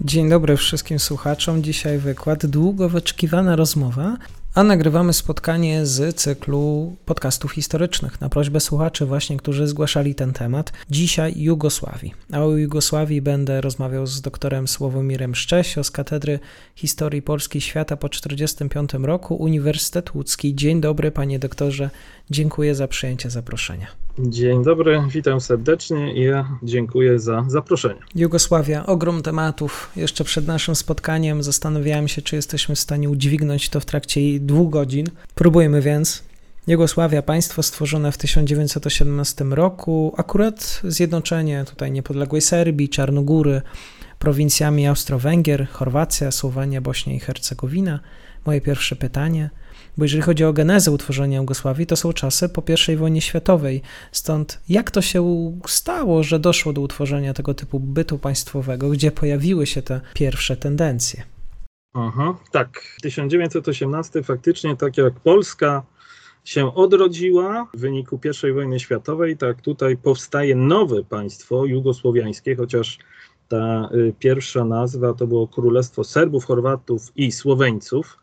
Dzień dobry wszystkim słuchaczom. Dzisiaj wykład długo wyczekiwana rozmowa, a nagrywamy spotkanie z cyklu podcastów historycznych na prośbę słuchaczy właśnie, którzy zgłaszali ten temat. Dzisiaj Jugosławii. A o Jugosławii będę rozmawiał z doktorem Sławomirem Szczesio z Katedry Historii Polski Świata po 1945 roku Uniwersytet Łódzki. Dzień dobry panie doktorze. Dziękuję za przyjęcie zaproszenia. Dzień dobry, witam serdecznie i ja dziękuję za zaproszenie. Jugosławia, ogrom tematów. Jeszcze przed naszym spotkaniem zastanawiałem się, czy jesteśmy w stanie udźwignąć to w trakcie dwóch godzin. Próbujemy więc. Jugosławia, państwo stworzone w 1918 roku, akurat zjednoczenie tutaj niepodległej Serbii, Czarnogóry, prowincjami Austro-Węgier, Chorwacja, Słowenia, Bośnia i Hercegowina. Moje pierwsze pytanie – bo jeżeli chodzi o genezę utworzenia Jugosławii, to są czasy po I wojnie światowej. Stąd jak to się stało, że doszło do utworzenia tego typu bytu państwowego, gdzie pojawiły się te pierwsze tendencje? Aha, tak. 1918 faktycznie, tak jak Polska się odrodziła w wyniku I wojny światowej, tak tutaj powstaje nowe państwo jugosłowiańskie, chociaż ta y, pierwsza nazwa to było Królestwo Serbów, Chorwatów i Słoweńców.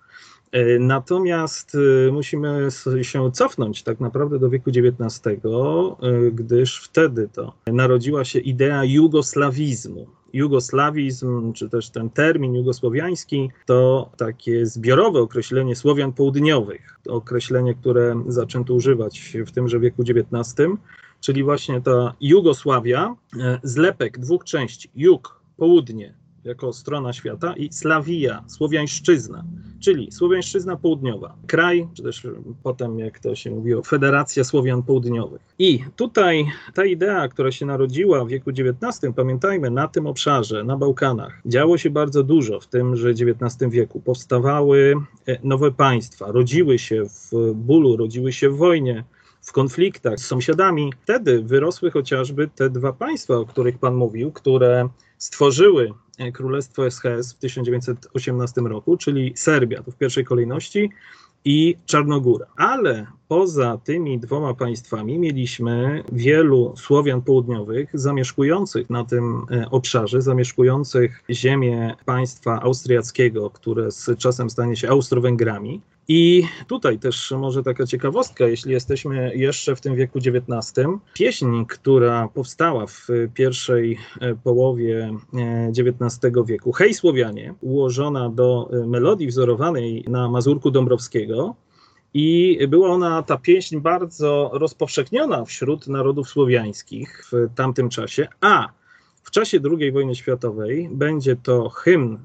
E, natomiast e, musimy się cofnąć tak naprawdę do wieku XIX, e, gdyż wtedy to narodziła się idea jugoslawizmu. Jugosławizm, czy też ten termin jugosłowiański, to takie zbiorowe określenie Słowian południowych, określenie, które zaczęto używać w tymże wieku XIX, czyli właśnie ta Jugosławia, zlepek dwóch części, jug, południe, jako strona świata i Slawia, Słowiańszczyzna, czyli Słowiańszczyzna Południowa, kraj, czy też potem, jak to się mówiło, Federacja Słowian Południowych. I tutaj ta idea, która się narodziła w wieku XIX, pamiętajmy, na tym obszarze, na Bałkanach, działo się bardzo dużo w tymże XIX wieku. Powstawały e, nowe państwa, rodziły się w bólu, rodziły się w wojnie, w konfliktach z sąsiadami. Wtedy wyrosły chociażby te dwa państwa, o których Pan mówił, które stworzyły e, Królestwo SHS w 1918 roku, czyli Serbia, to w pierwszej kolejności, i Czarnogóra. Ale poza tymi dwoma państwami mieliśmy wielu Słowian południowych zamieszkujących na tym e, obszarze, zamieszkujących ziemię państwa austriackiego, które z czasem stanie się Austro-Węgrami. I tutaj też może taka ciekawostka, jeśli jesteśmy jeszcze w tym wieku XIX, pieśń, która powstała w pierwszej e, połowie XIX e, wieku, Hej Słowianie, ułożona do e, melodii wzorowanej na Mazurku Dąbrowskiego, i była ona, ta pieśń, bardzo rozpowszechniona wśród narodów słowiańskich w tamtym czasie, a w czasie II wojny światowej będzie to hymn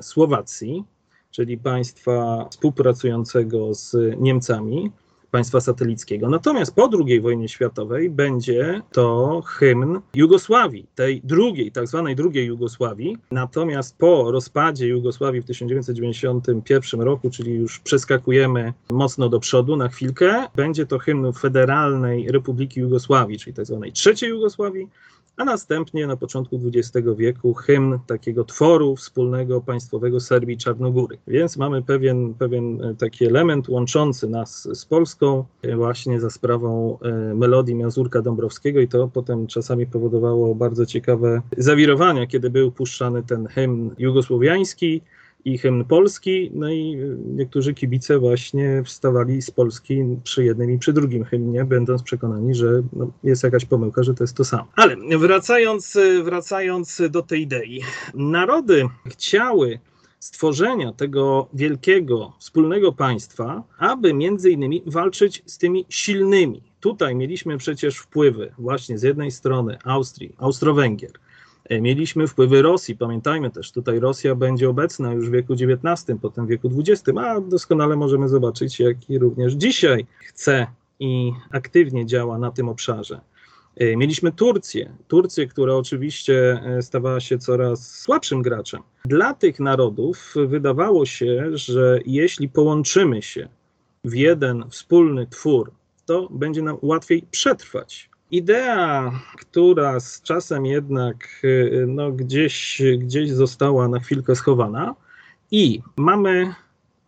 Słowacji, czyli państwa współpracującego z Niemcami, państwa satelickiego. Natomiast po II wojnie światowej będzie to hymn Jugosławii, tej drugiej, tak zwanej drugiej Jugosławii. Natomiast po rozpadzie Jugosławii w 1991 roku, czyli już przeskakujemy mocno do przodu na chwilkę, będzie to hymn Federalnej Republiki Jugosławii, czyli tak zwanej trzeciej Jugosławii, a następnie na początku XX wieku hymn takiego tworu wspólnego państwowego Serbii Czarnogóry. Więc mamy pewien, pewien e, taki element łączący nas z Polską e, właśnie za sprawą e, melodii Mazurka Dąbrowskiego i to potem czasami powodowało bardzo ciekawe zawirowania, kiedy był puszczany ten hymn jugosłowiański, i hymn polski, no i niektórzy kibice właśnie wstawali z Polski przy jednym i przy drugim hymnie, będąc przekonani, że no, jest jakaś pomyłka, że to jest to samo. Ale wracając, wracając do tej idei, narody chciały stworzenia tego wielkiego, wspólnego państwa, aby między innymi walczyć z tymi silnymi. Tutaj mieliśmy przecież wpływy właśnie z jednej strony Austrii, Austro-Węgier, E, mieliśmy wpływy Rosji. Pamiętajmy też, tutaj Rosja będzie obecna już w wieku XIX, potem w wieku XX, a doskonale możemy zobaczyć, jak i również dzisiaj chce i aktywnie działa na tym obszarze. E, mieliśmy Turcję, Turcję, która oczywiście e, stawała się coraz słabszym graczem. Dla tych narodów wydawało się, że jeśli połączymy się w jeden wspólny twór, to będzie nam łatwiej przetrwać. Idea, która z czasem jednak e, no, gdzieś, gdzieś została na chwilkę schowana, i mamy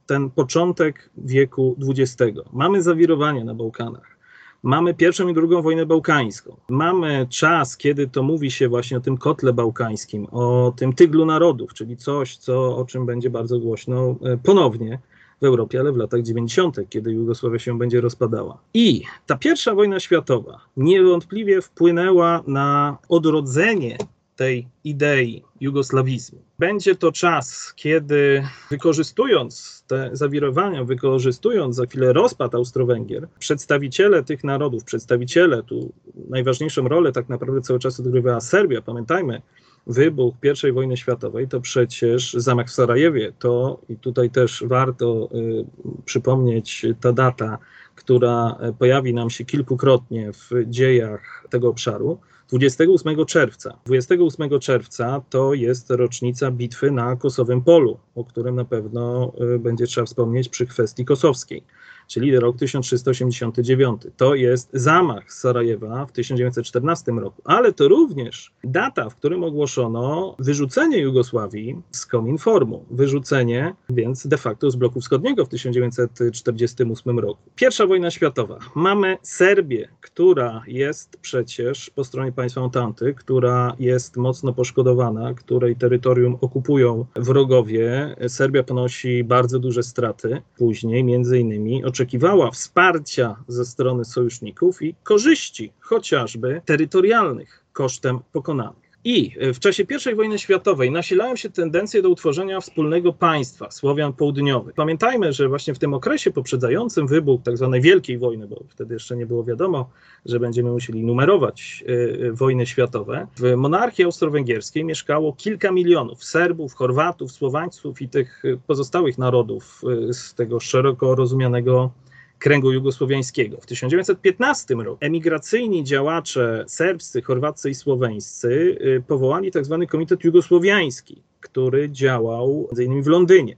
ten początek wieku XX. Mamy zawirowanie na Bałkanach. Mamy pierwszą i drugą wojnę bałkańską. Mamy czas, kiedy to mówi się właśnie o tym kotle bałkańskim, o tym tyglu narodów, czyli coś, co, o czym będzie bardzo głośno e, ponownie w Europie, ale w latach 90., kiedy Jugosławia się będzie rozpadała. I ta pierwsza wojna światowa niewątpliwie wpłynęła na odrodzenie tej idei jugoslawizmu. Będzie to czas, kiedy wykorzystując te zawirowania, wykorzystując za chwilę rozpad Austro-Węgier, przedstawiciele tych narodów, przedstawiciele, tu najważniejszą rolę tak naprawdę cały czas odgrywała Serbia, pamiętajmy, wybuch I wojny światowej, to przecież zamach w Sarajewie, to i tutaj też warto y, przypomnieć ta data, która pojawi nam się kilkukrotnie w dziejach tego obszaru, 28 czerwca. 28 czerwca to jest rocznica bitwy na Kosowym Polu, o którym na pewno y, będzie trzeba wspomnieć przy kwestii kosowskiej czyli rok 1389. To jest zamach Sarajewa w 1914 roku, ale to również data, w którym ogłoszono wyrzucenie Jugosławii z Kominformu. Wyrzucenie więc de facto z bloku wschodniego w 1948 roku. Pierwsza wojna światowa. Mamy Serbię, która jest przecież po stronie państwa Antanty, która jest mocno poszkodowana, której terytorium okupują wrogowie. Serbia ponosi bardzo duże straty. Później między innymi oczekiwała wsparcia ze strony sojuszników i korzyści, chociażby terytorialnych, kosztem pokonanych. I w czasie I wojny światowej nasilają się tendencje do utworzenia wspólnego państwa Słowian Południowych. Pamiętajmy, że właśnie w tym okresie poprzedzającym wybuch tzw. Tak Wielkiej Wojny, bo wtedy jeszcze nie było wiadomo, że będziemy musieli numerować y, wojny światowe, w monarchii austro-węgierskiej mieszkało kilka milionów Serbów, Chorwatów, Słowańców i tych pozostałych narodów z tego szeroko rozumianego kręgu jugosłowiańskiego. W 1915 roku emigracyjni działacze serbscy, chorwaccy i słoweńscy y, powołali tzw. Tak Komitet Jugosłowiański, który działał m.in. w Londynie.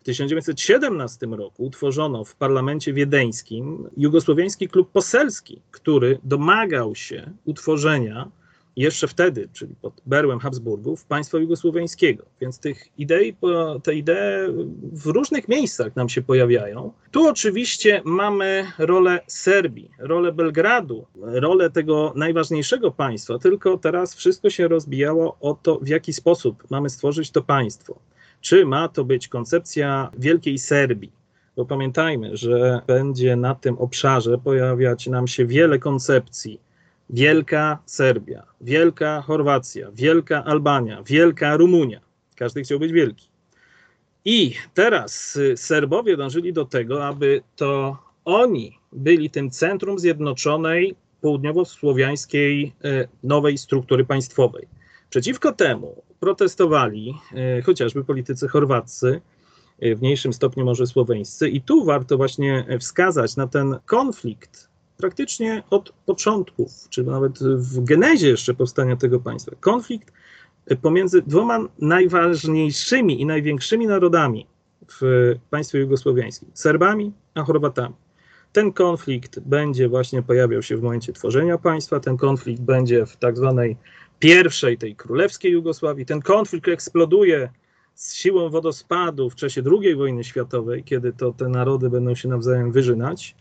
W 1917 roku utworzono w parlamencie wiedeńskim Jugosłowiański Klub Poselski, który domagał się utworzenia jeszcze wtedy, czyli pod berłem Habsburgów, państwa jugosłowiańskiego. Więc tych idei, te idee w różnych miejscach nam się pojawiają. Tu oczywiście mamy rolę Serbii, rolę Belgradu, rolę tego najważniejszego państwa, tylko teraz wszystko się rozbijało o to, w jaki sposób mamy stworzyć to państwo. Czy ma to być koncepcja Wielkiej Serbii, bo pamiętajmy, że będzie na tym obszarze pojawiać nam się wiele koncepcji Wielka Serbia, Wielka Chorwacja, Wielka Albania, Wielka Rumunia. Każdy chciał być wielki. I teraz y, Serbowie dążyli do tego, aby to oni byli tym centrum zjednoczonej południowo-słowiańskiej y, nowej struktury państwowej. Przeciwko temu protestowali y, chociażby politycy chorwaccy, w mniejszym stopniu może słoweńscy, i tu warto właśnie wskazać na ten konflikt praktycznie od początków, czy nawet w genezie jeszcze powstania tego państwa. Konflikt pomiędzy dwoma najważniejszymi i największymi narodami w państwie jugosłowiańskim Serbami a Chorwatami. Ten konflikt będzie właśnie pojawiał się w momencie tworzenia państwa, ten konflikt będzie w tak zwanej pierwszej, tej królewskiej Jugosławii. Ten konflikt eksploduje z siłą wodospadu w czasie II wojny światowej, kiedy to te narody będą się nawzajem wyżynać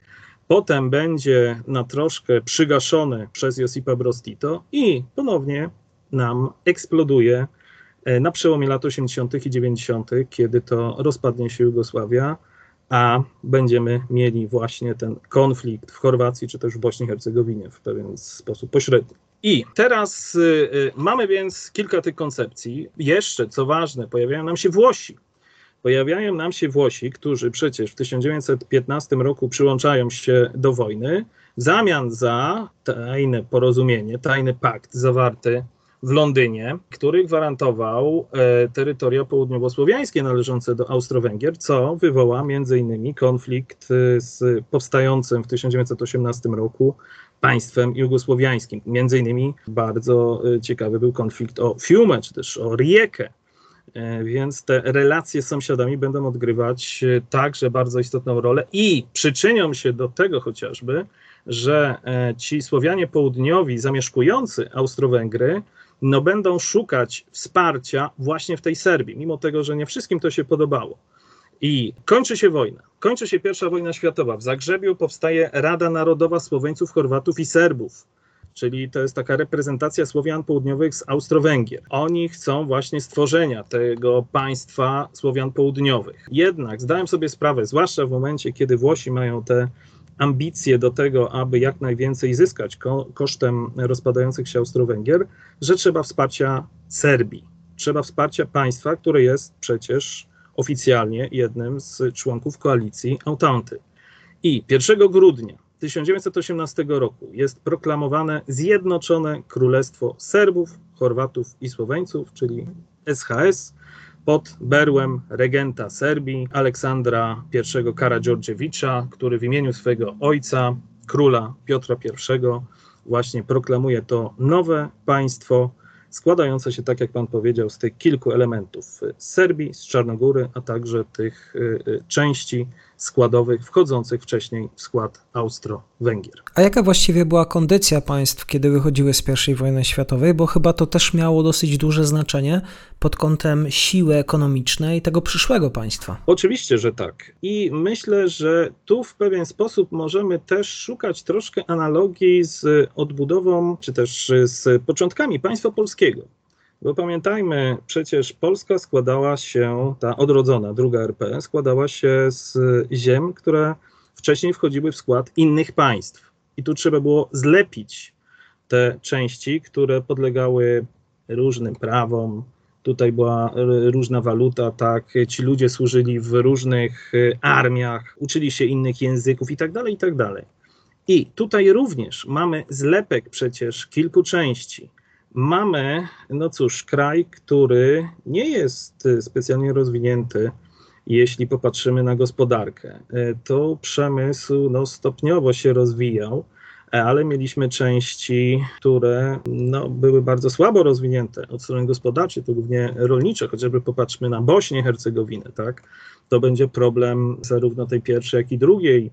potem będzie na troszkę przygaszony przez Josipa Brostito i ponownie nam eksploduje e, na przełomie lat 80. i 90., kiedy to rozpadnie się Jugosławia, a będziemy mieli właśnie ten konflikt w Chorwacji czy też w Bośni i Hercegowinie w pewien sposób pośredni. I teraz y, mamy więc kilka tych koncepcji. Jeszcze, co ważne, pojawiają nam się Włosi pojawiają nam się Włosi, którzy przecież w 1915 roku przyłączają się do wojny w zamian za tajne porozumienie, tajny pakt zawarty w Londynie, który gwarantował e, terytoria południowosłowiańskie należące do Austro-Węgier, co wywoła innymi konflikt e, z powstającym w 1918 roku państwem jugosłowiańskim. Między innymi bardzo e, ciekawy był konflikt o Fiume, czy też o Rijekę. Więc te relacje z sąsiadami będą odgrywać także bardzo istotną rolę i przyczynią się do tego chociażby, że ci Słowianie południowi zamieszkujący Austro-Węgry no będą szukać wsparcia właśnie w tej Serbii, mimo tego, że nie wszystkim to się podobało. I kończy się wojna. Kończy się pierwsza wojna światowa. W Zagrzebiu powstaje Rada Narodowa Słoweńców, Chorwatów i Serbów. Czyli to jest taka reprezentacja Słowian Południowych z Austro-Węgier. Oni chcą właśnie stworzenia tego państwa Słowian Południowych. Jednak zdałem sobie sprawę, zwłaszcza w momencie, kiedy Włosi mają te ambicje do tego, aby jak najwięcej zyskać ko kosztem rozpadających się Austro-Węgier, że trzeba wsparcia Serbii. Trzeba wsparcia państwa, które jest przecież oficjalnie jednym z członków koalicji Autanty. I 1 grudnia 1918 roku jest proklamowane Zjednoczone Królestwo Serbów, Chorwatów i Słoweńców, czyli SHS, pod berłem regenta Serbii Aleksandra I Karadziordziewicza, który w imieniu swojego ojca, króla Piotra I, właśnie proklamuje to nowe państwo, składające się, tak jak pan powiedział, z tych kilku elementów. Z Serbii, z Czarnogóry, a także tych y, y, części składowych wchodzących wcześniej w skład Austro-Węgier. A jaka właściwie była kondycja państw, kiedy wychodziły z I wojny światowej? Bo chyba to też miało dosyć duże znaczenie pod kątem siły ekonomicznej tego przyszłego państwa. Oczywiście, że tak. I myślę, że tu w pewien sposób możemy też szukać troszkę analogii z odbudową, czy też z początkami państwa polskiego. Bo pamiętajmy, przecież Polska składała się, ta odrodzona druga RP, składała się z ziem, które wcześniej wchodziły w skład innych państw. I tu trzeba było zlepić te części, które podlegały różnym prawom. Tutaj była różna waluta, tak. Ci ludzie służyli w różnych armiach, uczyli się innych języków i tak dalej, i tak dalej. I tutaj również mamy zlepek przecież kilku części mamy, no cóż, kraj, który nie jest specjalnie rozwinięty, jeśli popatrzymy na gospodarkę. To przemysł no, stopniowo się rozwijał, ale mieliśmy części, które no, były bardzo słabo rozwinięte od strony gospodarczej, to głównie rolnicze, chociażby popatrzmy na Bośnię i Hercegowinę, tak? To będzie problem zarówno tej pierwszej, jak i drugiej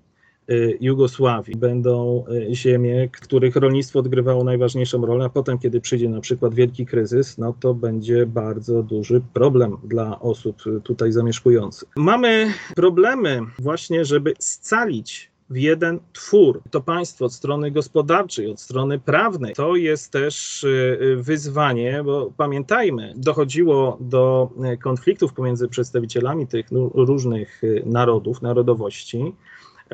Jugosławii. Będą y, ziemie, których rolnictwo odgrywało najważniejszą rolę, a potem, kiedy przyjdzie na przykład wielki kryzys, no to będzie bardzo duży problem dla osób tutaj zamieszkujących. Mamy problemy właśnie, żeby scalić w jeden twór. To państwo od strony gospodarczej, od strony prawnej. To jest też y, wyzwanie, bo pamiętajmy, dochodziło do konfliktów pomiędzy przedstawicielami tych różnych narodów, narodowości.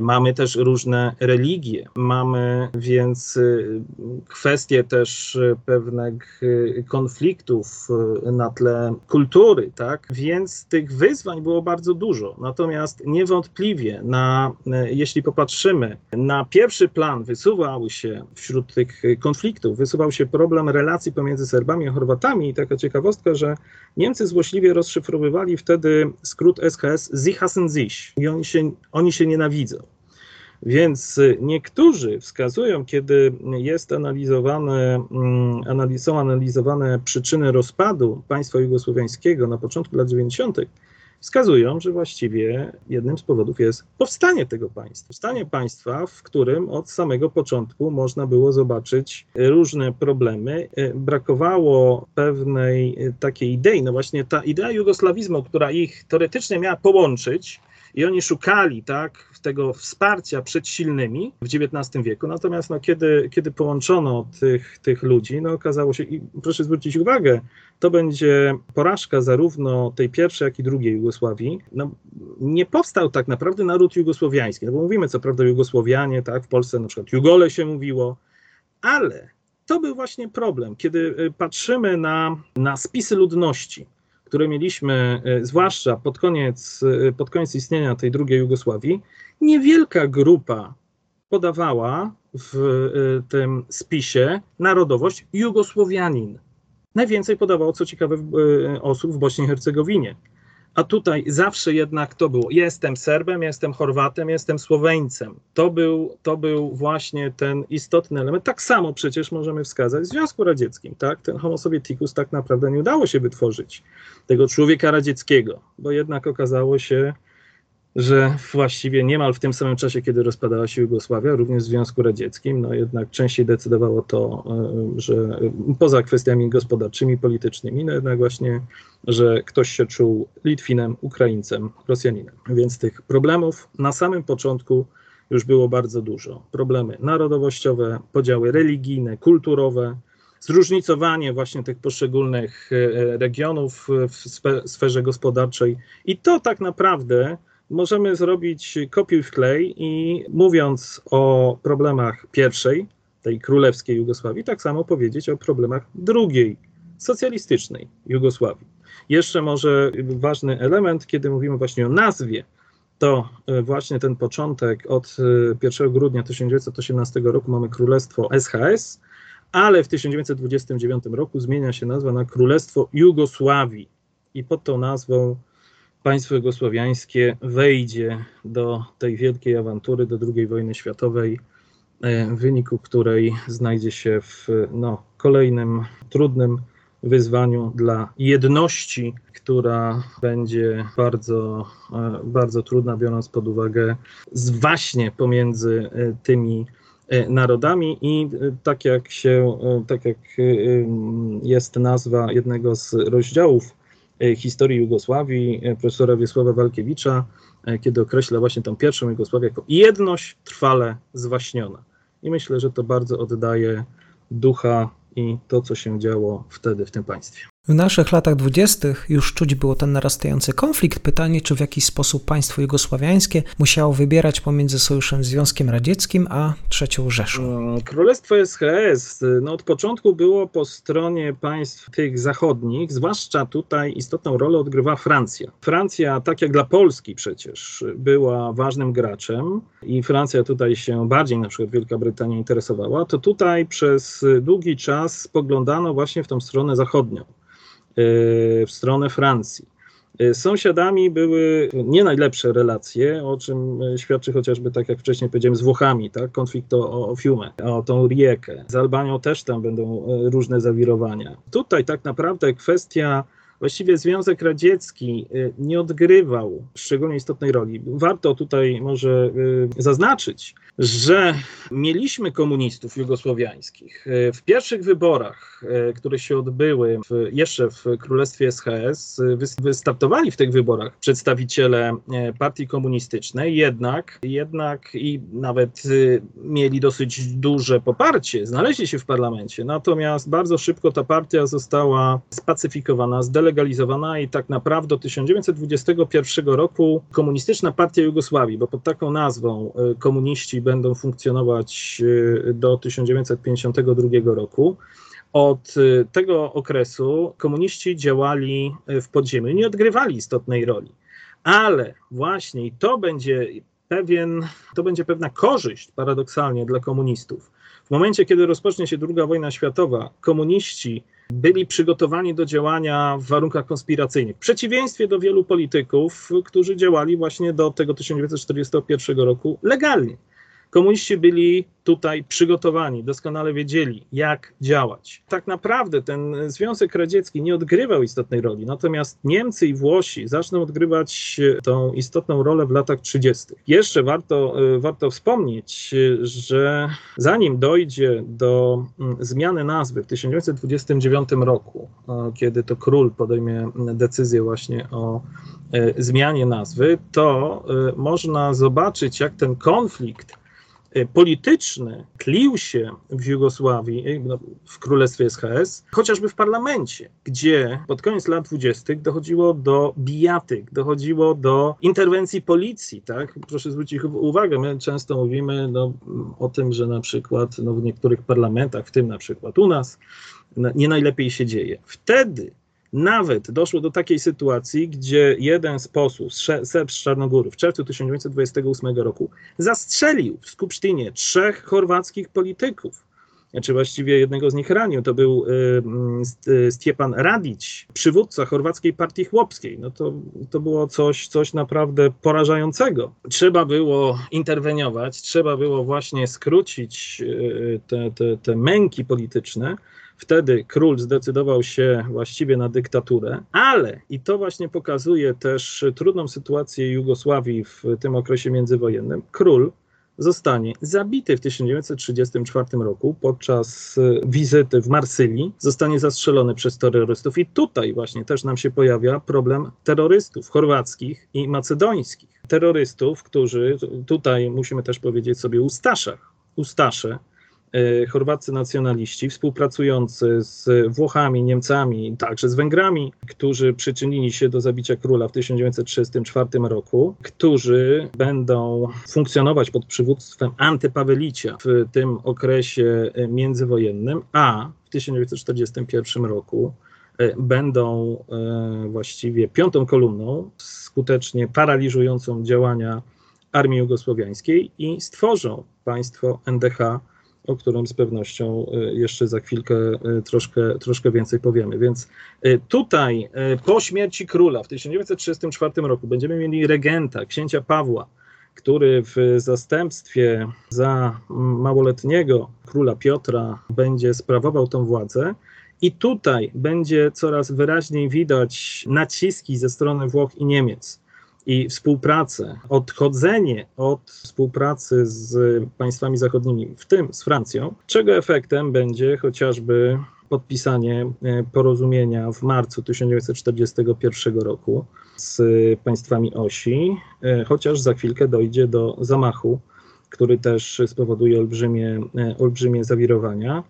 Mamy też różne religie, mamy więc y, kwestie też y, pewnych y, konfliktów na tle kultury, tak? Więc tych wyzwań było bardzo dużo. Natomiast niewątpliwie, na, jeśli popatrzymy, na pierwszy plan wysuwał się wśród tych konfliktów, wysuwał się problem relacji pomiędzy Serbami a Chorwatami. I taka ciekawostka, że Niemcy złośliwie rozszyfrowywali wtedy skrót SHS Zichasen Sich i oni się, oni się nienawidzą. Więc niektórzy wskazują, kiedy jest analizowane, mm, są analizowane przyczyny rozpadu państwa jugosłowiańskiego na początku lat 90., wskazują, że właściwie jednym z powodów jest powstanie tego państwa. Powstanie państwa, w którym od samego początku można było zobaczyć różne problemy. Brakowało pewnej takiej idei, no właśnie ta idea jugoslawizmu, która ich teoretycznie miała połączyć, i oni szukali tak, tego wsparcia przed silnymi w XIX wieku. Natomiast no, kiedy, kiedy połączono tych, tych ludzi, no, okazało się, i proszę zwrócić uwagę, to będzie porażka zarówno tej pierwszej, jak i drugiej Jugosławii. No, nie powstał tak naprawdę naród jugosłowiański, no bo mówimy co prawda Jugosłowianie, tak, w Polsce na przykład Jugole się mówiło, ale to był właśnie problem, kiedy y, patrzymy na, na spisy ludności, które mieliśmy, e, zwłaszcza pod koniec, e, pod koniec istnienia tej drugiej Jugosławii, niewielka grupa podawała w e, tym spisie narodowość Jugosłowianin. najwięcej podawało, co ciekawe, osób w Bośni i Hercegowinie. A tutaj zawsze jednak to było: jestem Serbem, jestem Chorwatem, jestem Słoweńcem. To był, to był właśnie ten istotny element. Tak samo przecież możemy wskazać w Związku Radzieckim. Tak? Ten Homo Sovieticus tak naprawdę nie udało się wytworzyć tego człowieka radzieckiego, bo jednak okazało się, że właściwie niemal w tym samym czasie, kiedy rozpadała się Jugosławia, również w Związku Radzieckim, no jednak częściej decydowało to, e, że poza kwestiami gospodarczymi, politycznymi, no jednak właśnie, że ktoś się czuł Litwinem, Ukraińcem, Rosjaninem. Więc tych problemów na samym początku już było bardzo dużo. Problemy narodowościowe, podziały religijne, kulturowe, zróżnicowanie właśnie tych poszczególnych e, regionów w sferze gospodarczej. I to tak naprawdę możemy zrobić kopiuj w klej i mówiąc o problemach pierwszej, tej królewskiej Jugosławii, tak samo powiedzieć o problemach drugiej, socjalistycznej Jugosławii. Jeszcze może ważny element, kiedy mówimy właśnie o nazwie, to e, właśnie ten początek od 1 e, grudnia 1918 roku mamy Królestwo SHS, ale w 1929 roku zmienia się nazwa na Królestwo Jugosławii i pod tą nazwą państwo jugosłowiańskie wejdzie do tej wielkiej awantury, do II wojny światowej, e, w wyniku której znajdzie się w no, kolejnym trudnym wyzwaniu dla jedności, która będzie bardzo, e, bardzo trudna, biorąc pod uwagę właśnie pomiędzy e, tymi narodami i tak jak się, tak jak jest nazwa jednego z rozdziałów historii Jugosławii e, profesora Wiesława Walkiewicza, e, kiedy określa właśnie tą pierwszą Jugosławię jako jedność trwale zwaśniona. I myślę, że to bardzo oddaje ducha i to, co się działo wtedy w tym państwie. W naszych latach dwudziestych już czuć było ten narastający konflikt. Pytanie, czy w jakiś sposób państwo jugosławiańskie musiało wybierać pomiędzy sojuszem Związkiem Radzieckim a trzecią Rzeszą. Królestwo SHS no, od początku było po stronie państw tych zachodnich, zwłaszcza tutaj istotną rolę odgrywa Francja. Francja, tak jak dla Polski przecież, była ważnym graczem i Francja tutaj się bardziej na przykład Wielka Brytania interesowała, to tutaj przez długi czas spoglądano właśnie w tą stronę zachodnią w stronę Francji. Y, sąsiadami były nie najlepsze relacje, o czym świadczy chociażby, tak jak wcześniej powiedziałem, z Włochami, tak? konflikt o, o Fiumę, o tą Riekę. Z Albanią też tam będą y, różne zawirowania. Tutaj tak naprawdę kwestia właściwie Związek Radziecki y, nie odgrywał szczególnie istotnej roli. Warto tutaj może zaznaczyć, że mieliśmy komunistów jugosłowiańskich. W pierwszych wyborach, które się odbyły w, jeszcze w Królestwie SHS, wystartowali w tych wyborach przedstawiciele partii komunistycznej, jednak, jednak i nawet mieli dosyć duże poparcie, znaleźli się w parlamencie. Natomiast bardzo szybko ta partia została spacyfikowana, zdelegalizowana i tak naprawdę od 1921 roku komunistyczna partia Jugosławii, bo pod taką nazwą komuniści będą funkcjonować y, do 1952 roku. Od y, tego okresu komuniści działali y, w podziemiu, nie odgrywali istotnej roli. Ale właśnie to będzie pewien, to będzie pewna korzyść paradoksalnie dla komunistów. W momencie, kiedy rozpocznie się II wojna światowa, komuniści byli przygotowani do działania w warunkach konspiracyjnych. W przeciwieństwie do wielu polityków, którzy działali właśnie do tego 1941 roku legalnie. Komuniści byli tutaj przygotowani, doskonale wiedzieli, jak działać. Tak naprawdę ten Związek Radziecki nie odgrywał istotnej roli, natomiast Niemcy i Włosi zaczną odgrywać tą istotną rolę w latach 30. Jeszcze warto, e, warto wspomnieć, że zanim dojdzie do mm, zmiany nazwy w 1929 roku, e, kiedy to król podejmie decyzję właśnie o e, zmianie nazwy, to można zobaczyć, jak ten konflikt polityczny tlił się w Jugosławii, y, no, w Królestwie SHS, chociażby w parlamencie, gdzie pod koniec lat dwudziestych dochodziło do bijatyk, dochodziło do interwencji policji. Tak? Proszę zwrócić uwagę, my często mówimy no, o tym, że na przykład no, w niektórych parlamentach, w tym na przykład u nas, nie najlepiej się dzieje. Wtedy nawet doszło do takiej sytuacji, gdzie jeden z posłów, Serb z Czarnogóry, w czerwcu 1928 roku zastrzelił w Skupsztynie trzech chorwackich polityków. czy właściwie jednego z nich ranił, to był Stiepan Radić, przywódca chorwackiej partii chłopskiej. No to, to było coś, coś naprawdę porażającego. Trzeba było interweniować, trzeba było właśnie skrócić te, te, te męki polityczne, Wtedy król zdecydował się właściwie na dyktaturę, ale i to właśnie pokazuje też trudną sytuację Jugosławii w tym okresie międzywojennym. Król zostanie zabity w 1934 roku podczas wizyty w Marsylii, zostanie zastrzelony przez terrorystów i tutaj właśnie też nam się pojawia problem terrorystów chorwackich i macedońskich. Terrorystów, którzy tutaj musimy też powiedzieć sobie Ustaszach. Ustasze E, chorwaccy nacjonaliści współpracujący z Włochami, Niemcami, także z Węgrami, którzy przyczynili się do zabicia króla w 1934 roku, którzy będą funkcjonować pod przywództwem antypawelicia w tym okresie międzywojennym, a w 1941 roku e, będą e, właściwie piątą kolumną, skutecznie paraliżującą działania armii jugosłowiańskiej i stworzą państwo NDH o którym z pewnością e, jeszcze za chwilkę e, troszkę, troszkę więcej powiemy. Więc e, tutaj po śmierci króla w 1934 roku będziemy mieli regenta, księcia Pawła, który w zastępstwie za małoletniego króla Piotra będzie sprawował tą władzę. I tutaj będzie coraz wyraźniej widać naciski ze strony Włoch i Niemiec i współpracę, odchodzenie od współpracy z państwami zachodnimi, w tym z Francją, czego efektem będzie chociażby podpisanie e, porozumienia w marcu 1941 roku z państwami osi, e, chociaż za chwilkę dojdzie do zamachu, który też spowoduje olbrzymie, e, olbrzymie zawirowania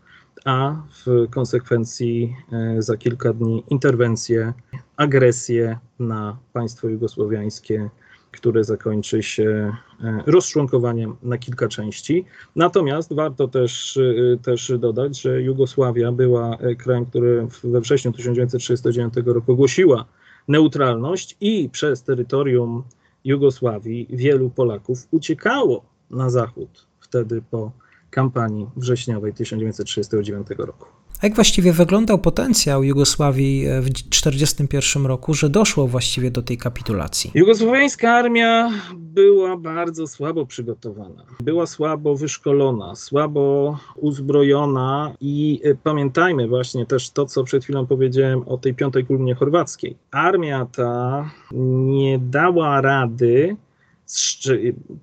a w konsekwencji za kilka dni interwencję, agresję na państwo jugosłowiańskie, które zakończy się e, rozczłonkowaniem na kilka części. Natomiast warto też, e, też dodać, że Jugosławia była krajem, który we wrześniu 1939 roku ogłosiła neutralność i przez terytorium Jugosławii wielu Polaków uciekało na zachód wtedy po kampanii wrześniowej 1939 roku. Jak właściwie wyglądał potencjał Jugosławii e, w 1941 roku, że doszło właściwie do tej kapitulacji? Jugosłowiańska armia była bardzo słabo przygotowana, była słabo wyszkolona, słabo uzbrojona i e, pamiętajmy właśnie też to, co przed chwilą powiedziałem o tej piątej kolumnie chorwackiej. Armia ta nie dała rady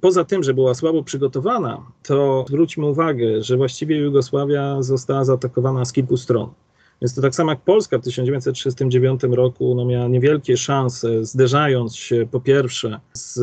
poza tym, że była słabo przygotowana, to zwróćmy uwagę, że właściwie Jugosławia została zaatakowana z kilku stron. Więc to tak samo jak Polska w 1939 roku no miała niewielkie szanse, zderzając się po pierwsze z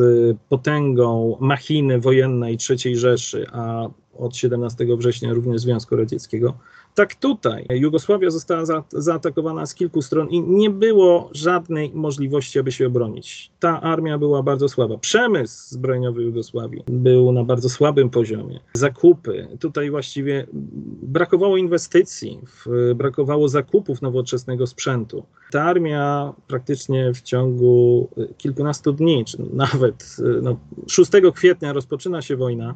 potęgą machiny wojennej III Rzeszy, a od 17 września również Związku Radzieckiego, tak tutaj Jugosławia została za, zaatakowana z kilku stron i nie było żadnej możliwości, aby się obronić. Ta armia była bardzo słaba. Przemysł zbrojeniowy Jugosławii był na bardzo słabym poziomie. Zakupy, tutaj właściwie brakowało inwestycji, brakowało zakupów nowoczesnego sprzętu. Ta armia praktycznie w ciągu kilkunastu dni, czy nawet no, 6 kwietnia rozpoczyna się wojna,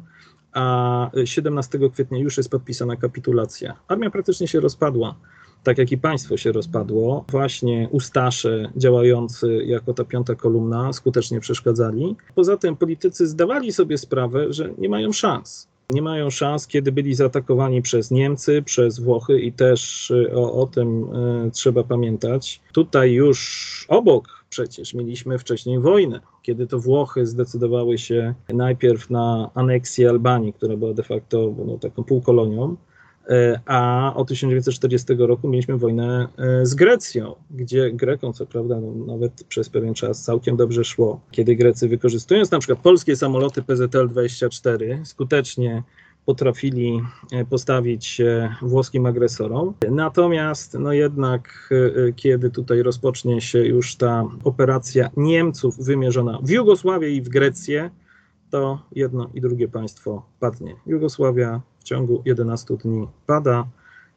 a 17 kwietnia już jest podpisana kapitulacja. Armia praktycznie się rozpadła, tak jak i państwo się rozpadło. Właśnie Ustasze działający jako ta piąta kolumna skutecznie przeszkadzali. Poza tym politycy zdawali sobie sprawę, że nie mają szans. Nie mają szans, kiedy byli zaatakowani przez Niemcy, przez Włochy i też y, o, o tym y, trzeba pamiętać. Tutaj już obok przecież mieliśmy wcześniej wojnę, kiedy to Włochy zdecydowały się najpierw na aneksję Albanii, która była de facto no, taką półkolonią, e, a od 1940 roku mieliśmy wojnę e, z Grecją, gdzie Grekom, co prawda, no, nawet przez pewien czas całkiem dobrze szło, kiedy Grecy wykorzystując na przykład polskie samoloty PZL-24 skutecznie potrafili e, postawić się włoskim agresorom. Natomiast no jednak, e, kiedy tutaj rozpocznie się już ta operacja Niemców wymierzona w Jugosławię i w Grecję, to jedno i drugie państwo padnie. Jugosławia w ciągu 11 dni pada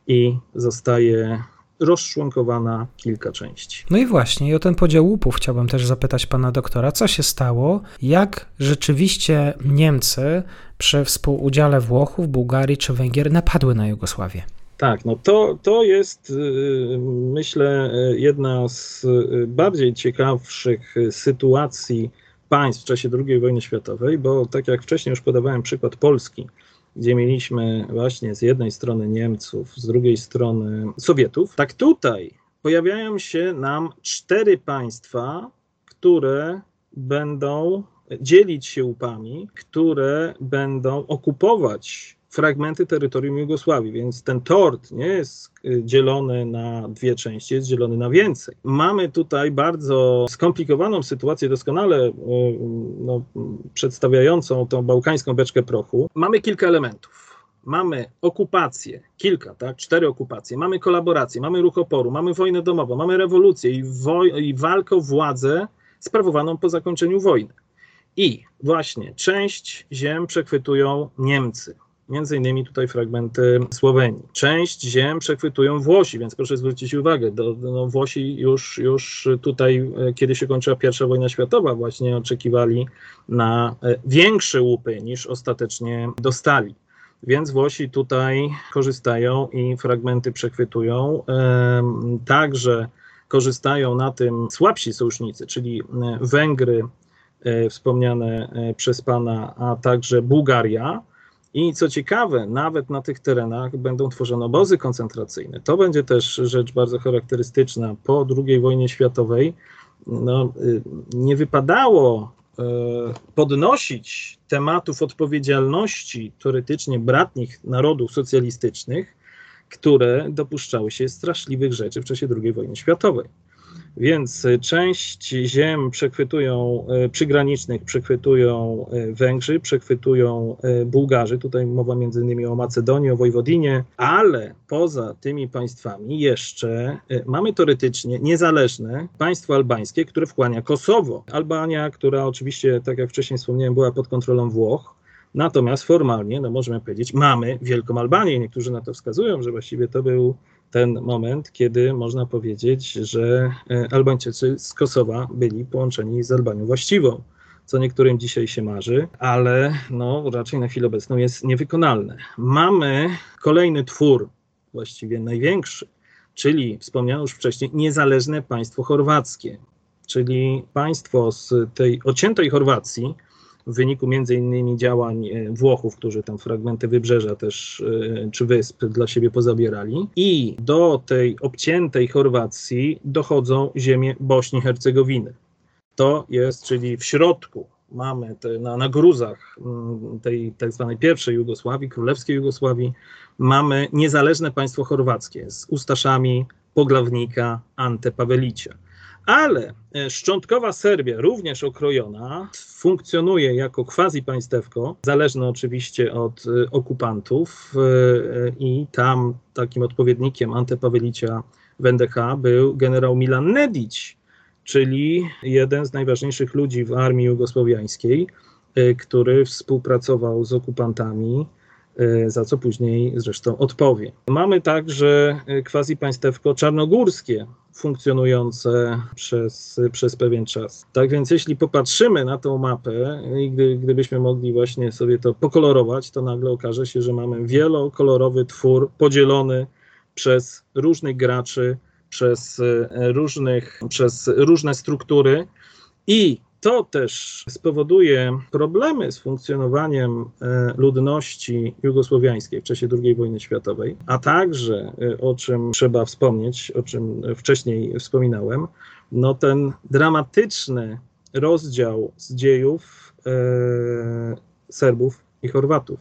i zostaje rozczłonkowana kilka części. No i właśnie, i o ten podział łupów chciałbym też zapytać pana doktora. Co się stało? Jak rzeczywiście Niemcy przy współudziale Włochów, Bułgarii czy Węgier napadły na Jugosławię? Tak, no to, to jest y, myślę jedna z y, bardziej ciekawszych sytuacji państw w czasie II wojny światowej, bo tak jak wcześniej już podawałem przykład Polski, gdzie mieliśmy właśnie z jednej strony Niemców, z drugiej strony Sowietów, tak tutaj pojawiają się nam cztery państwa, które będą dzielić się łupami, które będą okupować fragmenty terytorium Jugosławii, więc ten tort nie jest y, dzielony na dwie części, jest dzielony na więcej. Mamy tutaj bardzo skomplikowaną sytuację, doskonale y, no, przedstawiającą tą bałkańską beczkę prochu. Mamy kilka elementów. Mamy okupację, kilka, tak, cztery okupacje, mamy kolaborację, mamy ruch oporu, mamy wojnę domową, mamy rewolucję i, woj- i walkę o władzę sprawowaną po zakończeniu wojny. I właśnie część ziem przechwytują Niemcy między innymi tutaj fragmenty Słowenii. Część ziem przechwytują Włosi, więc proszę zwrócić uwagę, do, no Włosi już, już tutaj, e, kiedy się kończyła pierwsza wojna światowa, właśnie oczekiwali na e, większe łupy niż ostatecznie dostali. Więc Włosi tutaj korzystają i fragmenty przechwytują. Także korzystają na tym słabsi sojusznicy, czyli e, Węgry, wspomniane przez Pana, a także Bułgaria. I co ciekawe, nawet na tych terenach będą tworzone obozy koncentracyjne. To będzie też rzecz bardzo charakterystyczna. Po II wojnie światowej no, y, nie wypadało y, podnosić tematów odpowiedzialności teoretycznie bratnich narodów socjalistycznych, które dopuszczały się straszliwych rzeczy w czasie II wojny światowej. Więc y, część ziem przechwytują, y, przygranicznych przechwytują y, Węgrzy, przechwytują Bułgarzy, tutaj mowa między innymi o Macedonii, o Wojwodinie, ale poza tymi państwami jeszcze mamy teoretycznie niezależne państwo albańskie, które wchłania Kosowo. Albania, która oczywiście, tak jak wcześniej wspomniałem, była pod kontrolą Włoch, Natomiast formalnie, no możemy powiedzieć, mamy Wielką Albanię. Niektórzy na to wskazują, że właściwie to był ten moment, kiedy można powiedzieć, że e, Albańczycy z Kosowa byli połączeni z Albanią właściwą, co niektórym dzisiaj się marzy, ale no, raczej na chwilę obecną jest niewykonalne. Mamy kolejny twór, właściwie największy, czyli wspomniano już wcześniej, niezależne państwo chorwackie, czyli państwo z tej ociętej Chorwacji, w wyniku między innymi działań e, Włochów, którzy tam fragmenty wybrzeża też e, czy wysp dla siebie pozabierali. I do tej obciętej Chorwacji dochodzą ziemie Bośni i Hercegowiny. To jest, czyli w środku mamy te, na, na gruzach mm, tej tak zwanej pierwszej Jugosławii, królewskiej Jugosławii, mamy niezależne państwo chorwackie z ustaszami Poglawnika Ante Pawelicia. Ale e, szczątkowa Serbia, również okrojona, funkcjonuje jako quasi państewko, zależne oczywiście od e, okupantów e, i tam takim odpowiednikiem Antepawelicia w NDH był generał Milan Nedic, czyli jeden z najważniejszych ludzi w armii jugosłowiańskiej, który współpracował z okupantami za co później zresztą odpowie. Mamy także quasi państewko czarnogórskie, funkcjonujące przez, przez pewien czas. Tak więc jeśli popatrzymy na tą mapę i gdy, gdybyśmy mogli właśnie sobie to pokolorować, to nagle okaże się, że mamy wielokolorowy twór podzielony przez różnych graczy, przez, e, różnych, przez różne struktury i to też spowoduje problemy z funkcjonowaniem e, ludności jugosłowiańskiej w czasie II wojny światowej, a także, e, o czym trzeba wspomnieć, o czym wcześniej wspominałem, no ten dramatyczny rozdział z dziejów e, Serbów i Chorwatów,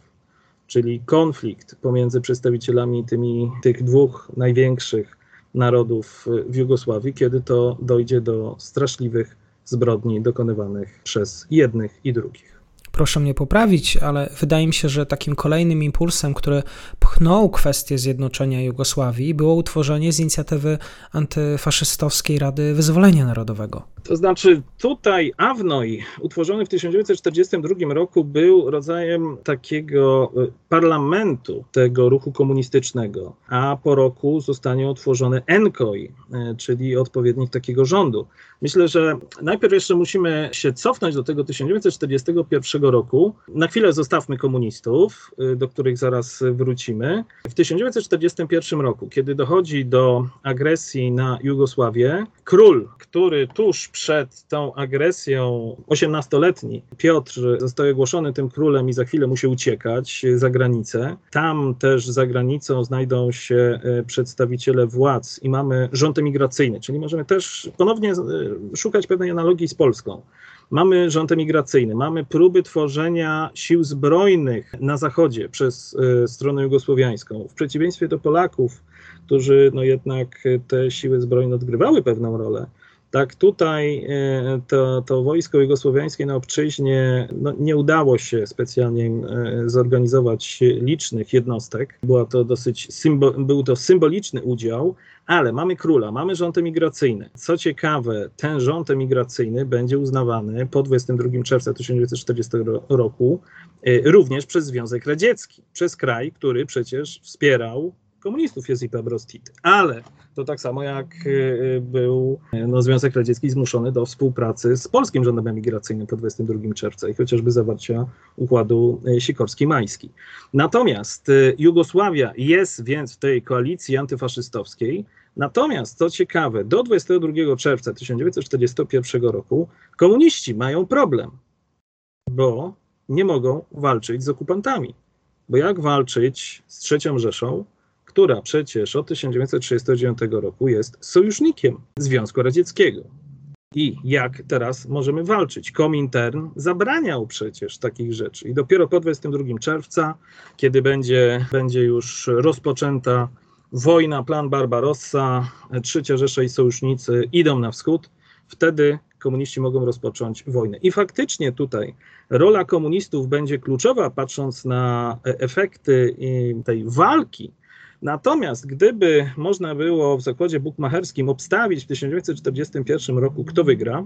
czyli konflikt pomiędzy przedstawicielami tymi, tych dwóch największych narodów w Jugosławii, kiedy to dojdzie do straszliwych zbrodni dokonywanych przez jednych i drugich. Proszę mnie poprawić, ale wydaje mi się, że takim kolejnym impulsem, który pchnął kwestię zjednoczenia Jugosławii, było utworzenie z inicjatywy antyfaszystowskiej Rady Wyzwolenia Narodowego. To znaczy, tutaj AWNOJ, utworzony w 1942 roku, był rodzajem takiego e, parlamentu tego ruchu komunistycznego, a po roku zostanie utworzony ENKOJ, e, czyli odpowiednik takiego rządu. Myślę, że najpierw jeszcze musimy się cofnąć do tego 1941 roku. Na chwilę zostawmy komunistów, y, do których zaraz wrócimy. W 1941 roku, kiedy dochodzi do agresji na Jugosławię, król, który tuż przed tą agresją, 18-letni Piotr, zostaje ogłoszony tym królem i za chwilę musi uciekać za granicę. Tam też za granicą znajdą się y, przedstawiciele władz i mamy rząd emigracyjny, czyli możemy też ponownie y, szukać pewnej analogii z Polską. Mamy rząd emigracyjny, mamy próby tworzenia sił zbrojnych na zachodzie przez y, stronę jugosłowiańską. W przeciwieństwie do Polaków, którzy no jednak te siły zbrojne odgrywały pewną rolę, tak, tutaj e, to, to wojsko jugosłowiańskie na obczyźnie no, nie udało się specjalnie e, zorganizować licznych jednostek. Była to dosyć symbo, był to symboliczny udział, ale mamy króla, mamy rząd emigracyjny. Co ciekawe, ten rząd emigracyjny będzie uznawany po 22 czerwca 1940 roku e, również przez Związek Radziecki, przez kraj, który przecież wspierał komunistów Josipa Broz Tito. Ale to tak samo jak y, y, był no, Związek Radziecki zmuszony do współpracy z polskim rządem emigracyjnym po 22 czerwca i chociażby zawarcia układu y, Sikorski-Majski. Natomiast Jugosławia jest więc w tej koalicji antyfaszystowskiej, Natomiast, co ciekawe, do 22 czerwca 1941 roku komuniści mają problem, bo nie mogą walczyć z okupantami. Bo jak walczyć z trzecią Rzeszą, która przecież od 1939 roku jest sojusznikiem Związku Radzieckiego. I jak teraz możemy walczyć? Komintern zabraniał przecież takich rzeczy. I dopiero po 22 czerwca, kiedy będzie, będzie już rozpoczęta wojna, plan Barbarossa, Trzecia Rzesza i sojusznicy idą na wschód, wtedy komuniści mogą rozpocząć wojnę. I faktycznie tutaj rola komunistów będzie kluczowa, patrząc na efekty tej walki Natomiast gdyby można było w zakładzie bukmacherskim obstawić w 1941 roku, kto wygra,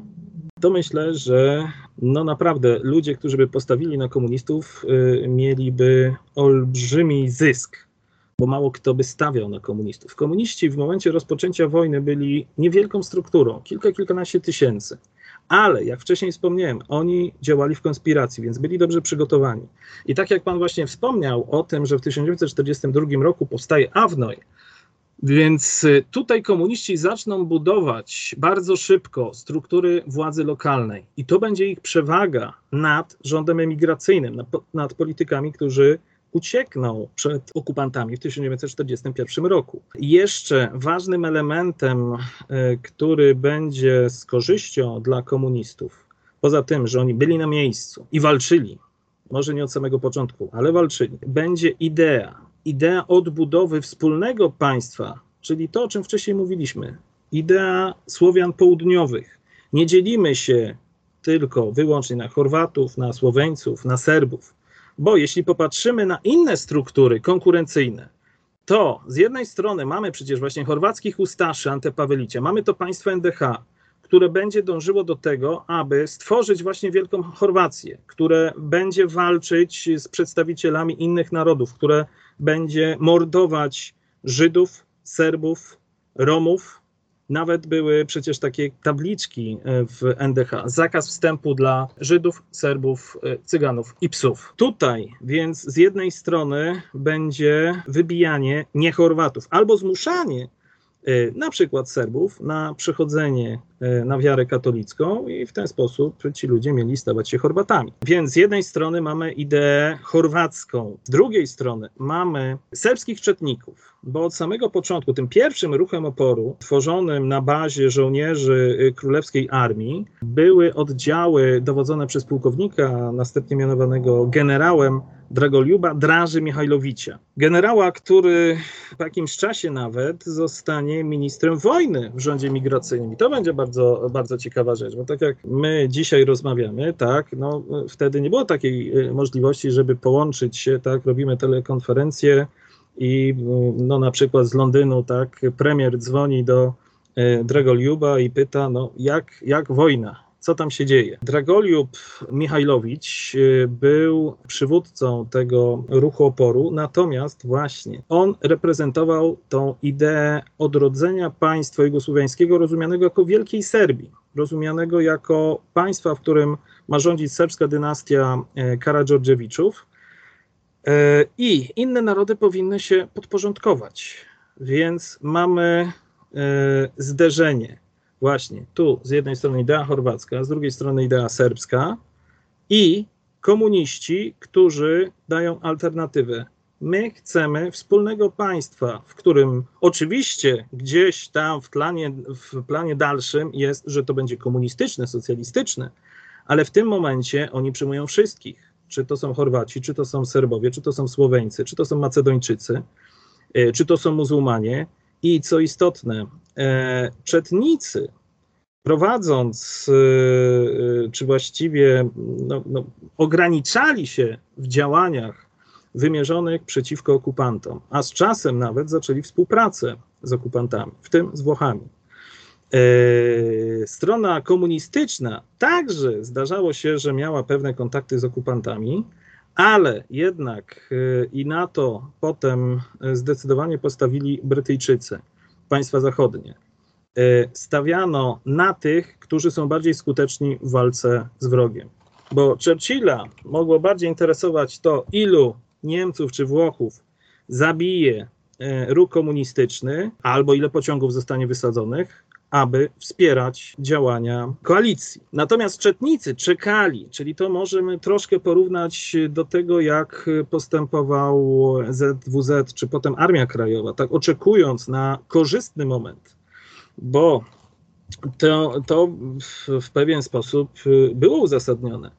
to myślę, że no naprawdę ludzie, którzy by postawili na komunistów, y, mieliby olbrzymi zysk, bo mało kto by stawiał na komunistów. Komuniści w momencie rozpoczęcia wojny byli niewielką strukturą, kilka, kilkanaście tysięcy ale jak wcześniej wspomniałem, oni działali w konspiracji, więc byli dobrze przygotowani. I tak jak pan właśnie wspomniał o tym, że w 1942 roku powstaje AWNOJ, więc y, tutaj komuniści zaczną budować bardzo szybko struktury władzy lokalnej i to będzie ich przewaga nad rządem emigracyjnym, nad, nad politykami, którzy uciekną przed okupantami w 1941 roku. Jeszcze ważnym elementem, e, który będzie z korzyścią dla komunistów, poza tym, że oni byli na miejscu i walczyli, może nie od samego początku, ale walczyli, będzie idea, idea odbudowy wspólnego państwa, czyli to, o czym wcześniej mówiliśmy, idea Słowian południowych. Nie dzielimy się tylko wyłącznie na Chorwatów, na Słoweńców, na Serbów bo jeśli popatrzymy na inne struktury konkurencyjne, to z jednej strony mamy przecież właśnie chorwackich ustaszy Antepawelicie, mamy to państwo NDH, które będzie dążyło do tego, aby stworzyć właśnie Wielką Chorwację, które będzie walczyć z przedstawicielami innych narodów, które będzie mordować Żydów, Serbów, Romów, nawet były przecież takie tabliczki e, w NDH. Zakaz wstępu dla Żydów, Serbów, e, Cyganów i psów. Tutaj więc z jednej strony będzie wybijanie nie Chorwatów albo zmuszanie na przykład Serbów na przechodzenie na wiarę katolicką i w ten sposób ci ludzie mieli stawać się Chorwatami. Więc z jednej strony mamy ideę chorwacką, z drugiej strony mamy serbskich czetników, bo od samego początku, tym pierwszym ruchem oporu, tworzonym na bazie żołnierzy y, królewskiej armii, były oddziały dowodzone przez pułkownika, następnie mianowanego generałem Dragoliuba Draży Michajlowicza. Generała, który w jakimś czasie nawet zostanie ministrem wojny w rządzie migracyjnym. I to będzie bardzo, bardzo ciekawa rzecz, bo tak jak my dzisiaj rozmawiamy, tak, no wtedy nie było takiej y, możliwości, żeby połączyć się, tak, robimy telekonferencję, i no, na przykład z Londynu, tak, premier dzwoni do Dragoliuba i pyta, no jak, jak wojna, co tam się dzieje. Dragoliub Michajlowicz y, był przywódcą tego ruchu oporu, natomiast właśnie on reprezentował tą ideę odrodzenia państwa jugosłowiańskiego rozumianego jako Wielkiej Serbii, rozumianego jako państwa, w którym ma rządzić serbska dynastia e, Karadżordżewiczów e, i inne narody powinny się podporządkować. Więc mamy e, zderzenie właśnie tu z jednej strony idea chorwacka, z drugiej strony idea serbska i komuniści, którzy dają alternatywę. My chcemy wspólnego państwa, w którym oczywiście gdzieś tam w planie, w planie dalszym jest, że to będzie komunistyczne, socjalistyczne, ale w tym momencie oni przyjmują wszystkich. Czy to są Chorwaci, czy to są Serbowie, czy to są Słoweńcy, czy to są Macedończycy, e, czy to są muzułmanie. I co istotne, e, czetnicy, prowadząc, e, e, czy właściwie no, no, ograniczali się w działaniach wymierzonych przeciwko okupantom, a z czasem nawet zaczęli współpracę z okupantami, w tym z Włochami. Strona komunistyczna także zdarzało się, że miała pewne kontakty z okupantami, ale jednak y, i na to potem zdecydowanie postawili Brytyjczycy, państwa zachodnie. Y, stawiano na tych, którzy są bardziej skuteczni w walce z wrogiem. Bo Churchilla mogło bardziej interesować to, ilu Niemców czy Włochów zabije y, ruch komunistyczny, albo ile pociągów zostanie wysadzonych, aby wspierać działania koalicji. Natomiast Czetnicy czekali, czyli to możemy troszkę porównać do tego, jak postępował ZWZ, czy potem Armia Krajowa, tak oczekując na korzystny moment, bo to, to w pewien sposób było uzasadnione.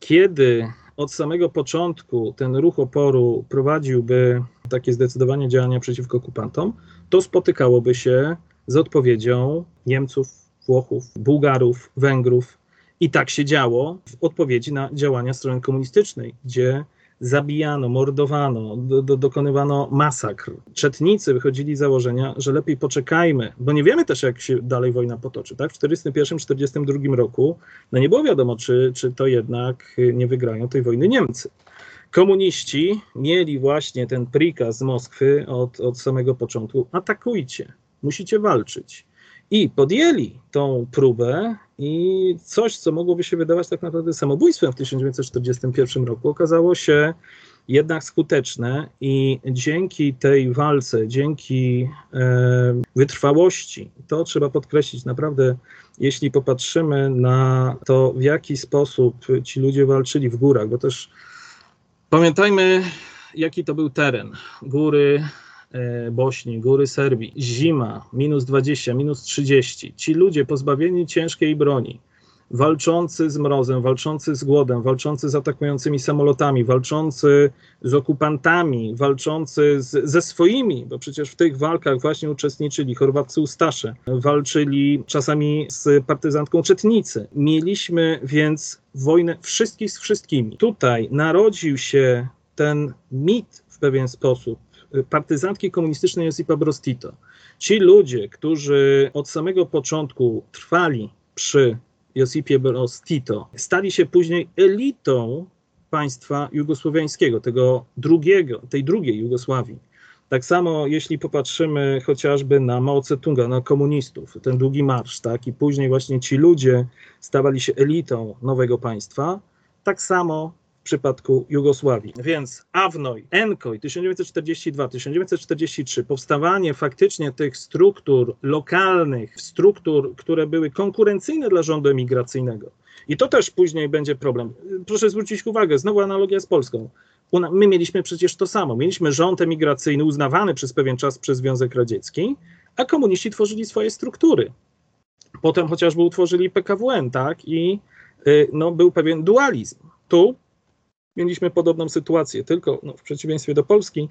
Kiedy od samego początku ten ruch oporu prowadziłby takie zdecydowanie działania przeciwko okupantom, to spotykałoby się z odpowiedzią Niemców, Włochów, Bułgarów, Węgrów. I tak się działo w odpowiedzi na działania strony komunistycznej, gdzie zabijano, mordowano, do, do, dokonywano masakr. Czetnicy wychodzili z założenia, że lepiej poczekajmy, bo nie wiemy też, jak się dalej wojna potoczy. Tak? W 1941-1942 roku no nie było wiadomo, czy, czy to jednak nie wygrają tej wojny Niemcy. Komuniści mieli właśnie ten prikaz z Moskwy od, od samego początku: atakujcie, musicie walczyć. I podjęli tą próbę i coś, co mogłoby się wydawać tak naprawdę samobójstwem w 1941 roku, okazało się jednak skuteczne i dzięki tej walce, dzięki e, wytrwałości, to trzeba podkreślić naprawdę, jeśli popatrzymy na to, w jaki sposób ci ludzie walczyli w górach, bo też pamiętajmy, jaki to był teren. Góry, Bośni, góry Serbii, zima, minus 20, minus 30. Ci ludzie pozbawieni ciężkiej broni, walczący z mrozem, walczący z głodem, walczący z atakującymi samolotami, walczący z okupantami, walczący z, ze swoimi, bo przecież w tych walkach właśnie uczestniczyli chorwaccy ustasze, walczyli czasami z partyzantką Czetnicy. Mieliśmy więc wojnę wszystkich z wszystkimi. Tutaj narodził się ten mit w pewien sposób, partyzantki komunistycznej Josipa Broz Tito. Ci ludzie, którzy od samego początku trwali przy Josipie Broz Tito, stali się później elitą państwa jugosłowiańskiego, tego drugiego, tej drugiej Jugosławii. Tak samo jeśli popatrzymy chociażby na Mao Tse-tunga, na komunistów, ten długi marsz, tak, i później właśnie ci ludzie stawali się elitą nowego państwa, tak samo w przypadku Jugosławii. Więc AWNOJ, ENKOJ 1942-1943, powstawanie faktycznie tych struktur lokalnych, struktur, które były konkurencyjne dla rządu emigracyjnego. I to też później będzie problem. Proszę zwrócić uwagę, znowu analogia z Polską. My mieliśmy przecież to samo. Mieliśmy rząd emigracyjny uznawany przez pewien czas przez Związek Radziecki, a komuniści tworzyli swoje struktury. Potem chociażby utworzyli PKWN, tak? I y, no, był pewien dualizm. Tu mieliśmy podobną sytuację, tylko no, w przeciwieństwie do Polski,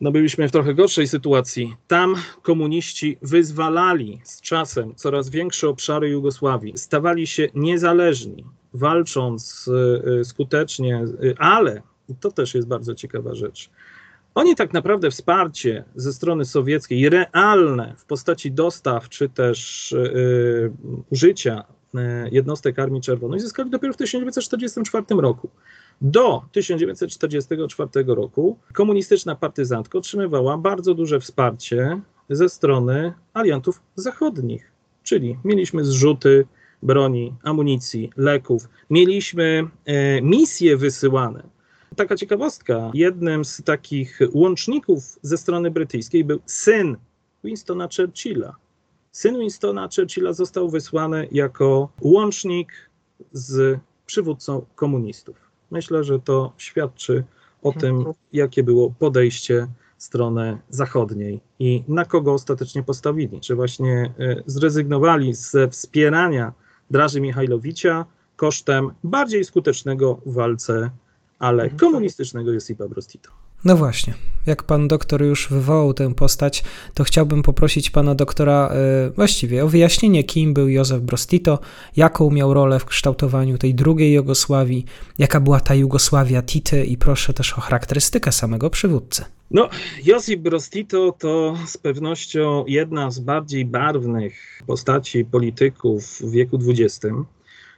no byliśmy w trochę gorszej sytuacji. Tam komuniści wyzwalali z czasem coraz większe obszary Jugosławii, stawali się niezależni, walcząc y, skutecznie, y, ale, to też jest bardzo ciekawa rzecz, Oni tak naprawdę wsparcie ze strony sowieckiej, realne w postaci dostaw czy też yy, użycia jednostek Armii Czerwonej zyskali dopiero w 1944 roku. Do 1944 roku komunistyczna partyzantka otrzymywała bardzo duże wsparcie ze strony aliantów zachodnich, czyli mieliśmy zrzuty broni, amunicji, leków, mieliśmy e, misje wysyłane. Taka ciekawostka, jednym z takich łączników ze strony brytyjskiej był syn Winstona Churchilla. Syn Winstona Churchilla został wysłany jako łącznik z przywódcą komunistów. Myślę, że to świadczy o tym, jakie było podejście strony zachodniej i na kogo ostatecznie postawili. Czy właśnie e, zrezygnowali ze wspierania Draży Michajlowicza kosztem bardziej skutecznego w walce, ale mhm. komunistycznego Josipa Brostito. No właśnie, jak pan doktor już wywołał tę postać, to chciałbym poprosić pana doktora e, właściwie o wyjaśnienie, kim był Józef Brostito, jaką miał rolę w kształtowaniu tej drugiej Jugosławii, jaka była ta Jugosławia Tity i proszę też o charakterystykę samego przywódcy. No, Josip Brostito to z pewnością jedna z bardziej barwnych postaci polityków w wieku XX.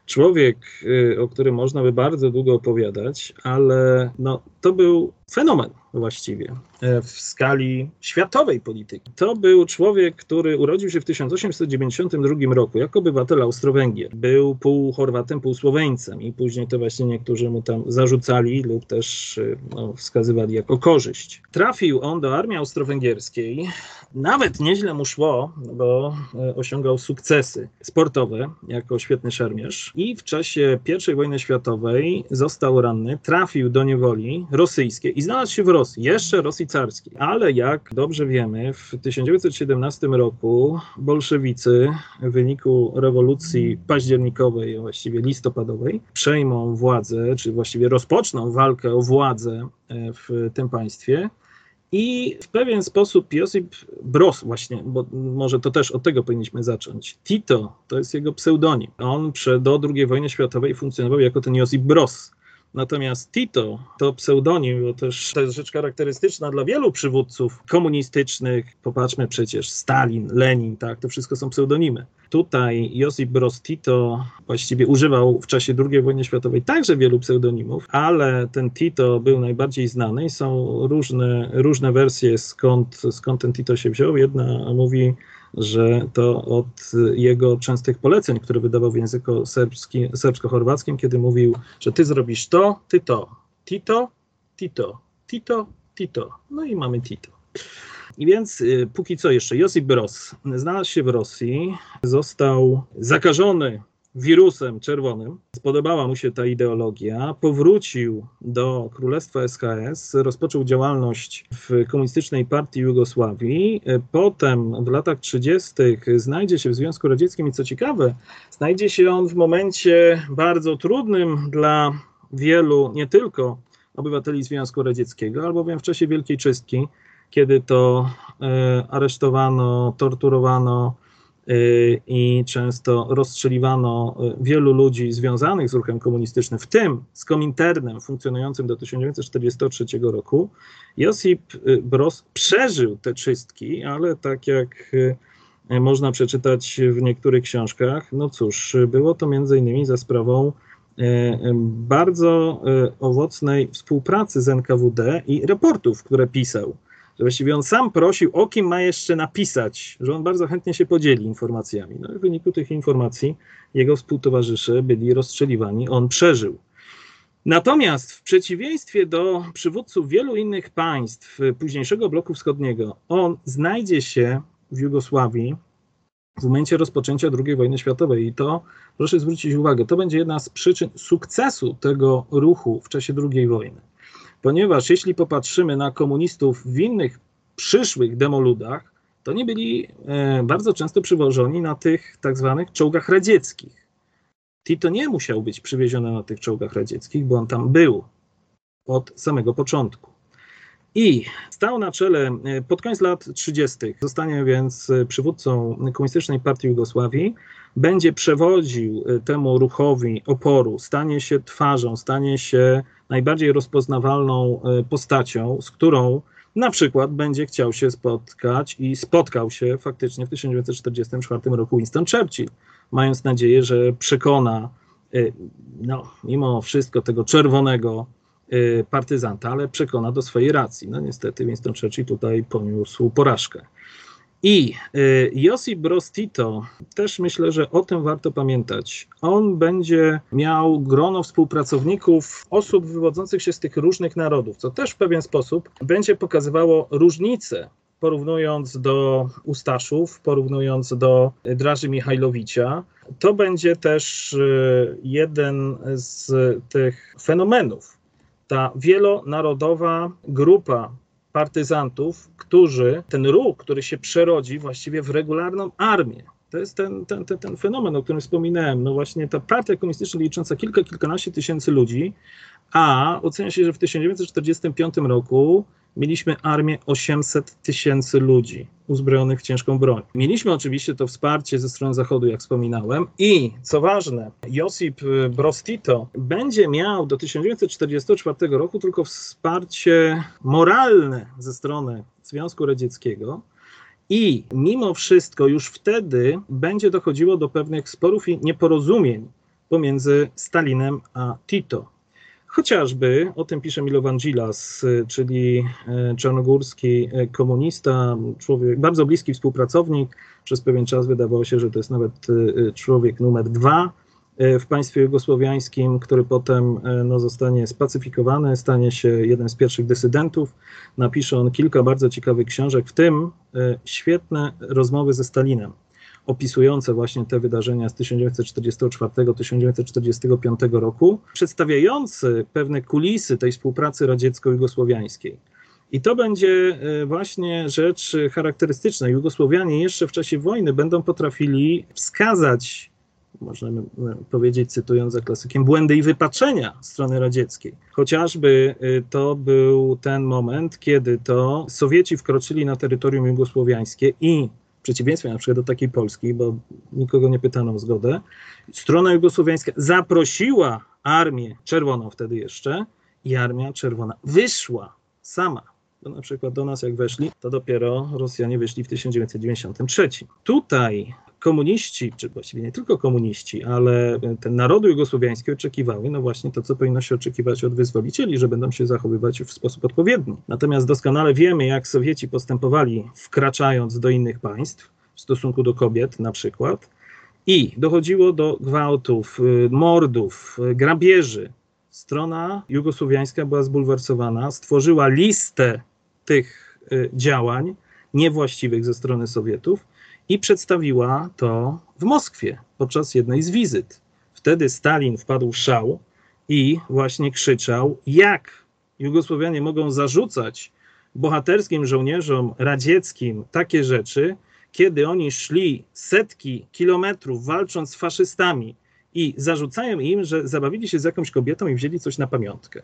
Człowiek, y, o którym można by bardzo długo opowiadać, ale no, to był fenomen właściwie e, w skali światowej polityki. To był człowiek, który urodził się w 1892 roku jako obywatel Austro-Węgier. Był pół Chorwatem, pół Słoweńcem i później to właśnie niektórzy mu tam zarzucali lub też e, no, wskazywali jako korzyść. Trafił on do armii austro-węgierskiej. Nawet nieźle mu szło, bo e, osiągał sukcesy sportowe jako świetny szermierz i w czasie I wojny światowej został ranny, trafił do niewoli rosyjskiej i znalazł się w Rosji, jeszcze Rosji carskiej. Ale jak dobrze wiemy, w 1917 roku bolszewicy w wyniku rewolucji październikowej, właściwie listopadowej, przejmą władzę, czy właściwie rozpoczną walkę o władzę e, w tym państwie. I w pewien sposób Josip Broz, właśnie, bo może to też od tego powinniśmy zacząć. Tito to jest jego pseudonim. On do II wojny światowej funkcjonował jako ten Josip Broz. Natomiast Tito to pseudonim, bo też to jest rzecz charakterystyczna dla wielu przywódców komunistycznych. Popatrzmy przecież Stalin, Lenin, tak, to wszystko są pseudonimy. Tutaj Josip Broz Tito właściwie używał w czasie II wojny światowej także wielu pseudonimów, ale ten Tito był najbardziej znany i są różne, różne wersje skąd, skąd ten Tito się wziął. Jedna mówi że to od jego częstych poleceń, które wydawał w języku serbsko-chorwackim, kiedy mówił, że ty zrobisz to, ty to, Tito, Tito, Tito, Tito. No i mamy Tito. I więc y, póki co jeszcze Josip Broz znalazł się w Rosji, został zakażony wirusem czerwonym. Spodobała mu się ta ideologia, powrócił do Królestwa SKS, rozpoczął działalność w Komunistycznej Partii Jugosławii. Potem w latach 30. znajdzie się w Związku Radzieckim i co ciekawe, znajdzie się on w momencie bardzo trudnym dla wielu, nie tylko obywateli Związku Radzieckiego, albowiem w czasie Wielkiej Czystki, kiedy to e, aresztowano, torturowano, Y, i często rozstrzeliwano y, wielu ludzi związanych z ruchem komunistycznym, w tym z Kominternem funkcjonującym do 1943 roku. Josip Broz przeżył te czystki, ale tak jak można przeczytać w niektórych książkach, no cóż, było to między innymi za sprawą bardzo owocnej współpracy z NKWD i raportów, które pisał że właściwie on sam prosił, o kim ma jeszcze napisać, że on bardzo chętnie się podzieli informacjami. No i w wyniku tych informacji jego współtowarzysze byli rozstrzeliwani, on przeżył. Natomiast w przeciwieństwie do przywódców wielu innych państw późniejszego bloku wschodniego, on znajdzie się w Jugosławii w momencie rozpoczęcia II wojny światowej. I to, proszę zwrócić uwagę, to będzie jedna z przyczyn sukcesu tego ruchu w czasie II wojny ponieważ jeśli popatrzymy na komunistów w innych przyszłych demoludach, to nie byli e, bardzo często przywożeni na tych tak zwanych czołgach radzieckich. Tito nie musiał być przywieziony na tych czołgach radzieckich, bo on tam był od samego początku. I stał na czele e, pod koniec lat 30. Zostanie więc przywódcą Komunistycznej Partii Jugosławii, będzie przewodził e, temu ruchowi oporu, stanie się twarzą, stanie się najbardziej rozpoznawalną e, postacią, z którą na przykład będzie chciał się spotkać i spotkał się faktycznie w 1944 roku Winston Churchill, mając nadzieję, że przekona, no, mimo wszystko tego czerwonego partyzanta, ale przekona do swojej racji. No niestety Winston Churchill tutaj poniósł porażkę. I y, Josip Broz Tito, też myślę, że o tym warto pamiętać. On będzie miał grono współpracowników, osób wywodzących się z tych różnych narodów, co też w pewien sposób będzie pokazywało różnice porównując do Ustaszów, porównując do Draży Michajlowicza, to będzie też y, jeden z tych fenomenów. Ta wielonarodowa grupa partyzantów, którzy, ten ruch, który się przerodzi właściwie w regularną armię. To jest ten, ten, ten, ten fenomen, o którym wspominałem. No właśnie ta partia komunistyczna licząca kilka, kilkanaście tysięcy ludzi, a ocenia się, że w 1945 roku mieliśmy armię 800 tysięcy ludzi uzbrojonych w ciężką broń. Mieliśmy oczywiście to wsparcie ze strony Zachodu, jak wspominałem, i co ważne, Josip Broz Tito będzie miał do 1944 roku tylko wsparcie moralne ze strony Związku Radzieckiego. I mimo wszystko już wtedy będzie dochodziło do pewnych sporów i nieporozumień pomiędzy Stalinem a Tito. Chociażby, o tym pisze Milovan Gilas, czyli e, czarnogórski e, komunista, człowiek, bardzo bliski współpracownik. Przez pewien czas wydawało się, że to jest nawet człowiek numer dwa w państwie jugosłowiańskim, który potem no, zostanie spacyfikowany, stanie się jednym z pierwszych dysydentów. Napisze on kilka bardzo ciekawych książek, w tym świetne rozmowy ze Stalinem opisujące właśnie te wydarzenia z 1944-1945 roku, przedstawiający pewne kulisy tej współpracy radziecko-jugosłowiańskiej. I to będzie e, właśnie rzecz charakterystyczna. Jugosłowianie jeszcze w czasie wojny będą potrafili wskazać, możemy powiedzieć, cytując za klasykiem, błędy i wypaczenia strony radzieckiej. Chociażby e, to był ten moment, kiedy to Sowieci wkroczyli na terytorium jugosłowiańskie i przeciwieństwie na przykład do takiej Polski, bo nikogo nie pytano o zgodę, strona jugosłowiańska zaprosiła armię czerwoną wtedy jeszcze i armia czerwona wyszła sama. Bo na przykład do nas jak weszli, to dopiero Rosjanie wyszli w 1993. Tutaj komuniści, czy właściwie nie tylko komuniści, ale te narody jugosłowiańskie oczekiwały, no właśnie to, co powinno się oczekiwać od wyzwolicieli, że będą się zachowywać w sposób odpowiedni. Natomiast doskonale wiemy, jak Sowieci postępowali, wkraczając do innych państw, w stosunku do kobiet na przykład, i dochodziło do gwałtów, y, mordów, y, grabieży. Strona jugosłowiańska była zbulwersowana, stworzyła listę tych y, działań niewłaściwych ze strony Sowietów i przedstawiła to w Moskwie podczas jednej z wizyt. Wtedy Stalin wpadł w szał i właśnie krzyczał, jak Jugosłowianie mogą zarzucać bohaterskim żołnierzom radzieckim takie rzeczy, kiedy oni szli setki kilometrów walcząc z faszystami i zarzucają im, że zabawili się z jakąś kobietą i wzięli coś na pamiątkę.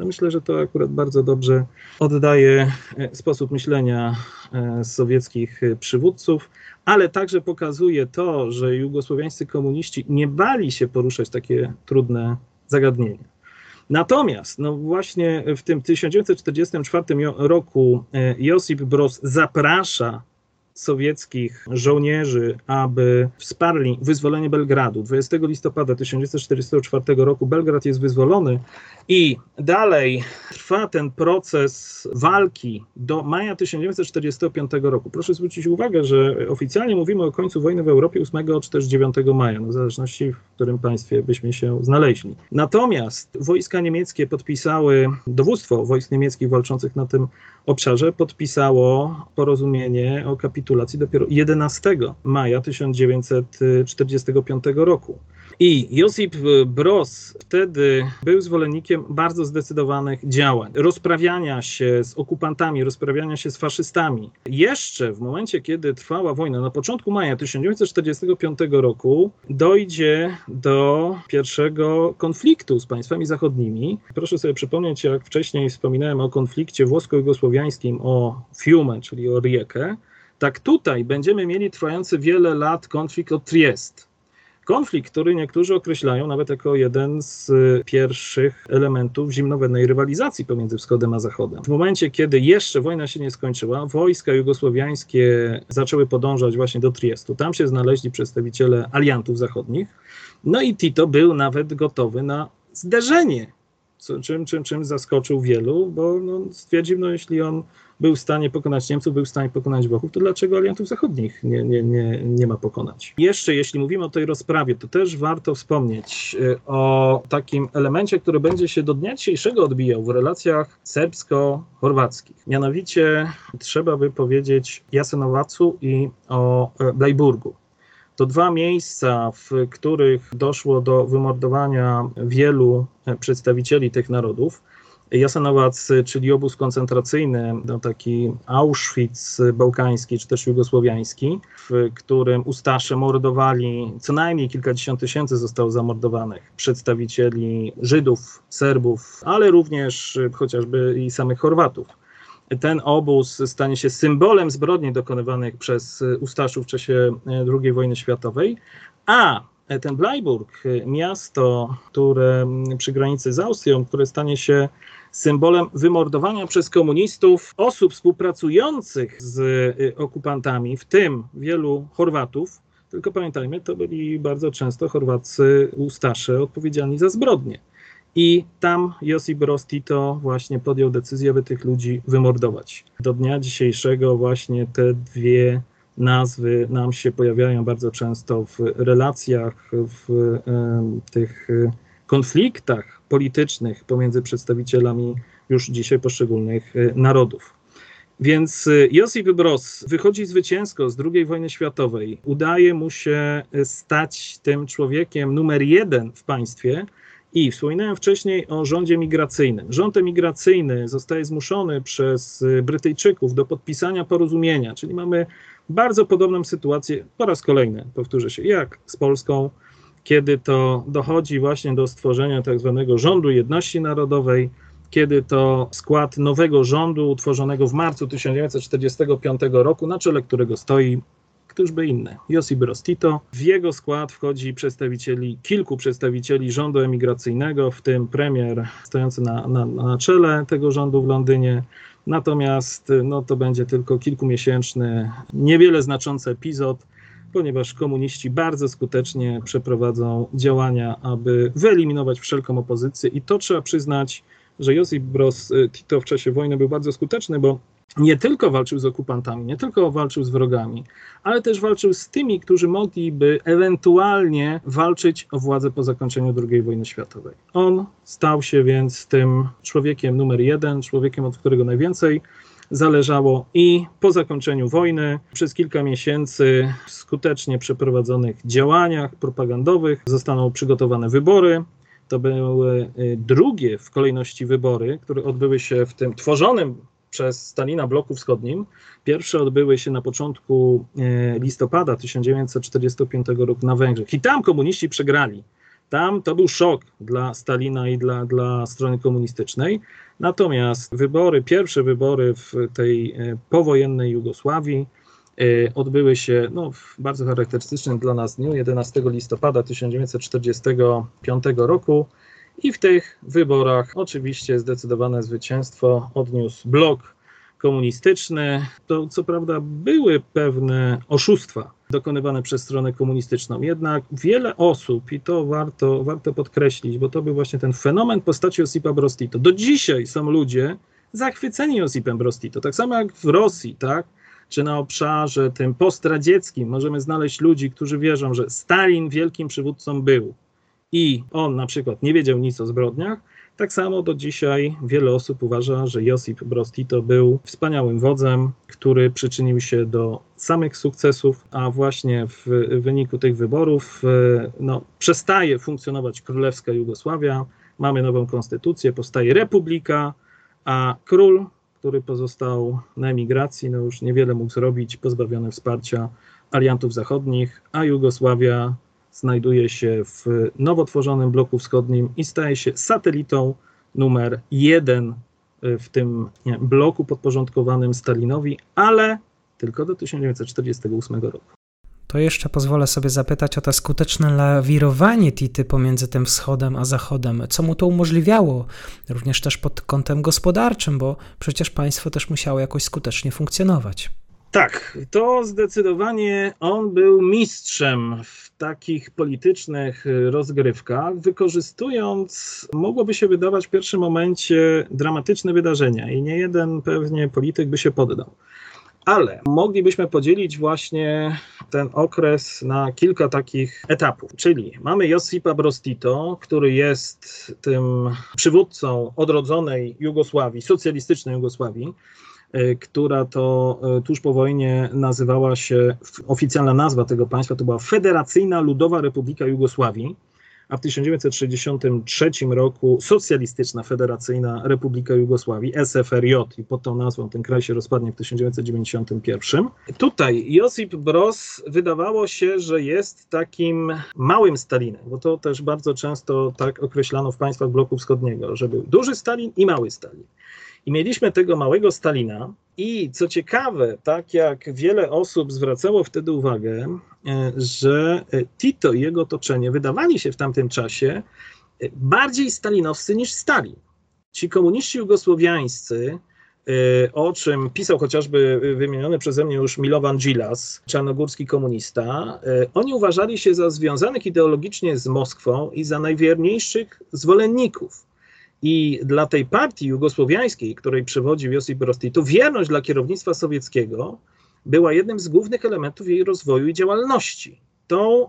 No myślę, że to akurat bardzo dobrze oddaje e, sposób myślenia e, sowieckich e, przywódców, ale także pokazuje to, że jugosłowiańscy komuniści nie bali się poruszać takie trudne zagadnienia. Natomiast no właśnie w tym 1944 roku Josip Broz zaprasza sowieckich żołnierzy, aby wsparli wyzwolenie Belgradu. 20 listopada 1944 roku Belgrad jest wyzwolony i dalej trwa ten proces walki do maja 1945 roku. Proszę zwrócić uwagę, że oficjalnie mówimy o końcu wojny w Europie 8 czy też 9 maja, no w zależności w którym państwie byśmy się znaleźli. Natomiast wojska niemieckie podpisały, dowództwo wojsk niemieckich walczących na tym obszarze podpisało porozumienie o kapitulacji dopiero 11 maja 1945 roku. I Josip Broz wtedy był zwolennikiem bardzo zdecydowanych działań, rozprawiania się z okupantami, rozprawiania się z faszystami. Jeszcze w momencie, kiedy trwała wojna, na początku maja 1945 roku, dojdzie do pierwszego konfliktu z państwami zachodnimi. Proszę sobie przypomnieć, jak wcześniej wspominałem o konflikcie włosko-jugosłowiańskim, o Fiume, czyli o Riekę. Tak tutaj będziemy mieli trwający wiele lat konflikt o Triest Konflikt, który niektórzy określają nawet jako jeden z pierwszych elementów zimnowennej rywalizacji pomiędzy wschodem a zachodem. W momencie, kiedy jeszcze wojna się nie skończyła, wojska jugosłowiańskie zaczęły podążać właśnie do Triestu. Tam się znaleźli przedstawiciele aliantów zachodnich. No i Tito był nawet gotowy na zderzenie czym, czym, czym zaskoczył wielu, bo no, stwierdził, no jeśli on był w stanie pokonać Niemców, był w stanie pokonać Włochów, to dlaczego aliantów zachodnich nie, nie, nie, nie ma pokonać? Jeszcze jeśli mówimy o tej rozprawie, to też warto wspomnieć y, o takim elemencie, który będzie się do dnia dzisiejszego odbijał w relacjach serbsko-chorwackich. Mianowicie trzeba by powiedzieć Jasenowacu i o e, Blajburgu. To dwa miejsca, w których doszło do wymordowania wielu e, przedstawicieli tych narodów. Jasenowac, czyli obóz koncentracyjny, no taki Auschwitz bałkański czy też jugosłowiański, w którym Ustasze mordowali, co najmniej kilkadziesiąt tysięcy zostało zamordowanych przedstawicieli Żydów, Serbów, ale również chociażby i samych Chorwatów. Ten obóz stanie się symbolem zbrodni dokonywanych przez Ustaszów w czasie II wojny światowej, a ten Bleiburg, miasto, które przy granicy z Austrią, które stanie się symbolem wymordowania przez komunistów osób współpracujących z okupantami, w tym wielu Chorwatów. Tylko pamiętajmy, to byli bardzo często Chorwacy Ustasze odpowiedzialni za zbrodnie. I tam Josip Broz Tito właśnie podjął decyzję, aby tych ludzi wymordować. Do dnia dzisiejszego właśnie te dwie nazwy nam się pojawiają bardzo często w relacjach, w tych konfliktach politycznych pomiędzy przedstawicielami już dzisiaj poszczególnych e, narodów. Więc e, Josip Broz wychodzi zwycięsko z II wojny światowej. Udaje mu się e, stać tym człowiekiem numer jeden w państwie, i wspominałem wcześniej o rządzie migracyjnym. Rząd emigracyjny zostaje zmuszony przez y, Brytyjczyków do podpisania porozumienia, czyli mamy bardzo podobną sytuację, po raz kolejny powtórzę się, jak z Polską, kiedy to dochodzi właśnie do stworzenia tak zwanego rządu jedności narodowej, kiedy to skład nowego rządu utworzonego w marcu 1945 roku, na czele którego stoi któż by inny, Josip Broz Tito. W jego skład wchodzi przedstawicieli, kilku przedstawicieli rządu emigracyjnego, w tym premier stojący na, na, na czele tego rządu w Londynie. Natomiast no, to będzie tylko kilkumiesięczny, niewiele znaczący epizod, ponieważ komuniści bardzo skutecznie przeprowadzą działania, aby wyeliminować wszelką opozycję i to trzeba przyznać, że Josip Broz Tito w czasie wojny był bardzo skuteczny, bo nie tylko walczył z okupantami, nie tylko walczył z wrogami, ale też walczył z tymi, którzy mogliby ewentualnie walczyć o władzę po zakończeniu II wojny światowej. On stał się więc tym człowiekiem numer jeden, człowiekiem, od którego najwięcej zależało i po zakończeniu wojny przez kilka miesięcy w skutecznie przeprowadzonych działaniach propagandowych zostaną przygotowane wybory. To były y, drugie w kolejności wybory, które odbyły się w tym tworzonym przez Stalina bloku wschodnim. Pierwsze odbyły się na początku e, listopada 1945 roku na Węgrzech. I tam komuniści przegrali. Tam to był szok dla Stalina i dla, dla strony komunistycznej. Natomiast wybory, pierwsze wybory w tej e, powojennej Jugosławii e, odbyły się no, w bardzo charakterystycznym dla nas dniu 11 listopada 1945 roku. I w tych wyborach oczywiście zdecydowane zwycięstwo odniósł blok komunistyczny. To co prawda były pewne oszustwa dokonywane przez stronę komunistyczną, jednak wiele osób, i to warto, warto podkreślić, bo to był właśnie ten fenomen postaci Osipa Brostito. Do dzisiaj są ludzie zachwyceni Osipem Brostito, tak samo jak w Rosji, tak? czy na obszarze tym postradzieckim możemy znaleźć ludzi, którzy wierzą, że Stalin wielkim przywódcą był, i on na przykład nie wiedział nic o zbrodniach, tak samo do dzisiaj wiele osób uważa, że Josip Broz Tito był wspaniałym wodzem, który przyczynił się do samych sukcesów, a właśnie w wyniku tych wyborów e, no, przestaje funkcjonować królewska Jugosławia, mamy nową konstytucję, powstaje republika, a król, który pozostał na emigracji, no już niewiele mógł zrobić, pozbawiony wsparcia aliantów zachodnich, a Jugosławia znajduje się w nowo tworzonym bloku wschodnim i staje się satelitą numer jeden w tym nie, bloku podporządkowanym Stalinowi, ale tylko do 1948 roku. To jeszcze pozwolę sobie zapytać o to skuteczne lawirowanie Tity pomiędzy tym wschodem a zachodem. Co mu to umożliwiało? Również też pod kątem gospodarczym, bo przecież państwo też musiało jakoś skutecznie funkcjonować. Tak, to zdecydowanie on był mistrzem w takich politycznych rozgrywkach, wykorzystując, mogłoby się wydawać w pierwszym momencie, dramatyczne wydarzenia i nie jeden pewnie polityk by się poddał. Ale moglibyśmy podzielić właśnie ten okres na kilka takich etapów. Czyli mamy Josipa Brostito, który jest tym przywódcą odrodzonej Jugosławii, socjalistycznej Jugosławii, która to y, tuż po wojnie nazywała się, oficjalna nazwa tego państwa to była Federacyjna Ludowa Republika Jugosławii a w 1963 roku Socjalistyczna Federacyjna Republika Jugosławii, SFRJ, i pod tą nazwą ten kraj się rozpadnie w 1991. Tutaj Josip Broz wydawało się, że jest takim małym Stalinem, bo to też bardzo często tak określano w państwach bloku wschodniego, że był duży Stalin i mały Stalin. I mieliśmy tego małego Stalina. I co ciekawe, tak jak wiele osób zwracało wtedy uwagę, e, że Tito i jego otoczenie wydawali się w tamtym czasie e, bardziej stalinowscy niż Stalin. Ci komuniści jugosłowiańscy, e, o czym pisał chociażby wymieniony przeze mnie już Milovan Gilas, czarnogórski komunista, oni uważali się za związanych ideologicznie z Moskwą i za najwierniejszych zwolenników i dla tej partii jugosłowiańskiej, której przewodził Josip Broz Tito, wierność dla kierownictwa sowieckiego była jednym z głównych elementów jej rozwoju i działalności. Tą y,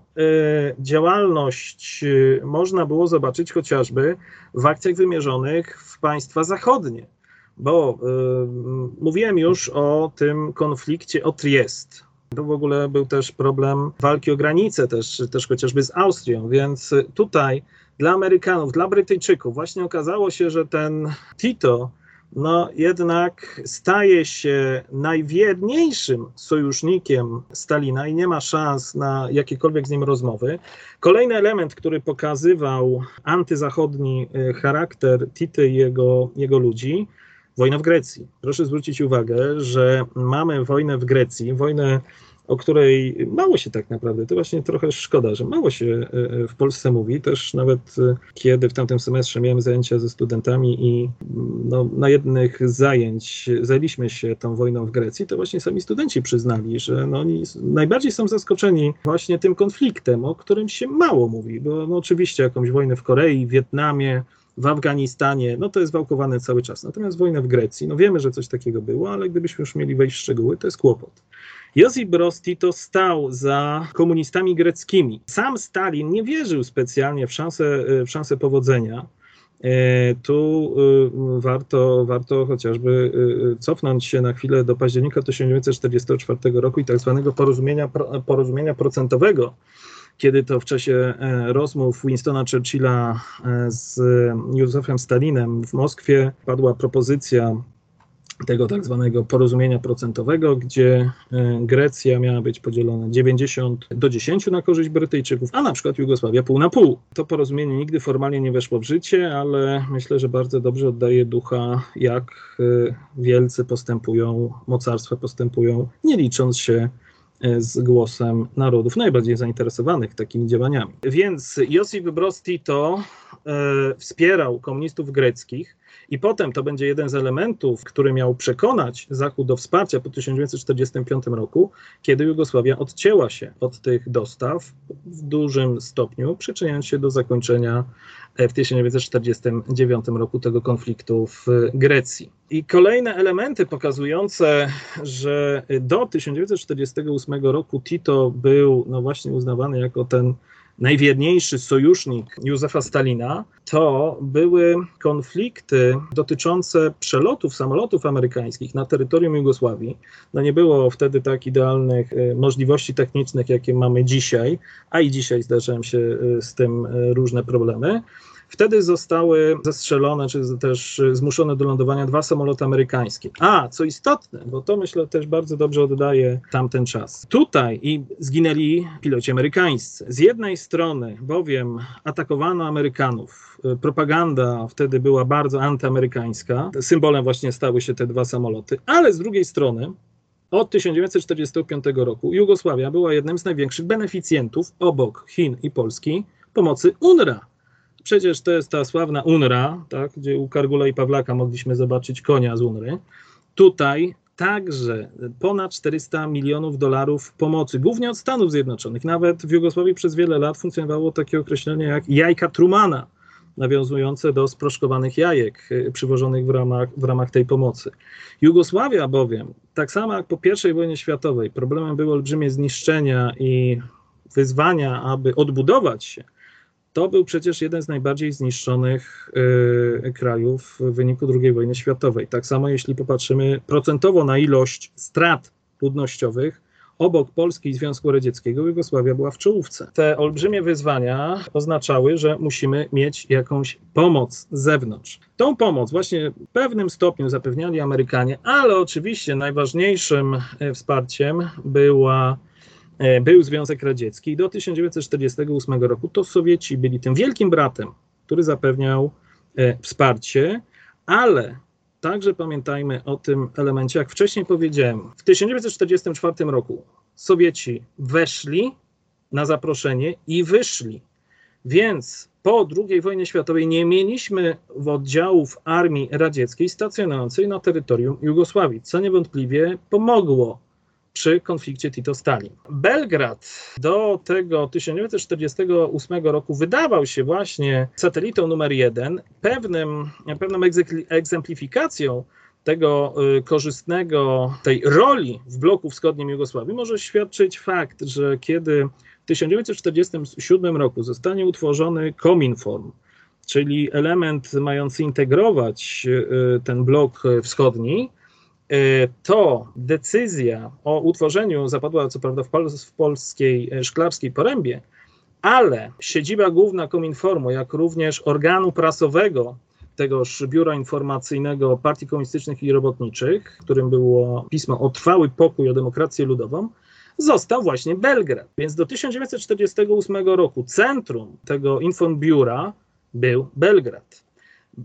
działalność y, można było zobaczyć chociażby w akcjach wymierzonych w państwa zachodnie, bo y, mówiłem już o tym konflikcie o Triest. To w ogóle był też problem walki o granice, też, też chociażby z Austrią, więc tutaj dla Amerykanów, dla Brytyjczyków właśnie okazało się, że ten Tito no jednak staje się najwierniejszym sojusznikiem Stalina i nie ma szans na jakiekolwiek z nim rozmowy. Kolejny element, który pokazywał antyzachodni e, charakter Tity i jego, jego ludzi, wojna w Grecji. Proszę zwrócić uwagę, że mamy wojnę w Grecji, wojnę o której mało się tak naprawdę, to właśnie trochę szkoda, że mało się e, e, w Polsce mówi. Też nawet e, kiedy w tamtym semestrze miałem zajęcia ze studentami i no, na jednych zajęć zajęliśmy się tą wojną w Grecji, to właśnie sami studenci przyznali, że no, oni najbardziej są zaskoczeni właśnie tym konfliktem, o którym się mało mówi, bo no, oczywiście jakąś wojnę w Korei, w Wietnamie, w Afganistanie, no to jest wałkowane cały czas. Natomiast wojna w Grecji, no wiemy, że coś takiego było, ale gdybyśmy już mieli wejść w szczegóły, to jest kłopot. Josip Broz Tito stał za komunistami greckimi. Sam Stalin nie wierzył specjalnie w szansę, w szansę powodzenia. E, tu e, warto, warto chociażby e, cofnąć się na chwilę do października 1944 roku i tak zwanego porozumienia, porozumienia procentowego, kiedy to w czasie rozmów Winstona Churchilla z Józefem Stalinem w Moskwie padła propozycja tego tak zwanego porozumienia procentowego, gdzie e, Grecja miała być podzielona 90 do 10 na korzyść Brytyjczyków, a na przykład Jugosławia pół na pół. To porozumienie nigdy formalnie nie weszło w życie, ale myślę, że bardzo dobrze oddaje ducha, jak e, wielcy postępują, mocarstwa postępują, nie licząc się e, z głosem narodów najbardziej zainteresowanych takimi działaniami. Więc Josip Broz Tito e, wspierał komunistów greckich, i potem to będzie jeden z elementów, który miał przekonać Zachód do wsparcia po 1945 roku, kiedy Jugosławia odcięła się od tych dostaw w dużym stopniu, przyczyniając się do zakończenia w 1949 roku tego konfliktu w Grecji. I kolejne elementy pokazujące, że do 1948 roku Tito był no właśnie uznawany jako ten najwierniejszy sojusznik Józefa Stalina, to były konflikty dotyczące przelotów samolotów amerykańskich na terytorium Jugosławii. No nie było wtedy tak idealnych e, możliwości technicznych, jakie mamy dzisiaj, a i dzisiaj zdarzają się e, z tym e, różne problemy. Wtedy zostały zestrzelone, czy też zmuszone do lądowania dwa samoloty amerykańskie. A, co istotne, bo to myślę też bardzo dobrze oddaje tamten czas. Tutaj i zginęli piloci amerykańscy. Z jednej strony bowiem atakowano Amerykanów. Propaganda wtedy była bardzo antyamerykańska. Symbolem właśnie stały się te dwa samoloty, ale z drugiej strony Od 1945 roku Jugosławia była jednym z największych beneficjentów obok Chin i Polski pomocy UNRWA. Przecież to jest ta sławna UNRWA, tak, gdzie u Kargula i Pawlaka mogliśmy zobaczyć konia z UNRWA. Tutaj także ponad 400 milionów dolarów pomocy, głównie od Stanów Zjednoczonych. Nawet w Jugosławii przez wiele lat funkcjonowało takie określenie jak jajka Trumana, nawiązujące do sproszkowanych jajek y, przywożonych w ramach, w ramach tej pomocy. Jugosławia bowiem, tak samo jak po I wojnie światowej, problemem były olbrzymie zniszczenia i wyzwania, aby odbudować się, to był przecież jeden z najbardziej zniszczonych y, krajów w wyniku II wojny światowej. Tak samo jeśli popatrzymy procentowo na ilość strat ludnościowych, obok Polski i Związku Radzieckiego Jugosławia była w czołówce. Te olbrzymie wyzwania oznaczały, że musimy mieć jakąś pomoc z zewnątrz. Tą pomoc właśnie w pewnym stopniu zapewniali Amerykanie, ale oczywiście najważniejszym e, wsparciem była był Związek Radziecki i do 1948 roku to Sowieci byli tym wielkim bratem, który zapewniał e, wsparcie, ale także pamiętajmy o tym elemencie, jak wcześniej powiedziałem, w 1944 roku Sowieci weszli na zaproszenie i wyszli. Więc po II wojnie światowej nie mieliśmy oddziałów armii radzieckiej stacjonującej na terytorium Jugosławii, co niewątpliwie pomogło przy konflikcie Tito-Stalin. Belgrad do tego 1948 roku wydawał się właśnie satelitą numer jeden, pewnym, pewną egzemplifikacją tego y, korzystnego, tej roli w bloku wschodnim Jugosławii może świadczyć fakt, że kiedy w 1947 roku zostanie utworzony Cominform, czyli element mający integrować y, ten blok wschodni, to decyzja o utworzeniu zapadła co prawda w, pol w polskiej e, szklarskiej porębie, ale siedziba główna Kominformu, jak również organu prasowego tegoż biura informacyjnego Partii Komunistycznych i Robotniczych, którym było pismo o trwały pokój, o demokrację ludową, został właśnie Belgrad. Więc do 1948 roku centrum tego informbiura był Belgrad.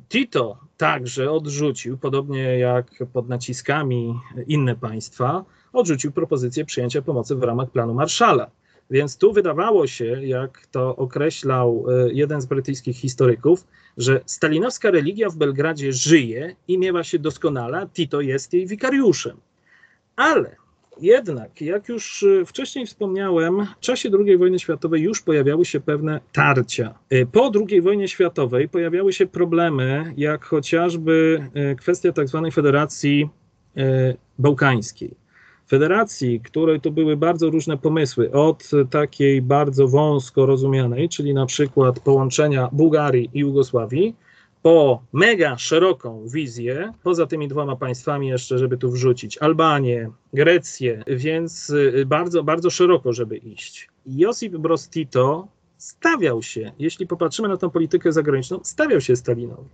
Tito także odrzucił, podobnie jak pod naciskami inne państwa, odrzucił propozycję przyjęcia pomocy w ramach planu Marszala. Więc tu wydawało się, jak to określał e, jeden z brytyjskich historyków, że stalinowska religia w Belgradzie żyje i miewa się doskonale, Tito jest jej wikariuszem. Ale jednak, jak już y, wcześniej wspomniałem, w czasie II wojny światowej już pojawiały się pewne tarcia. Y, po II wojnie światowej pojawiały się problemy, jak chociażby y, kwestia tzw. Tak Federacji Bałkańskiej. Federacji, której to były bardzo różne pomysły, od takiej bardzo wąsko rozumianej, czyli na przykład połączenia Bułgarii i Jugosławii, po mega szeroką wizję, poza tymi dwoma państwami jeszcze, żeby tu wrzucić Albanię, Grecję, więc y, bardzo, bardzo szeroko, żeby iść. Josip Broz Tito stawiał się, jeśli popatrzymy na tę politykę zagraniczną, stawiał się Stalinowi.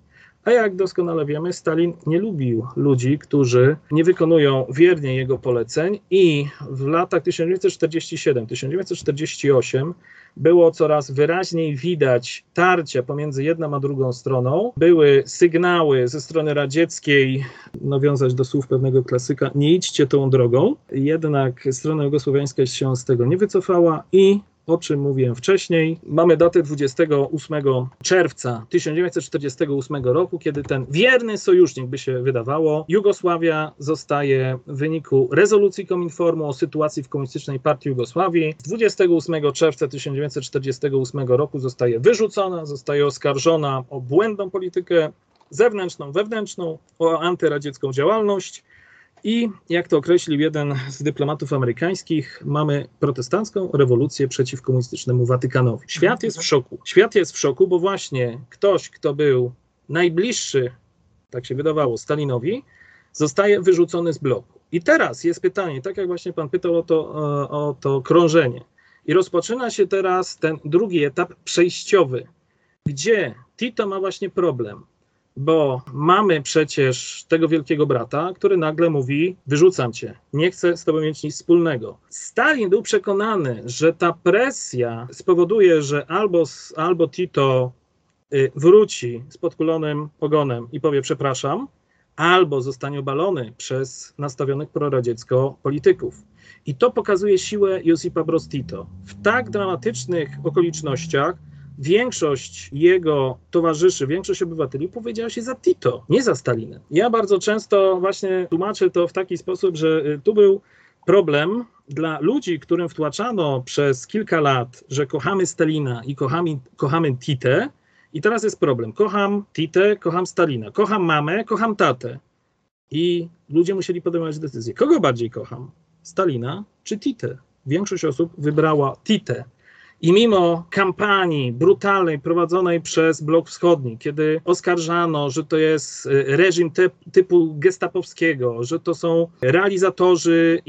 A jak doskonale wiemy, Stalin nie lubił ludzi, którzy nie wykonują wiernie jego poleceń i w latach 1947-1948 było coraz wyraźniej widać tarcia pomiędzy jedną a drugą stroną. Były sygnały ze strony radzieckiej, nawiązać do słów pewnego klasyka, nie idźcie tą drogą. Jednak strona jugosłowiańska się z tego nie wycofała i o czym mówiłem wcześniej. Mamy datę 28 czerwca 1948 roku, kiedy ten wierny sojusznik, by się wydawało, Jugosławia zostaje w wyniku rezolucji Kominformu o sytuacji w Komunistycznej Partii Jugosławii 28 czerwca 1948 roku zostaje wyrzucona, zostaje oskarżona o błędną politykę zewnętrzną, wewnętrzną, o antyradziecką działalność i jak to określił jeden z dyplomatów amerykańskich, mamy protestancką rewolucję przeciw komunistycznemu Watykanowi. Świat jest w szoku. Świat jest w szoku, bo właśnie ktoś, kto był najbliższy, tak się wydawało, Stalinowi, zostaje wyrzucony z bloku. I teraz jest pytanie, tak jak właśnie pan pytał o to, e, o to krążenie. I rozpoczyna się teraz ten drugi etap przejściowy, gdzie Tito ma właśnie problem bo mamy przecież tego wielkiego brata, który nagle mówi: Wyrzucam cię, nie chcę z tobą mieć nic wspólnego. Stalin był przekonany, że ta presja spowoduje, że albo, albo Tito y, wróci z podkulonym ogonem i powie: Przepraszam, albo zostanie obalony przez nastawionych proradziecko polityków. I to pokazuje siłę Josipa Broz Tito. W tak dramatycznych okolicznościach większość jego towarzyszy, większość obywateli powiedziała się za Tito, nie za Stalinem. Ja bardzo często właśnie tłumaczę to w taki sposób, że y, tu był problem dla ludzi, którym wtłaczano przez kilka lat, że kochamy Stalina i kochamy, kochamy Titę, i teraz jest problem. Kocham Titę, kocham Stalina, kocham mamę, kocham tatę. I ludzie musieli podejmować decyzję. Kogo bardziej kocham? Stalina czy Titę? Większość osób wybrała Titę. I mimo kampanii brutalnej prowadzonej przez Blok Wschodni, kiedy oskarżano, że to jest y, reżim te, typu gestapowskiego, że to są realizatorzy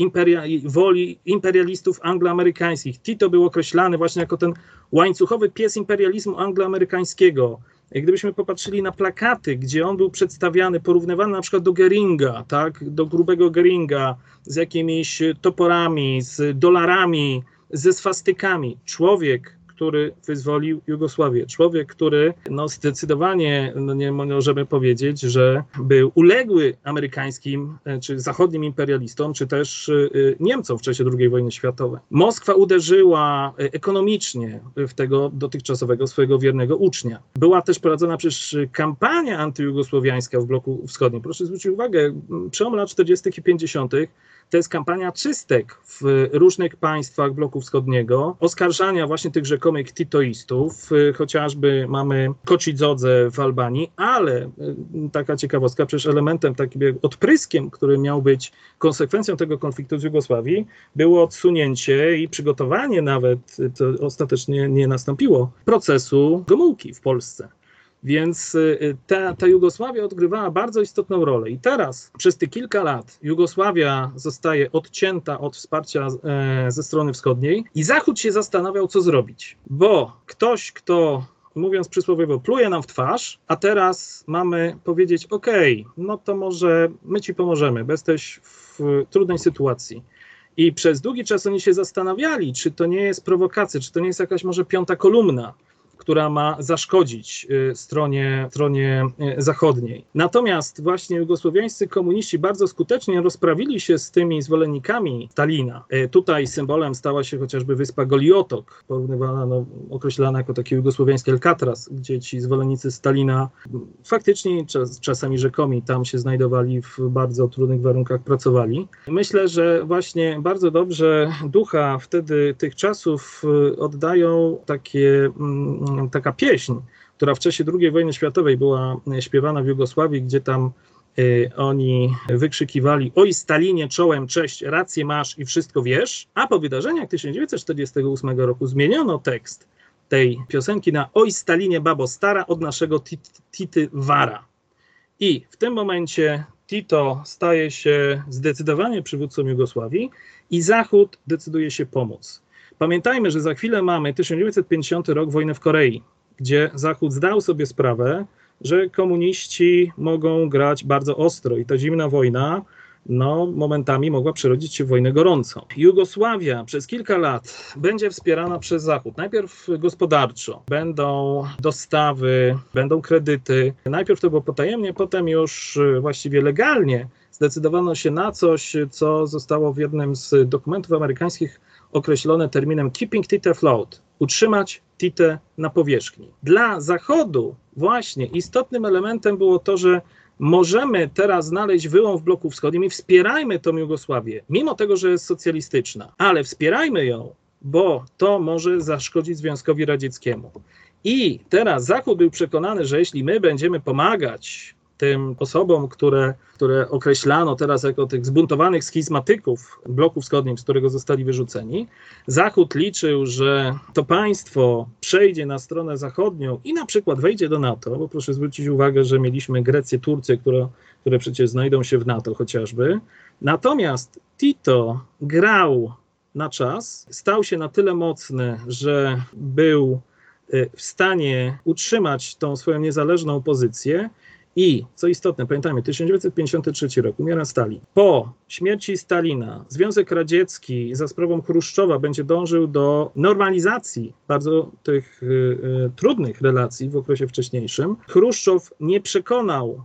woli imperialistów angloamerykańskich, Tito był określany właśnie jako ten łańcuchowy pies imperializmu angloamerykańskiego. Gdybyśmy popatrzyli na plakaty, gdzie on był przedstawiany, porównywany na przykład do Geringa, tak, do grubego Geringa, z jakimiś toporami, z dolarami, ze swastykami. Człowiek, który wyzwolił Jugosławię. Człowiek, który no, zdecydowanie no, nie możemy powiedzieć, że był uległy amerykańskim e, czy zachodnim imperialistom, czy też e, Niemcom w czasie II wojny światowej. Moskwa uderzyła e, ekonomicznie w tego dotychczasowego swojego wiernego ucznia. Była też prowadzona przecież kampania antyjugosłowiańska w bloku wschodnim. Proszę zwrócić uwagę, przełom lat 40. i 50 to jest kampania czystek w różnych państwach bloku wschodniego, oskarżania właśnie tych rzekomych titoistów, y, chociażby mamy Kocidzodze w Albanii, ale y, taka ciekawostka, przecież elementem takim odpryskiem, który miał być konsekwencją tego konfliktu z Jugosławii, było odsunięcie i przygotowanie nawet, to ostatecznie nie nastąpiło, procesu Gomułki w Polsce. Więc y, ta, ta Jugosławia odgrywała bardzo istotną rolę. I teraz, przez te kilka lat, Jugosławia zostaje odcięta od wsparcia e, ze strony wschodniej i Zachód się zastanawiał, co zrobić. Bo ktoś, kto mówiąc przysłowiowo, pluje nam w twarz, a teraz mamy powiedzieć: OK, no to może my ci pomożemy, bo jesteś w trudnej sytuacji. I przez długi czas oni się zastanawiali, czy to nie jest prowokacja, czy to nie jest jakaś może piąta kolumna która ma zaszkodzić y, stronie, stronie y, zachodniej. Natomiast właśnie jugosłowiańscy komuniści bardzo skutecznie rozprawili się z tymi zwolennikami Stalina. Y, tutaj symbolem stała się chociażby wyspa Goliotok, porównywana, no, określana jako taki jugosłowiański Alcatraz, gdzie ci zwolennicy Stalina faktycznie czas, czasami rzekomi tam się znajdowali w bardzo trudnych warunkach, pracowali. Myślę, że właśnie bardzo dobrze ducha wtedy tych czasów oddają takie mm, taka pieśń, która w czasie II wojny światowej była śpiewana w Jugosławii, gdzie tam y, oni wykrzykiwali oj Stalinie czołem, cześć, rację masz i wszystko wiesz, a po wydarzeniach 1948 roku zmieniono tekst tej piosenki na oj Stalinie babo stara od naszego Tity Wara. I w tym momencie Tito staje się zdecydowanie przywódcą Jugosławii i Zachód decyduje się pomóc. Pamiętajmy, że za chwilę mamy 1950 rok, wojnę w Korei, gdzie Zachód zdał sobie sprawę, że komuniści mogą grać bardzo ostro i ta zimna wojna no, momentami mogła przerodzić się w wojnę gorącą. Jugosławia przez kilka lat będzie wspierana przez Zachód. Najpierw gospodarczo, będą dostawy, będą kredyty. Najpierw to było potajemnie, potem już właściwie legalnie zdecydowano się na coś, co zostało w jednym z dokumentów amerykańskich określone terminem keeping Tite afloat, utrzymać Tite na powierzchni. Dla Zachodu właśnie istotnym elementem było to, że możemy teraz znaleźć wyłom w bloku wschodnim i wspierajmy tą Jugosławię, mimo tego, że jest socjalistyczna, ale wspierajmy ją, bo to może zaszkodzić Związkowi Radzieckiemu. I teraz Zachód był przekonany, że jeśli my będziemy pomagać tym osobom, które, które określano teraz jako tych zbuntowanych schizmatyków bloku wschodnim, z którego zostali wyrzuceni, Zachód liczył, że to państwo przejdzie na stronę zachodnią i na przykład wejdzie do NATO, bo proszę zwrócić uwagę, że mieliśmy Grecję, Turcję, które, które przecież znajdą się w NATO chociażby. Natomiast Tito grał na czas, stał się na tyle mocny, że był y, w stanie utrzymać tą swoją niezależną pozycję i, co istotne, pamiętajmy, 1953 rok, umiera Stalin. Po śmierci Stalina Związek Radziecki za sprawą Chruszczowa będzie dążył do normalizacji bardzo tych y, y, trudnych relacji w okresie wcześniejszym. Chruszczow nie przekonał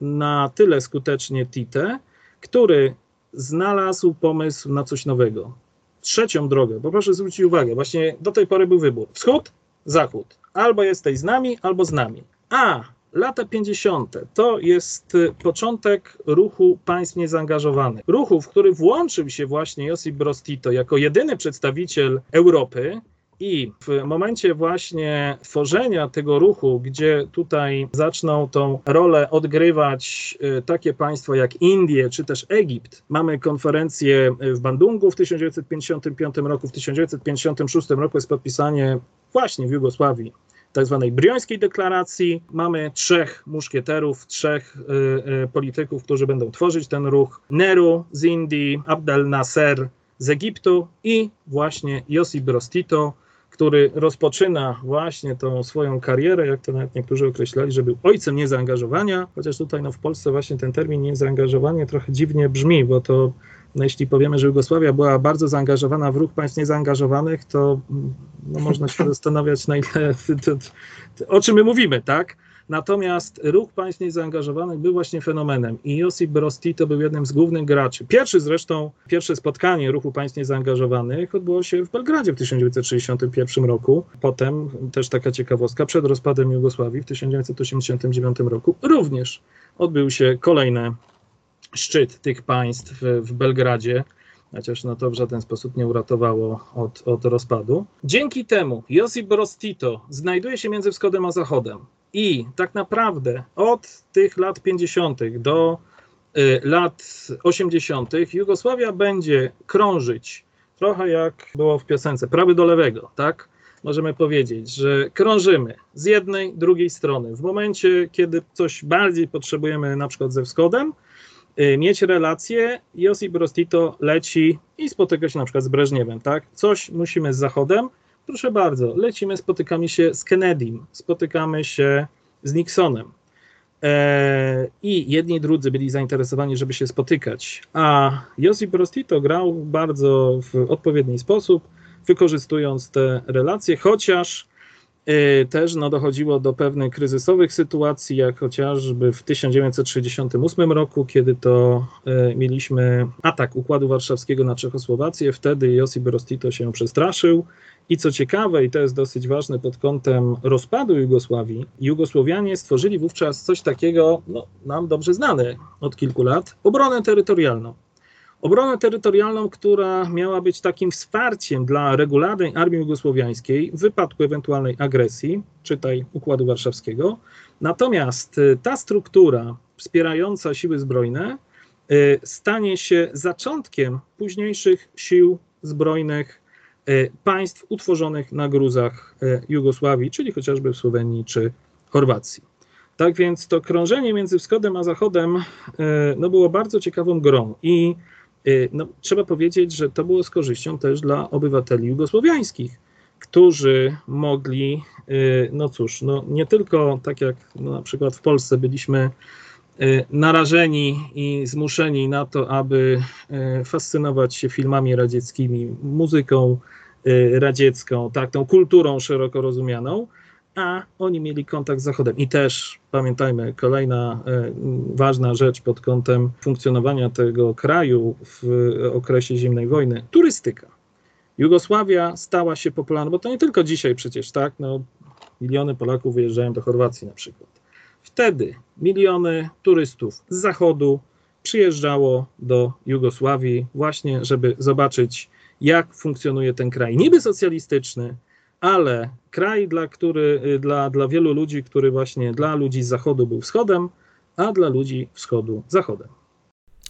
na tyle skutecznie Tite, który znalazł pomysł na coś nowego. Trzecią drogę, bo proszę zwrócić uwagę, właśnie do tej pory był wybór: wschód, zachód. Albo jesteś z nami, albo z nami. A lata 50. to jest początek ruchu państw niezaangażowanych. Ruchu, w który włączył się właśnie Josip Broz Tito jako jedyny przedstawiciel Europy, i w momencie właśnie tworzenia tego ruchu, gdzie tutaj zaczną tą rolę odgrywać y, takie państwa jak Indie czy też Egipt, mamy konferencję w Bandungu w 1955 roku, w 1956 roku jest podpisanie właśnie w Jugosławii tak zwanej briońskiej deklaracji. Mamy trzech muszkieterów, trzech y, y, polityków, którzy będą tworzyć ten ruch. Neru z Indii, Abdel Nasser z Egiptu i właśnie Josip Broz Tito, który rozpoczyna właśnie tą swoją karierę, jak to nawet niektórzy określali, że był ojcem niezaangażowania, chociaż tutaj no, w Polsce właśnie ten termin niezaangażowanie trochę dziwnie brzmi, bo to no, jeśli powiemy, że Jugosławia była bardzo zaangażowana w ruch państw niezaangażowanych, to no, można się zastanawiać, na ile, to, to, o czym my mówimy, tak? Natomiast ruch państw niezaangażowanych był właśnie fenomenem i Josip Broz Tito był jednym z głównych graczy. Pierwszy zresztą, pierwsze spotkanie ruchu państw niezaangażowanych odbyło się w Belgradzie w 1961 roku. Potem, też taka ciekawostka, przed rozpadem Jugosławii w 1989 roku również odbył się kolejny szczyt tych państw w Belgradzie chociaż no to w żaden sposób nie uratowało od, od rozpadu. Dzięki temu Josip Broz Tito znajduje się między wschodem a zachodem. I tak naprawdę od tych lat 50. do y, lat 80. Jugosławia będzie krążyć trochę jak było w piosence, prawy do lewego, tak? Możemy powiedzieć, że krążymy z jednej, drugiej strony. W momencie, kiedy coś bardziej potrzebujemy, na przykład ze wschodem, mieć relacje, Josip Broz Tito leci i spotyka się na przykład z Breżniewem, tak? Coś musimy z Zachodem, Proszę bardzo, lecimy, spotykamy się z Kennedym, spotykamy się z Nixonem. E, I jedni i drudzy byli zainteresowani, żeby się spotykać. A Josip Broz Tito grał bardzo w odpowiedni sposób, wykorzystując te relacje, chociaż też no, dochodziło do pewnych kryzysowych sytuacji, jak chociażby w 1968 roku, kiedy to e, mieliśmy atak Układu Warszawskiego na Czechosłowację. Wtedy Josip Broz Tito się przestraszył i co ciekawe, i to jest dosyć ważne pod kątem rozpadu Jugosławii, Jugosłowianie stworzyli wówczas coś takiego, no, nam dobrze znane od kilku lat, obronę terytorialną. Obronę terytorialną, która miała być takim wsparciem dla regularnej armii jugosłowiańskiej w wypadku ewentualnej agresji, czytaj Układu Warszawskiego. Natomiast y, ta struktura wspierająca siły zbrojne y, stanie się zaczątkiem późniejszych sił zbrojnych E, państw utworzonych na gruzach Jugosławii, czyli chociażby w Słowenii czy Chorwacji. Tak więc to krążenie między wschodem a zachodem no, było bardzo ciekawą grą i no, trzeba powiedzieć, że to było z korzyścią też dla obywateli jugosłowiańskich, którzy mogli, no cóż, no, nie tylko tak jak no, na przykład w Polsce byliśmy narażeni i zmuszeni na to, aby fascynować się filmami radzieckimi, muzyką, Y, radziecką, tak, tą kulturą szeroko rozumianą, a oni mieli kontakt z Zachodem. I też pamiętajmy, kolejna y, ważna rzecz pod kątem funkcjonowania tego kraju w okresie zimnej wojny turystyka. Jugosławia stała się popularna, bo to nie tylko dzisiaj przecież, tak? No, miliony Polaków wyjeżdżają do Chorwacji na przykład. Wtedy miliony turystów z zachodu przyjeżdżało do Jugosławii właśnie, żeby zobaczyć jak funkcjonuje ten kraj. Niby socjalistyczny, ale kraj, dla, który, dla, dla wielu ludzi, który właśnie dla ludzi z zachodu był wschodem, a dla ludzi wschodu zachodem.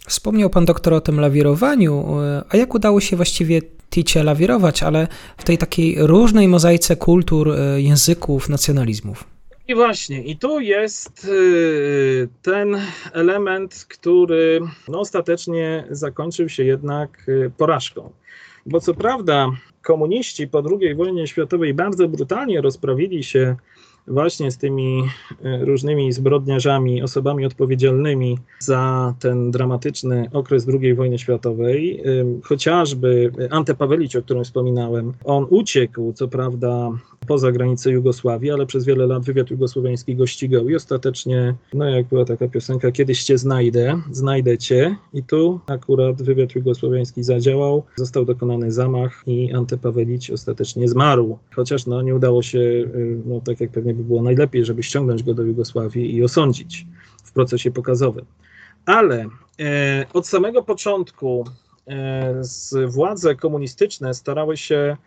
Wspomniał pan doktor o tym lawirowaniu, a jak udało się właściwie Ticie lawirować, ale w tej takiej różnej mozaice kultur, języków, nacjonalizmów? I właśnie, i tu jest y, ten element, który no, ostatecznie zakończył się jednak y, porażką. Bo co prawda komuniści po II wojnie światowej bardzo brutalnie rozprawili się właśnie z tymi e, różnymi zbrodniarzami, osobami odpowiedzialnymi za ten dramatyczny okres II wojny światowej. Chociażby Ante Pawelić, o którym wspominałem, on uciekł co prawda poza granicę Jugosławii, ale przez wiele lat wywiad jugosłowiański go ścigał. I ostatecznie, no jak była taka piosenka, kiedyś cię znajdę, znajdę cię i tu akurat wywiad jugosłowiański zadziałał, został dokonany zamach i Ante Pawelić ostatecznie zmarł, chociaż no nie udało się, y, no tak jak pewnie by było najlepiej, żeby ściągnąć go do Jugosławii i osądzić w procesie pokazowym. Ale e, od samego początku e, z władze komunistyczne starały się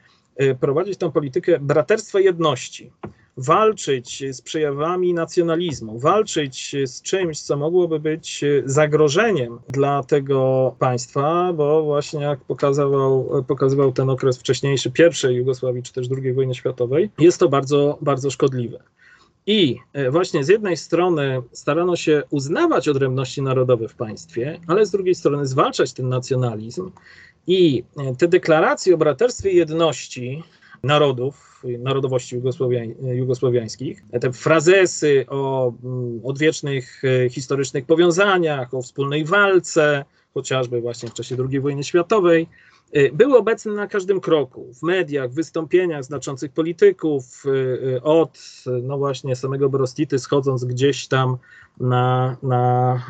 prowadzić tę politykę braterstwa jedności, walczyć z przejawami nacjonalizmu, walczyć z czymś, co mogłoby być zagrożeniem dla tego państwa, bo właśnie jak pokazywał, pokazywał ten okres wcześniejszy pierwszej Jugosławii czy też II wojny światowej, jest to bardzo, bardzo szkodliwe. I e, właśnie z jednej strony starano się uznawać odrębności narodowe w państwie, ale z drugiej strony zwalczać ten nacjonalizm. I te deklaracje o braterstwie jedności narodów, narodowości jugosłowiańskich, te frazesy o mm, odwiecznych e, historycznych powiązaniach, o wspólnej walce, chociażby właśnie w czasie II wojny światowej, Y, był obecny na każdym kroku, w mediach, w wystąpieniach znaczących polityków, y, y, od no właśnie samego Brostity, schodząc gdzieś tam na, na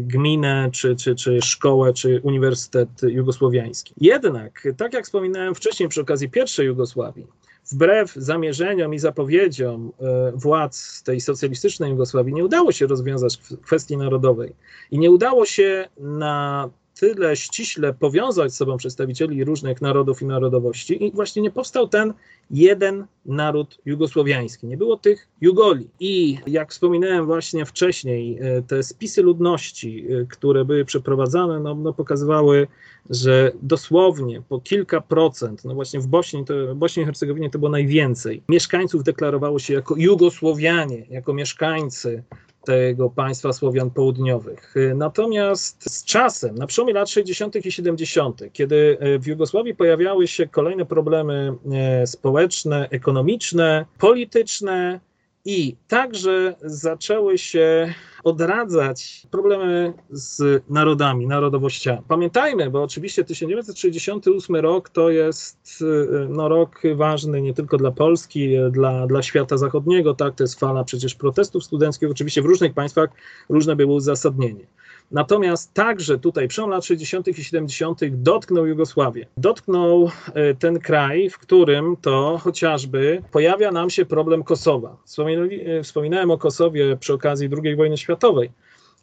gminę, czy, czy, czy szkołę, czy Uniwersytet Jugosłowiański. Jednak, tak jak wspominałem wcześniej przy okazji pierwszej Jugosławii, wbrew zamierzeniom i zapowiedziom władz tej socjalistycznej Jugosławii nie udało się rozwiązać kwestii narodowej i nie udało się na tyle ściśle powiązać z sobą przedstawicieli różnych narodów i narodowości i właśnie nie powstał ten jeden naród jugosłowiański. Nie było tych Jugoli. I jak wspominałem właśnie wcześniej, e, te spisy ludności, e, które były przeprowadzane, no, no pokazywały, że dosłownie po kilka procent, no właśnie w Bośni, to, Bośni i Hercegowinie to było najwięcej, mieszkańców deklarowało się jako Jugosłowianie, jako mieszkańcy tego państwa Słowian południowych. Natomiast z czasem, na przełomie lat 60. i 70., kiedy w Jugosławii pojawiały się kolejne problemy e, społeczne, ekonomiczne, polityczne, i także zaczęły się odradzać problemy z narodami, narodowościami. Pamiętajmy, bo oczywiście 1968 rok to jest no, rok ważny nie tylko dla Polski, dla, dla świata zachodniego, tak, to jest fala przecież protestów studenckich, oczywiście w różnych państwach różne były uzasadnienie. Natomiast także tutaj przełom lat 60. i 70. dotknął Jugosławię. Dotknął e, ten kraj, w którym to chociażby pojawia nam się problem Kosowa. E, wspominałem o Kosowie przy okazji II wojny światowej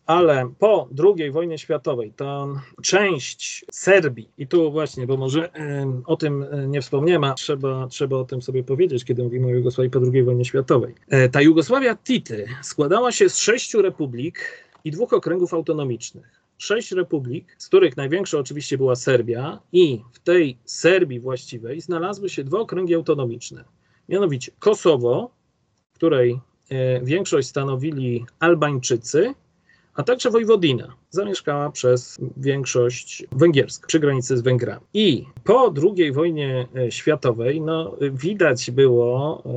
ale po II wojnie światowej ta część Serbii, i tu właśnie, bo może o tym e, nie wspomniałem, a trzeba, trzeba o tym sobie powiedzieć, kiedy mówimy o Jugosławii po II wojnie światowej. Ta Jugosławia Tity składała się z sześciu republik, i dwóch okręgów autonomicznych. Sześć republik, z których największa oczywiście była Serbia, i w tej Serbii właściwej znalazły się dwa okręgi autonomiczne. Mianowicie Kosowo, której e, większość stanowili Albańczycy, a także Wojwodina, zamieszkała przez większość węgierską przy granicy z Węgrami. I po II wojnie e, światowej no, widać było, e,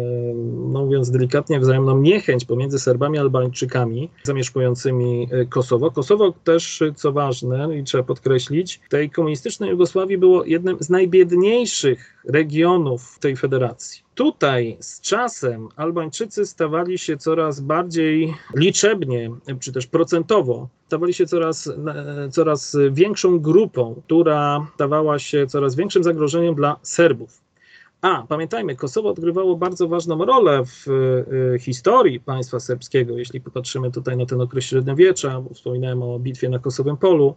no mówiąc delikatnie, wzajemną niechęć pomiędzy Serbami a Albańczykami zamieszkującymi e, Kosowo. Kosowo też, co ważne i trzeba podkreślić, tej komunistycznej Jugosławii było jednym z najbiedniejszych regionów tej federacji. Tutaj z czasem Albańczycy stawali się coraz bardziej liczebnie, czy też procentowo, stawali się coraz, coraz większą grupą, która stawała się coraz większym zagrożeniem dla Serbów. A pamiętajmy, Kosowo odgrywało bardzo ważną rolę w y, historii państwa serbskiego. Jeśli popatrzymy tutaj na ten okres średniowiecza, bo wspominałem o bitwie na Kosowym Polu.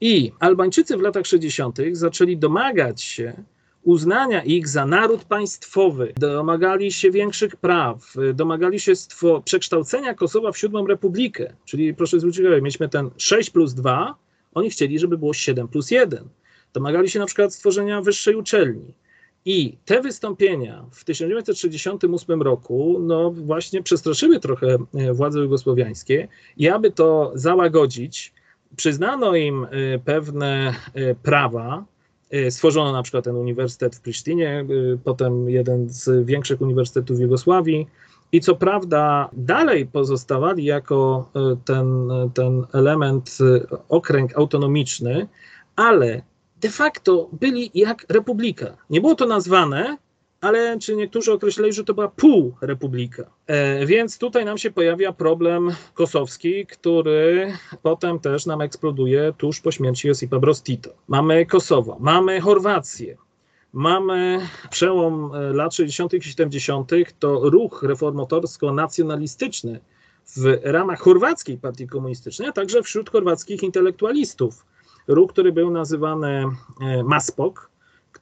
I Albańczycy w latach 60. zaczęli domagać się uznania ich za naród państwowy, domagali się większych praw, domagali się stwo- przekształcenia Kosowa w siódmą republikę. Czyli proszę zwrócić uwagę, mieliśmy ten 6 plus 2, oni chcieli, żeby było 7 plus 1. Domagali się na przykład stworzenia wyższej uczelni. I te wystąpienia w 1968 roku, no właśnie przestraszyły trochę e, władze jugosłowiańskie i aby to załagodzić, przyznano im e, pewne e, prawa, stworzono na przykład ten uniwersytet w Prisztinie, y, potem jeden z większych uniwersytetów w Jugosławii. I co prawda dalej pozostawali jako y, ten, ten element okręg autonomiczny, ale de facto byli jak republika. Nie było to nazwane ale czy niektórzy określali, że to była półrepublika. E, więc tutaj nam się pojawia problem kosowski, który potem też nam eksploduje tuż po śmierci Josipa Broz Tito. Mamy Kosowo, mamy Chorwację, mamy przełom e, lat 60. i 70., to ruch reformatorsko-nacjonalistyczny w ramach chorwackiej partii komunistycznej, a także wśród chorwackich intelektualistów. Ruch, który był nazywany e, MASPOK,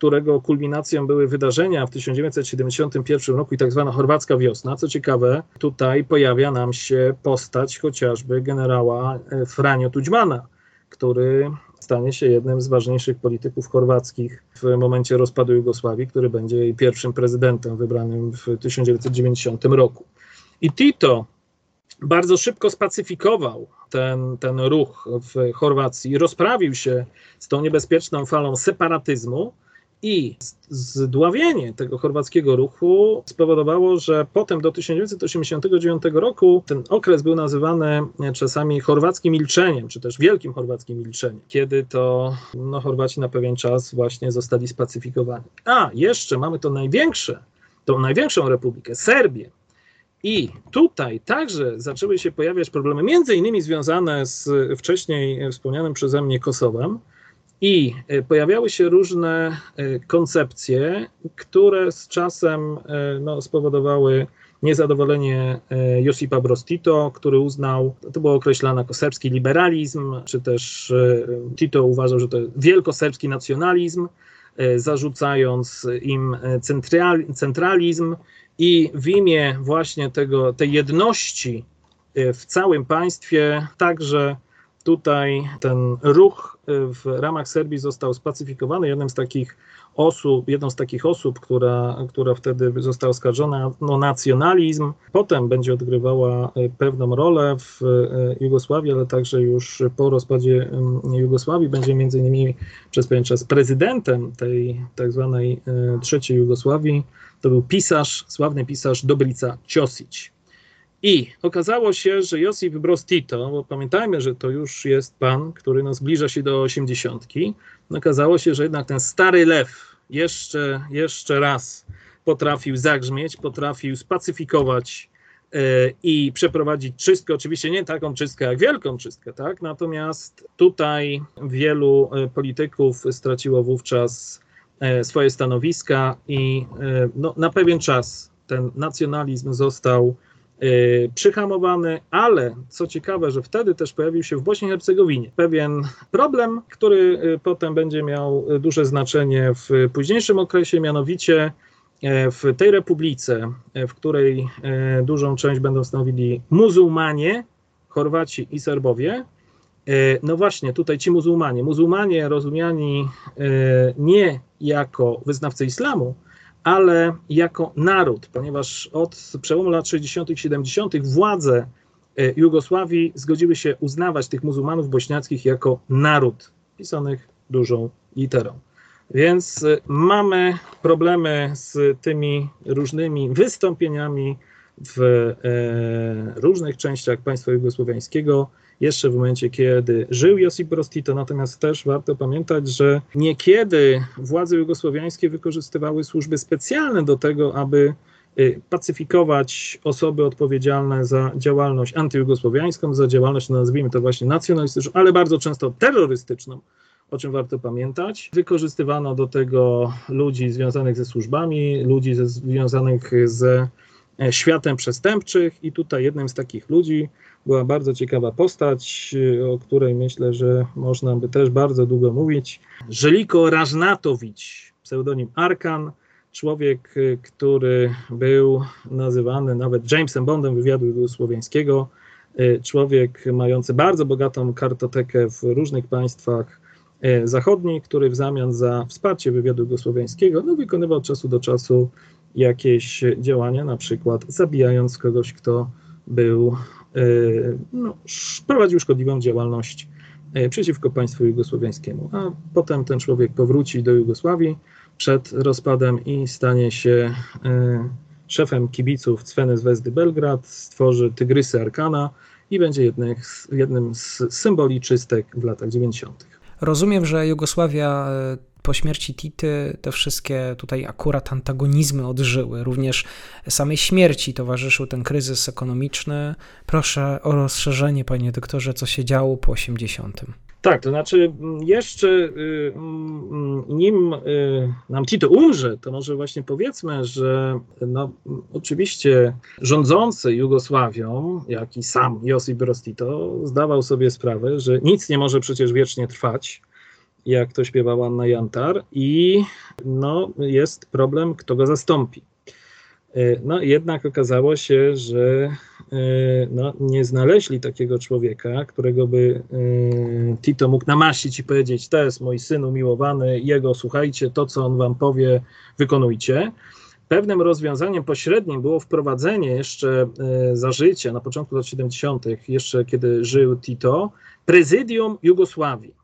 którego kulminacją były wydarzenia w 1971 roku i tak zwana chorwacka wiosna. Co ciekawe, tutaj pojawia nam się postać chociażby generała e, Franio Tudźmana, który stanie się jednym z ważniejszych polityków chorwackich w momencie rozpadu Jugosławii, który będzie jej pierwszym prezydentem wybranym w 1990 roku. I Tito bardzo szybko spacyfikował ten, ten ruch w Chorwacji, rozprawił się z tą niebezpieczną falą separatyzmu, i zdławienie tego chorwackiego ruchu spowodowało, że potem do 1989 roku ten okres był nazywany czasami chorwackim milczeniem, czy też wielkim chorwackim milczeniem, kiedy to no, Chorwaci na pewien czas właśnie zostali spacyfikowani. A jeszcze mamy to największe, tą największą republikę, Serbię. I tutaj także zaczęły się pojawiać problemy, między innymi związane z wcześniej wspomnianym przeze mnie Kosowem, i e, pojawiały się różne e, koncepcje, które z czasem e, no, spowodowały niezadowolenie Josipa Broz Tito, który uznał, to było określane jako serbski liberalizm, czy też Tito uważał, że to wielkoserbski nacjonalizm, zarzucając im centralizm. I w imię właśnie tego, tej jedności w całym państwie także tutaj ten ruch y, w ramach Serbii został spacyfikowany. Jednym z takich osób, jedną z takich osób, która, która wtedy została oskarżona o nacjonalizm, potem będzie odgrywała y, pewną rolę w y, Jugosławii, ale także już po rozpadzie Jugosławii będzie między innymi przez pewien czas prezydentem tej tak zwanej trzeciej Jugosławii. To był pisarz, sławny pisarz Dobrica Ciosić. I okazało się, że Josip Broz Tito, bo pamiętajmy, że to już jest pan, który no, zbliża się do osiemdziesiątki, okazało się, że jednak ten stary lew jeszcze, jeszcze raz potrafił zagrzmieć, potrafił spacyfikować e, i przeprowadzić czystkę. Oczywiście nie taką czystkę jak wielką czystkę, tak? Natomiast tutaj wielu e, polityków straciło wówczas e, swoje stanowiska i no, na pewien czas ten nacjonalizm został przyhamowany, ale co ciekawe, że wtedy też pojawił się w Bośni i Hercegowinie pewien problem, który y, potem będzie miał duże znaczenie w późniejszym okresie, mianowicie w tej republice, w której dużą część będą stanowili muzułmanie, Chorwaci i Serbowie. No właśnie, tutaj ci muzułmanie, muzułmanie rozumiani nie jako wyznawcy islamu, ale jako naród, ponieważ od przełomu lat 60. i 70. władze e, Jugosławii zgodziły się uznawać tych muzułmanów bośniackich jako naród, pisanych dużą literą. Więc e, mamy problemy z tymi różnymi wystąpieniami w e, różnych częściach państwa jugosłowiańskiego jeszcze w momencie, kiedy żył Josip Broz Tito. Natomiast też warto pamiętać, że niekiedy władze jugosłowiańskie wykorzystywały służby specjalne do tego, aby y, pacyfikować osoby odpowiedzialne za działalność antyjugosłowiańską, za działalność, no nazwijmy to właśnie nacjonalistyczną, ale bardzo często terrorystyczną, o czym warto pamiętać. Wykorzystywano do tego ludzi związanych ze służbami, ludzi ze, związanych ze światem przestępczych i tutaj jednym z takich ludzi była bardzo ciekawa postać, y, o której myślę, że można by też bardzo długo mówić. Żeliko Rażnatowicz, pseudonim Arkan, człowiek, y, który był nazywany nawet Jamesem Bondem wywiadu słowiańskiego, y, człowiek mający bardzo bogatą kartotekę w różnych państwach zachodnich, który w zamian za wsparcie wywiadu jugosłowiańskiego no, wykonywał od czasu do czasu jakieś działania, na przykład zabijając kogoś, kto był no, prowadził szkodliwą działalność e, przeciwko państwu jugosłowiańskiemu. A potem ten człowiek powróci do Jugosławii przed rozpadem i stanie się e, szefem kibiców Cweny Zvezdy Belgrad, stworzy Tygrysy Arkana i będzie jednym z symboli czystek w latach 90. Rozumiem, że Jugosławia po śmierci Tity te wszystkie tutaj akurat antagonizmy odżyły. Również samej śmierci towarzyszył ten kryzys ekonomiczny. Proszę o rozszerzenie, panie doktorze, co się działo po 80. Tak, to znaczy mm, jeszcze y, mm, nim y, nam Tito umrze, to może właśnie powiedzmy, że no, oczywiście rządzący Jugosławią, jak i sam Josip Broz Tito, zdawał sobie sprawę, że nic nie może przecież wiecznie trwać, jak to śpiewała Anna Jantar i no, jest problem, kto go zastąpi. Y, no jednak okazało się, że y, no, nie znaleźli takiego człowieka, którego by y, Tito mógł namaścić i powiedzieć: To jest mój syn umiłowany, jego słuchajcie, to co on wam powie, wykonujcie. Pewnym rozwiązaniem pośrednim było wprowadzenie jeszcze za życia, na początku lat 70., jeszcze kiedy żył Tito, prezydium Jugosławii,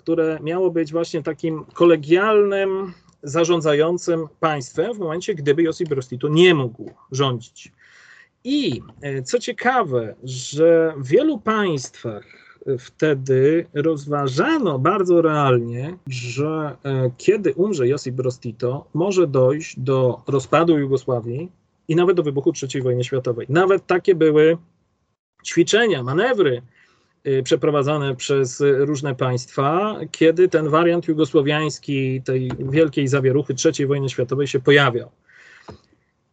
które miało być właśnie takim kolegialnym zarządzającym państwem w momencie, gdyby Josip Broz Tito nie mógł rządzić. I e, co ciekawe, że w wielu państwach wtedy rozważano bardzo realnie, że e, kiedy umrze Josip Broz Tito, może dojść do rozpadu Jugosławii i nawet do wybuchu III wojny światowej. Nawet takie były ćwiczenia, manewry przeprowadzane przez różne państwa, kiedy ten wariant jugosłowiański tej wielkiej zawieruchy III wojny światowej się pojawiał.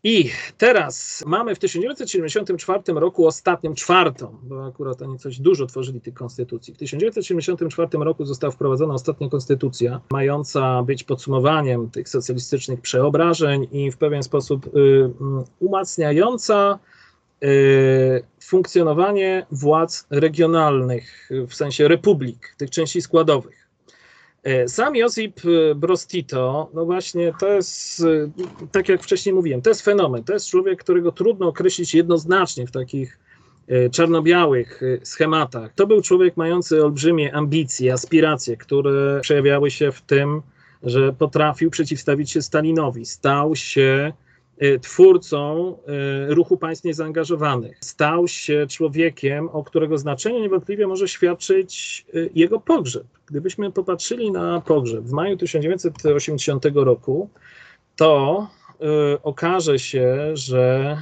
I teraz mamy w 1974 roku ostatnią, czwartą, bo akurat oni coś dużo tworzyli tych konstytucji. W 1974 roku została wprowadzona ostatnia konstytucja, mająca być podsumowaniem tych socjalistycznych przeobrażeń i w pewien sposób y, y, umacniająca Y, funkcjonowanie władz regionalnych, w sensie republik, tych części składowych. Y, sam Josip Broz Tito, no właśnie to jest, y, tak jak wcześniej mówiłem, to jest fenomen, to jest człowiek, którego trudno określić jednoznacznie w takich czarno-białych schematach. To był człowiek mający olbrzymie ambicje, aspiracje, które przejawiały się w tym, że potrafił przeciwstawić się Stalinowi. Stał się Y, twórcą y, ruchu państw niezaangażowanych. Stał się człowiekiem, o którego znaczeniu niewątpliwie może świadczyć y, jego pogrzeb. Gdybyśmy popatrzyli na pogrzeb w maju 1980 roku, to okaże się, że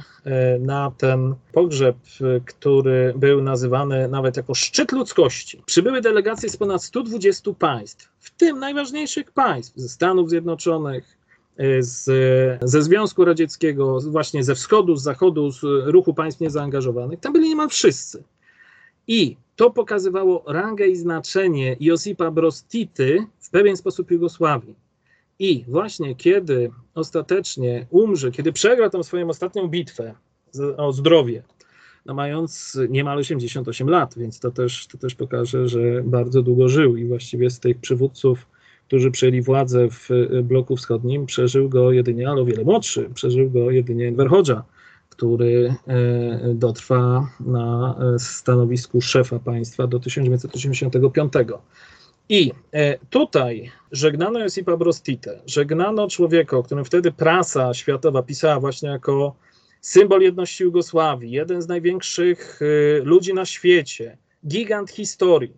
na ten pogrzeb, który był nazywany nawet jako szczyt ludzkości, przybyły delegacje z ponad 120 państw, w tym najważniejszych państw ze Stanów Zjednoczonych, z, ze Związku Radzieckiego, właśnie ze wschodu, z zachodu, z ruchu państw niezaangażowanych, tam byli niemal wszyscy. I to pokazywało rangę i znaczenie Josipa Broz Tity w pewien sposób Jugosławii. I właśnie kiedy ostatecznie umrze, kiedy przegra tą swoją ostatnią bitwę o zdrowie, no mając niemal 88 lat, więc to też, to też pokaże, że bardzo długo żył i właściwie z tych przywódców którzy przejęli władzę w e, bloku wschodnim, przeżył go jedynie, ale o wiele młodszy, przeżył go jedynie Enver Hoxha, który e, dotrwa na e, stanowisku szefa państwa do 1985. I tutaj żegnano Josipa Broz Tite, żegnano człowieka, o którym wtedy prasa światowa pisała właśnie jako symbol jedności Jugosławii, jeden z największych ludzi na świecie, gigant historii.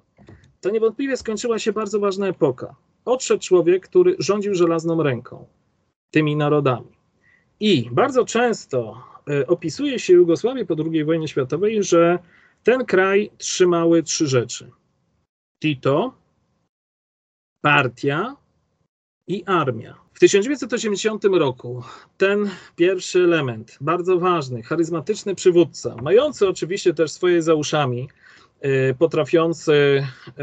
To niewątpliwie skończyła się bardzo ważna epoka odszedł człowiek, który rządził żelazną ręką tymi narodami. I bardzo często e, opisuje się Jugosławię po II wojnie światowej, że ten kraj trzymały trzy rzeczy: Tito, partia i armia. W 1980 roku ten pierwszy element, bardzo ważny, charyzmatyczny przywódca, mający oczywiście też swoje za uszami potrafiący y,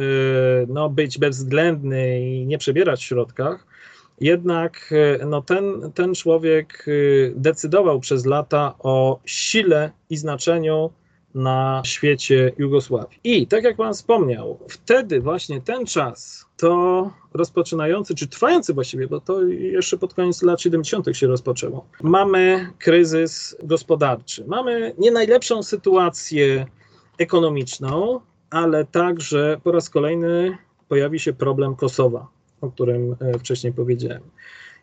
no, być bezwzględny i nie przebierać w środkach, jednak y, no, ten, ten człowiek decydował przez lata o sile i znaczeniu na świecie Jugosławii. I tak jak Pan wspomniał, wtedy właśnie ten czas, to rozpoczynający, czy trwający właściwie, bo to jeszcze pod koniec lat 70. się rozpoczęło, mamy kryzys gospodarczy, mamy nie najlepszą sytuację ekonomiczną, ale także po raz kolejny pojawi się problem Kosowa, o którym e, wcześniej powiedziałem.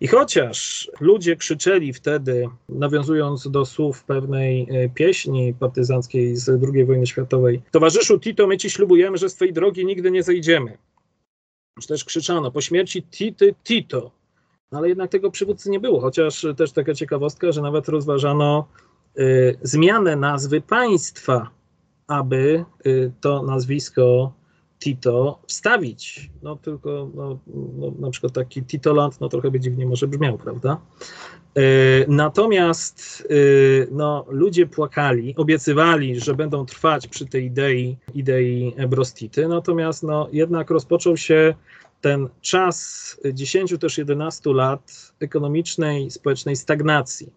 I chociaż ludzie krzyczeli wtedy, nawiązując do słów pewnej e, pieśni partyzanckiej z II wojny światowej, towarzyszu Tito, my ci ślubujemy, że z twojej drogi nigdy nie zejdziemy. czy też krzyczano po śmierci Tity Tito, no ale jednak tego przywódcy nie było, chociaż też taka ciekawostka, że nawet rozważano y, zmianę nazwy państwa, aby y, to nazwisko Tito wstawić. No tylko no, no, na przykład taki Titoland, no trochę by dziwnie może brzmiał, prawda? Y, natomiast y, no, ludzie płakali, obiecywali, że będą trwać przy tej idei, idei Brostity, natomiast no, jednak rozpoczął się ten czas 10 też 11 lat ekonomicznej, społecznej stagnacji,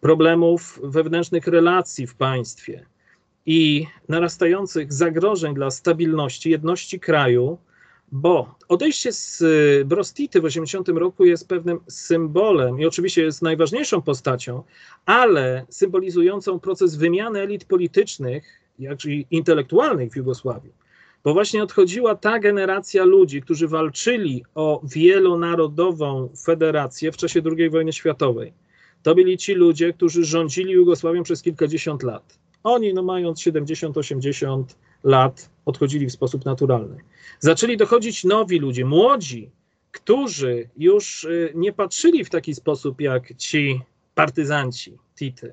problemów wewnętrznych relacji w państwie i narastających zagrożeń dla stabilności, jedności kraju, bo odejście z Brostity w 80 roku jest pewnym symbolem i oczywiście jest najważniejszą postacią, ale symbolizującą proces wymiany elit politycznych, jak i intelektualnych w Jugosławii bo właśnie odchodziła ta generacja ludzi, którzy walczyli o wielonarodową federację w czasie II wojny światowej. To byli ci ludzie, którzy rządzili Jugosławią przez kilkadziesiąt lat. Oni, no mając 70-80 lat, odchodzili w sposób naturalny. Zaczęli dochodzić nowi ludzie, młodzi, którzy już y, nie patrzyli w taki sposób jak ci partyzanci Tity.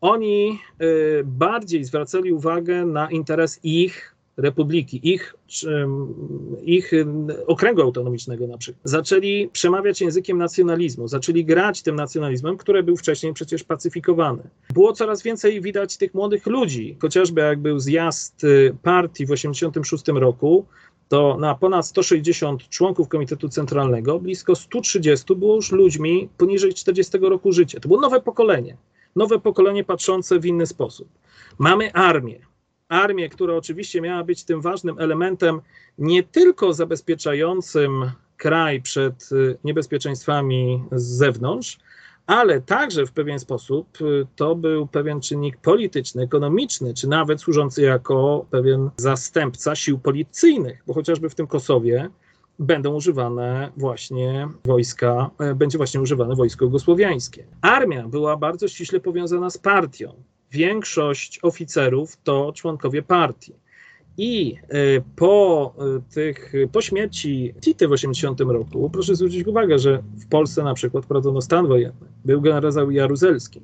Oni y, bardziej zwracali uwagę na interes ich republiki, ich, ich okręgu autonomicznego na przykład, zaczęli przemawiać językiem nacjonalizmu, zaczęli grać tym nacjonalizmem, który był wcześniej przecież pacyfikowany. Było coraz więcej widać tych młodych ludzi, chociażby jak był zjazd y, partii w 1986 roku, to na ponad 160 członków Komitetu Centralnego blisko 130 było już ludźmi poniżej 40 roku życia. To było nowe pokolenie, nowe pokolenie patrzące w inny sposób. Mamy armię, armię, która oczywiście miała być tym ważnym elementem nie tylko zabezpieczającym kraj przed y, niebezpieczeństwami z zewnątrz, ale także w pewien sposób y, to był pewien czynnik polityczny, ekonomiczny, czy nawet służący jako pewien zastępca sił policyjnych, bo chociażby w tym Kosowie będą używane właśnie wojska, e, będzie właśnie używane wojsko jugosłowiańskie. Armia była bardzo ściśle powiązana z partią większość oficerów to członkowie partii. I e, po e, tych, po śmierci Tity w 80 roku, proszę zwrócić uwagę, że w Polsce na przykład prowadzono stan wojenny, był generał Jaruzelski.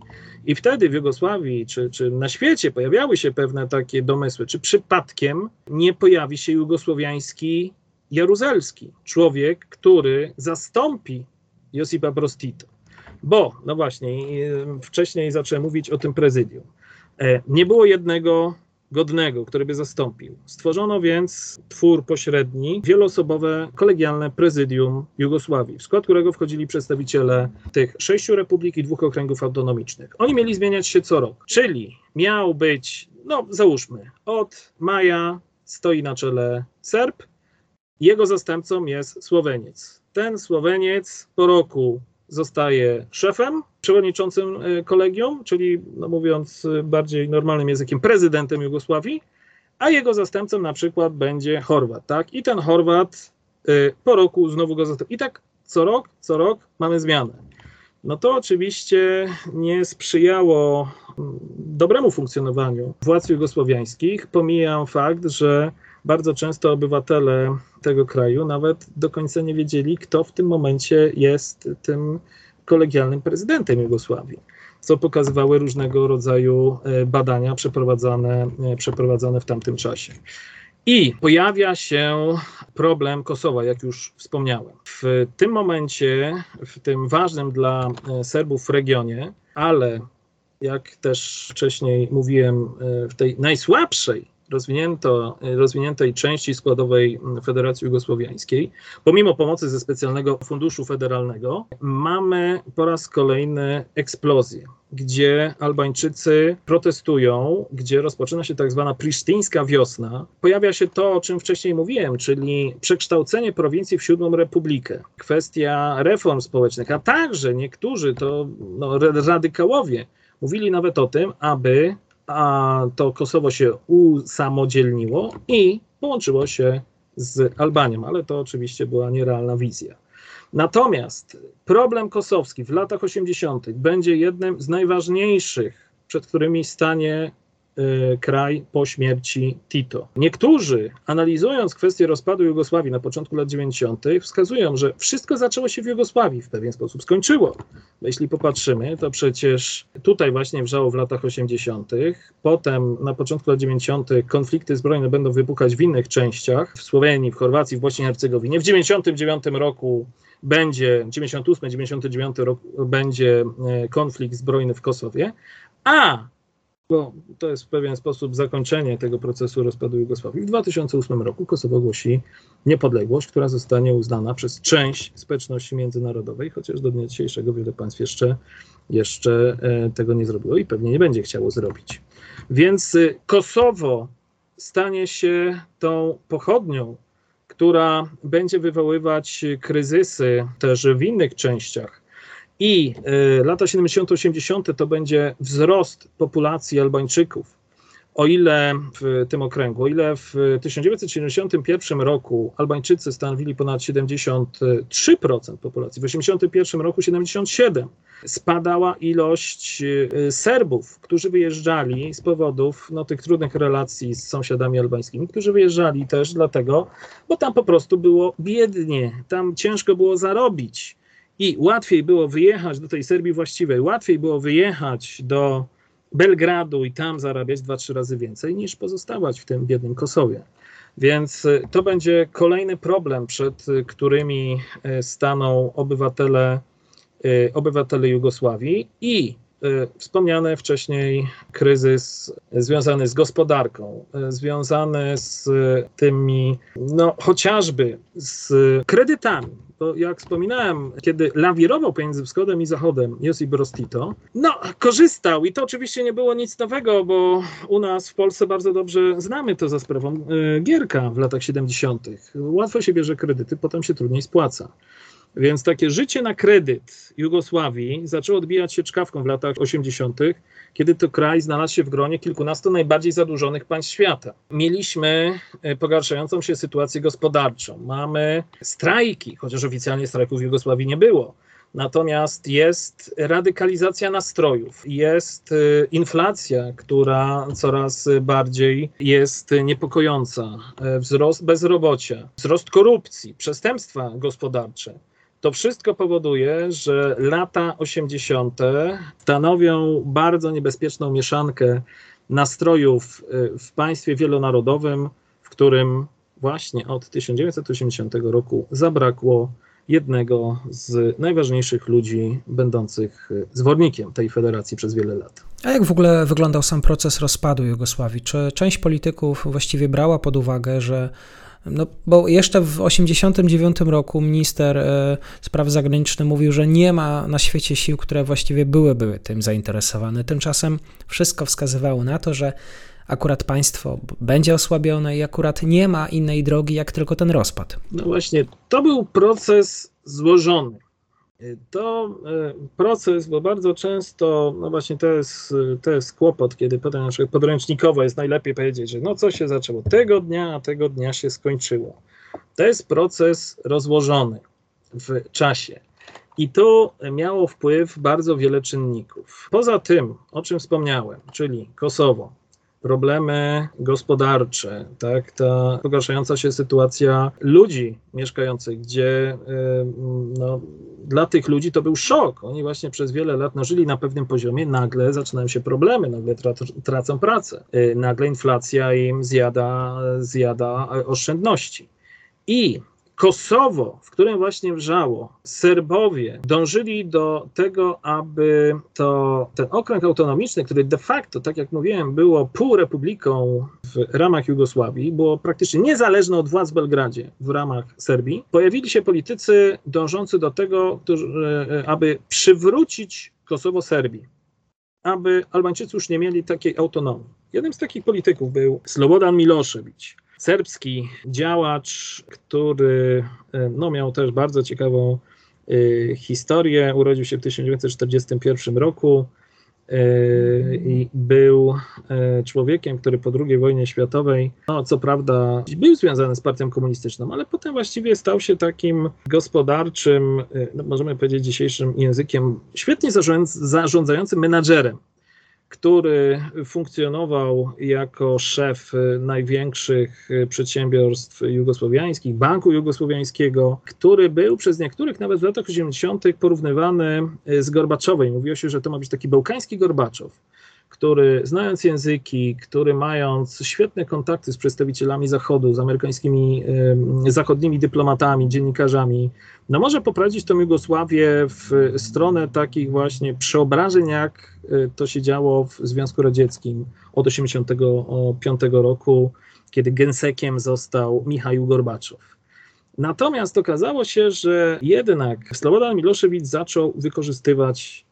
I wtedy w Jugosławii czy, czy na świecie pojawiały się pewne takie domysły, czy przypadkiem nie pojawi się jugosłowiański Jaruzelski, człowiek, który zastąpi Josipa Prostito. Bo, no właśnie, wcześniej zacząłem mówić o tym prezydium. E, nie było jednego godnego, który by zastąpił. Stworzono więc twór pośredni, wieloosobowe kolegialne prezydium Jugosławii, w skład którego wchodzili przedstawiciele tych sześciu republik i dwóch okręgów autonomicznych. Oni mieli zmieniać się co rok, czyli miał być, no załóżmy, od maja stoi na czele Serb, jego zastępcą jest Słoweniec. Ten Słoweniec po roku zostaje szefem, przewodniczącym e, kolegium, czyli no mówiąc e, bardziej normalnym językiem, prezydentem Jugosławii, a jego zastępcą na przykład będzie Chorwat, tak? I ten Chorwat e, po roku znowu go zastąpi. I tak co rok, co rok mamy zmianę. No to oczywiście nie sprzyjało mm, dobremu funkcjonowaniu władz jugosłowiańskich. Pomijam fakt, że bardzo często obywatele tego kraju nawet do końca nie wiedzieli, kto w tym momencie jest tym kolegialnym prezydentem Jugosławii, co pokazywały różnego rodzaju e, badania przeprowadzane, e, przeprowadzane w tamtym czasie. I pojawia się problem Kosowa, jak już wspomniałem. W tym momencie, w tym ważnym dla e, Serbów regionie, ale jak też wcześniej mówiłem, w tej najsłabszej rozwinięto, rozwiniętej części składowej Federacji Jugosłowiańskiej, pomimo pomocy ze specjalnego funduszu federalnego, mamy po raz kolejny eksplozję, gdzie Albańczycy protestują, gdzie rozpoczyna się tak zwana prisztyńska wiosna. Pojawia się to, o czym wcześniej mówiłem, czyli przekształcenie prowincji w siódmą republikę, kwestia reform społecznych, a także niektórzy to no, radykałowie mówili nawet o tym, aby a to Kosowo się usamodzielniło i połączyło się z Albanią, ale to oczywiście była nierealna wizja. Natomiast problem kosowski w latach 80. będzie jednym z najważniejszych, przed którymi stanie kraj po śmierci Tito. Niektórzy, analizując kwestię rozpadu Jugosławii na początku lat 90., wskazują, że wszystko zaczęło się w Jugosławii, w pewien sposób skończyło. Jeśli popatrzymy, to przecież tutaj właśnie wrzało w latach 80., potem na początku lat 90. konflikty zbrojne będą wybuchać w innych częściach, w Słowenii, w Chorwacji, w Bośni i Hercegowinie. W 99 roku będzie 98-99 rok będzie e, konflikt zbrojny w Kosowie, a bo to jest w pewien sposób zakończenie tego procesu rozpadu Jugosławii. W 2008 roku Kosowo ogłosi niepodległość, która zostanie uznana przez część społeczności międzynarodowej, chociaż do dnia dzisiejszego wiele państw jeszcze, jeszcze e, tego nie zrobiło i pewnie nie będzie chciało zrobić. Więc e, Kosowo stanie się tą pochodnią która będzie wywoływać kryzysy też w innych częściach. I y, lata 70-80 to będzie wzrost populacji Albańczyków o ile w tym okręgu, o ile w 1971 roku Albańczycy stanowili ponad 73% populacji, w 1981 roku 77%, spadała ilość y, Serbów, którzy wyjeżdżali z powodów no, tych trudnych relacji z sąsiadami albańskimi, którzy wyjeżdżali też dlatego, bo tam po prostu było biednie, tam ciężko było zarobić. I łatwiej było wyjechać do tej Serbii właściwej, łatwiej było wyjechać do Belgradu i tam zarabiać dwa, trzy razy więcej niż pozostawać w tym biednym Kosowie. Więc y, to będzie kolejny problem, przed y, którymi y, staną obywatele, obywatele Jugosławii i wspomniany wcześniej kryzys związany z gospodarką, związany z tymi, no chociażby z kredytami, to jak wspominałem, kiedy lawirował pomiędzy wschodem i zachodem Josip Broz Tito, no korzystał i to oczywiście nie było nic nowego, bo u nas w Polsce bardzo dobrze znamy to za sprawą y, Gierka w latach 70. Łatwo się bierze kredyty, potem się trudniej spłaca. Więc takie życie na kredyt Jugosławii zaczęło odbijać się czkawką w latach 80., kiedy to kraj znalazł się w gronie kilkunastu najbardziej zadłużonych państw świata. Mieliśmy e, pogarszającą się sytuację gospodarczą, mamy strajki, chociaż oficjalnie strajków w Jugosławii nie było. Natomiast jest radykalizacja nastrojów, jest e, inflacja, która coraz bardziej jest niepokojąca, e, wzrost bezrobocia, wzrost korupcji, przestępstwa gospodarcze. To wszystko powoduje, że lata 80. stanowią bardzo niebezpieczną mieszankę nastrojów y, w państwie wielonarodowym, w którym właśnie od 1980 roku zabrakło jednego z najważniejszych ludzi będących zwornikiem tej federacji przez wiele lat. A jak w ogóle wyglądał sam proces rozpadu Jugosławii? Czy część polityków właściwie brała pod uwagę, że no, bo jeszcze w 1989 roku minister e, spraw zagranicznych mówił, że nie ma na świecie sił, które właściwie byłyby tym zainteresowane. Tymczasem wszystko wskazywało na to, że akurat państwo będzie osłabione i akurat nie ma innej drogi, jak tylko ten rozpad. No właśnie, to był proces złożony. To e, proces, bo bardzo często, no właśnie to jest, to jest kłopot, kiedy potem na podręcznikowo jest najlepiej powiedzieć, że no co się zaczęło tego dnia, a tego dnia się skończyło. To jest proces rozłożony w czasie. I to miało wpływ bardzo wiele czynników. Poza tym, o czym wspomniałem, czyli Kosowo, problemy gospodarcze, tak, ta pogarszająca się sytuacja ludzi mieszkających, gdzie no, dla tych ludzi to był szok. Oni właśnie przez wiele lat no, żyli na pewnym poziomie, nagle zaczynają się problemy, nagle tracą pracę, y, nagle inflacja im zjada, zjada oszczędności. I Kosowo, w którym właśnie wrzało, Serbowie dążyli do tego, aby to, ten okręg autonomiczny, który de facto, tak jak mówiłem, było półrepubliką w ramach Jugosławii, było praktycznie niezależne od władz w Belgradzie w ramach Serbii, pojawili się politycy dążący do tego, którzy, e, aby przywrócić Kosowo Serbii, aby Albańczycy już nie mieli takiej autonomii. Jednym z takich polityków był Slobodan Milošević serbski działacz, który e, no, miał też bardzo ciekawą e, historię. Urodził się w 1941 roku e, i był człowiekiem, który po II wojnie światowej, no co prawda był związany z partią komunistyczną, ale potem właściwie stał się takim gospodarczym, no możemy powiedzieć dzisiejszym językiem, świetnie zarządzającym menadżerem który funkcjonował jako szef największych przedsiębiorstw jugosłowiańskich, Banku Jugosłowiańskiego, który był przez niektórych nawet w latach 80. porównywany z Gorbaczowem. Mówiło się, że to ma być taki bałkański Gorbaczow który znając języki, który mając świetne kontakty z przedstawicielami Zachodu, z amerykańskimi, zachodnimi dyplomatami, dziennikarzami, no może poprowadzić tą Jugosławię w stronę takich właśnie przeobrażeń, jak e, to się działo w Związku Radzieckim od 1985 roku, kiedy gensekiem został Michał Gorbaczow. Natomiast okazało się, że jednak Slobodan Miloszewicz zaczął wykorzystywać Y,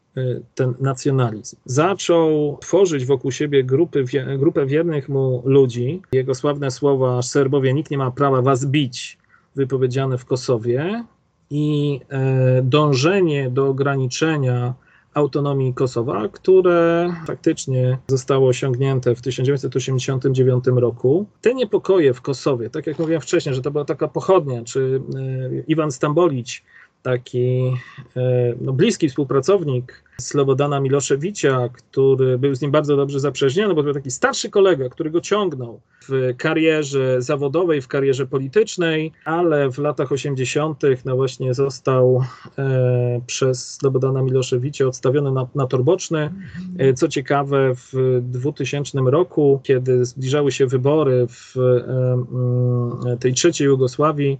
ten nacjonalizm. Zaczął tworzyć wokół siebie grupy, grupę wiernych mu ludzi. Jego sławne słowa Serbowie, nikt nie ma prawa was bić, wypowiedziane w Kosowie i e, dążenie do ograniczenia autonomii Kosowa, które faktycznie zostało osiągnięte w 1989 roku. Te niepokoje w Kosowie, tak jak mówiłem wcześniej, że to była taka pochodnia, czy e, Iwan Stambolić taki e, no, bliski współpracownik Slobodana Miloszewicza, który był z nim bardzo dobrze zaprzyjaźniony, bo to był taki starszy kolega, który go ciągnął w karierze zawodowej, w karierze politycznej, ale w latach 80. no właśnie został e, przez Slobodana Miloszewicza odstawiony na, na tor boczny. E, co ciekawe, w 2000 roku, kiedy zbliżały się wybory w e, tej trzeciej Jugosławii,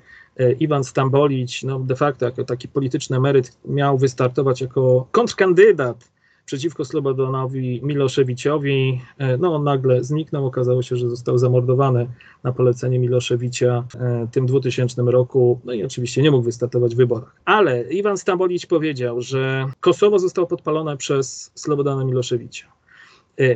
Iwan Stambolić, no de facto jako taki polityczny emeryt, miał wystartować jako kontrkandydat przeciwko Slobodanowi Miloszewiciowi. E, no on nagle zniknął, okazało się, że został zamordowany na polecenie Miloszewicza e, tym 2000 roku, no i oczywiście nie mógł wystartować w wyborach. Ale Iwan Stambolić powiedział, że Kosowo zostało podpalone przez Slobodana Miloszewicza.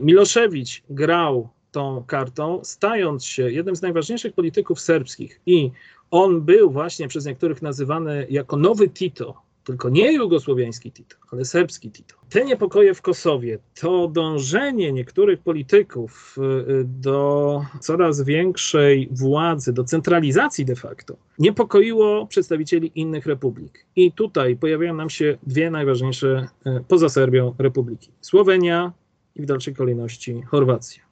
Miloszewicz grał tą kartą, stając się jednym z najważniejszych polityków serbskich i on był właśnie przez niektórych nazywany jako nowy Tito, tylko nie jugosłowiański Tito, ale serbski Tito. Te niepokoje w Kosowie, to dążenie niektórych polityków y, do coraz większej władzy, do centralizacji de facto, niepokoiło przedstawicieli innych republik. I tutaj pojawiają nam się dwie najważniejsze y, poza Serbią republiki: Słowenia i w dalszej kolejności Chorwacja.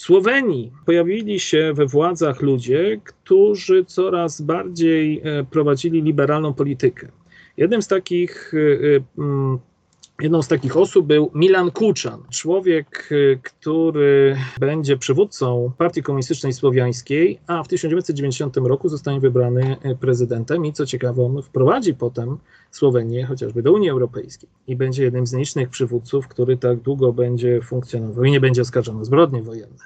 Słowenii pojawili się we władzach ludzie, którzy coraz bardziej e, prowadzili liberalną politykę. Jednym z takich e, e, Jedną z takich osób był Milan Kuczan, człowiek, który będzie przywódcą Partii Komunistycznej Słowiańskiej, a w 1990 roku zostanie wybrany prezydentem i co ciekawe, on wprowadzi potem Słowenię chociażby do Unii Europejskiej i będzie jednym z nielicznych przywódców, który tak długo będzie funkcjonował i nie będzie oskarżony o zbrodnie wojenne.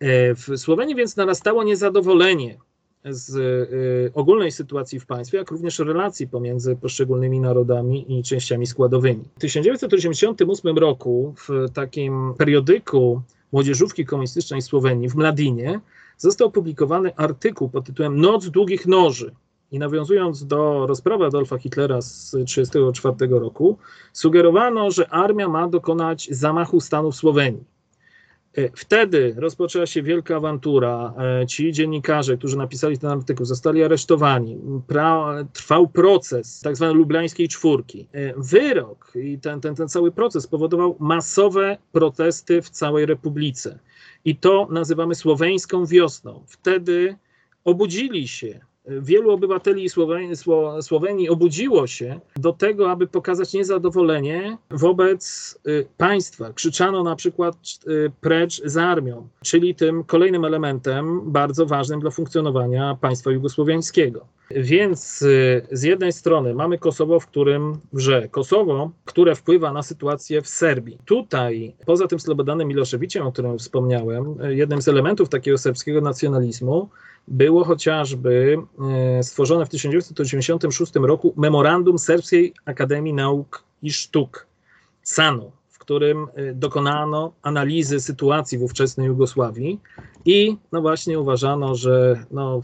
E, w Słowenii więc narastało niezadowolenie z e, ogólnej sytuacji w państwie, jak również relacji pomiędzy poszczególnymi narodami i częściami składowymi. W 1988 roku w takim periodyku Młodzieżówki Komunistycznej Słowenii w Mladinie został opublikowany artykuł pod tytułem Noc długich noży. I nawiązując do rozprawy Adolfa Hitlera z 1934 roku, sugerowano, że armia ma dokonać zamachu stanu w Słowenii. E, wtedy rozpoczęła się wielka awantura. E, ci dziennikarze, którzy napisali ten artykuł, zostali aresztowani. Pra, trwał proces tak zwanej lublańskiej czwórki. E, wyrok i ten, ten, ten cały proces powodował masowe protesty w całej Republice. I to nazywamy słoweńską wiosną. Wtedy obudzili się wielu obywateli Słowenii, Słowenii obudziło się do tego, aby pokazać niezadowolenie wobec y, państwa. Krzyczano na przykład y, precz z armią, czyli tym kolejnym elementem bardzo ważnym dla funkcjonowania państwa jugosłowiańskiego. Więc y, z jednej strony mamy Kosowo, w którym wrze. Kosowo, które wpływa na sytuację w Serbii. Tutaj, poza tym Slobodanem Miloszewiciem, o którym wspomniałem, jednym z elementów takiego serbskiego nacjonalizmu było chociażby e, stworzone w 1986 roku Memorandum Serbskiej Akademii Nauk i Sztuk, SANU, w którym e, dokonano analizy sytuacji w ówczesnej Jugosławii i no właśnie uważano, że no,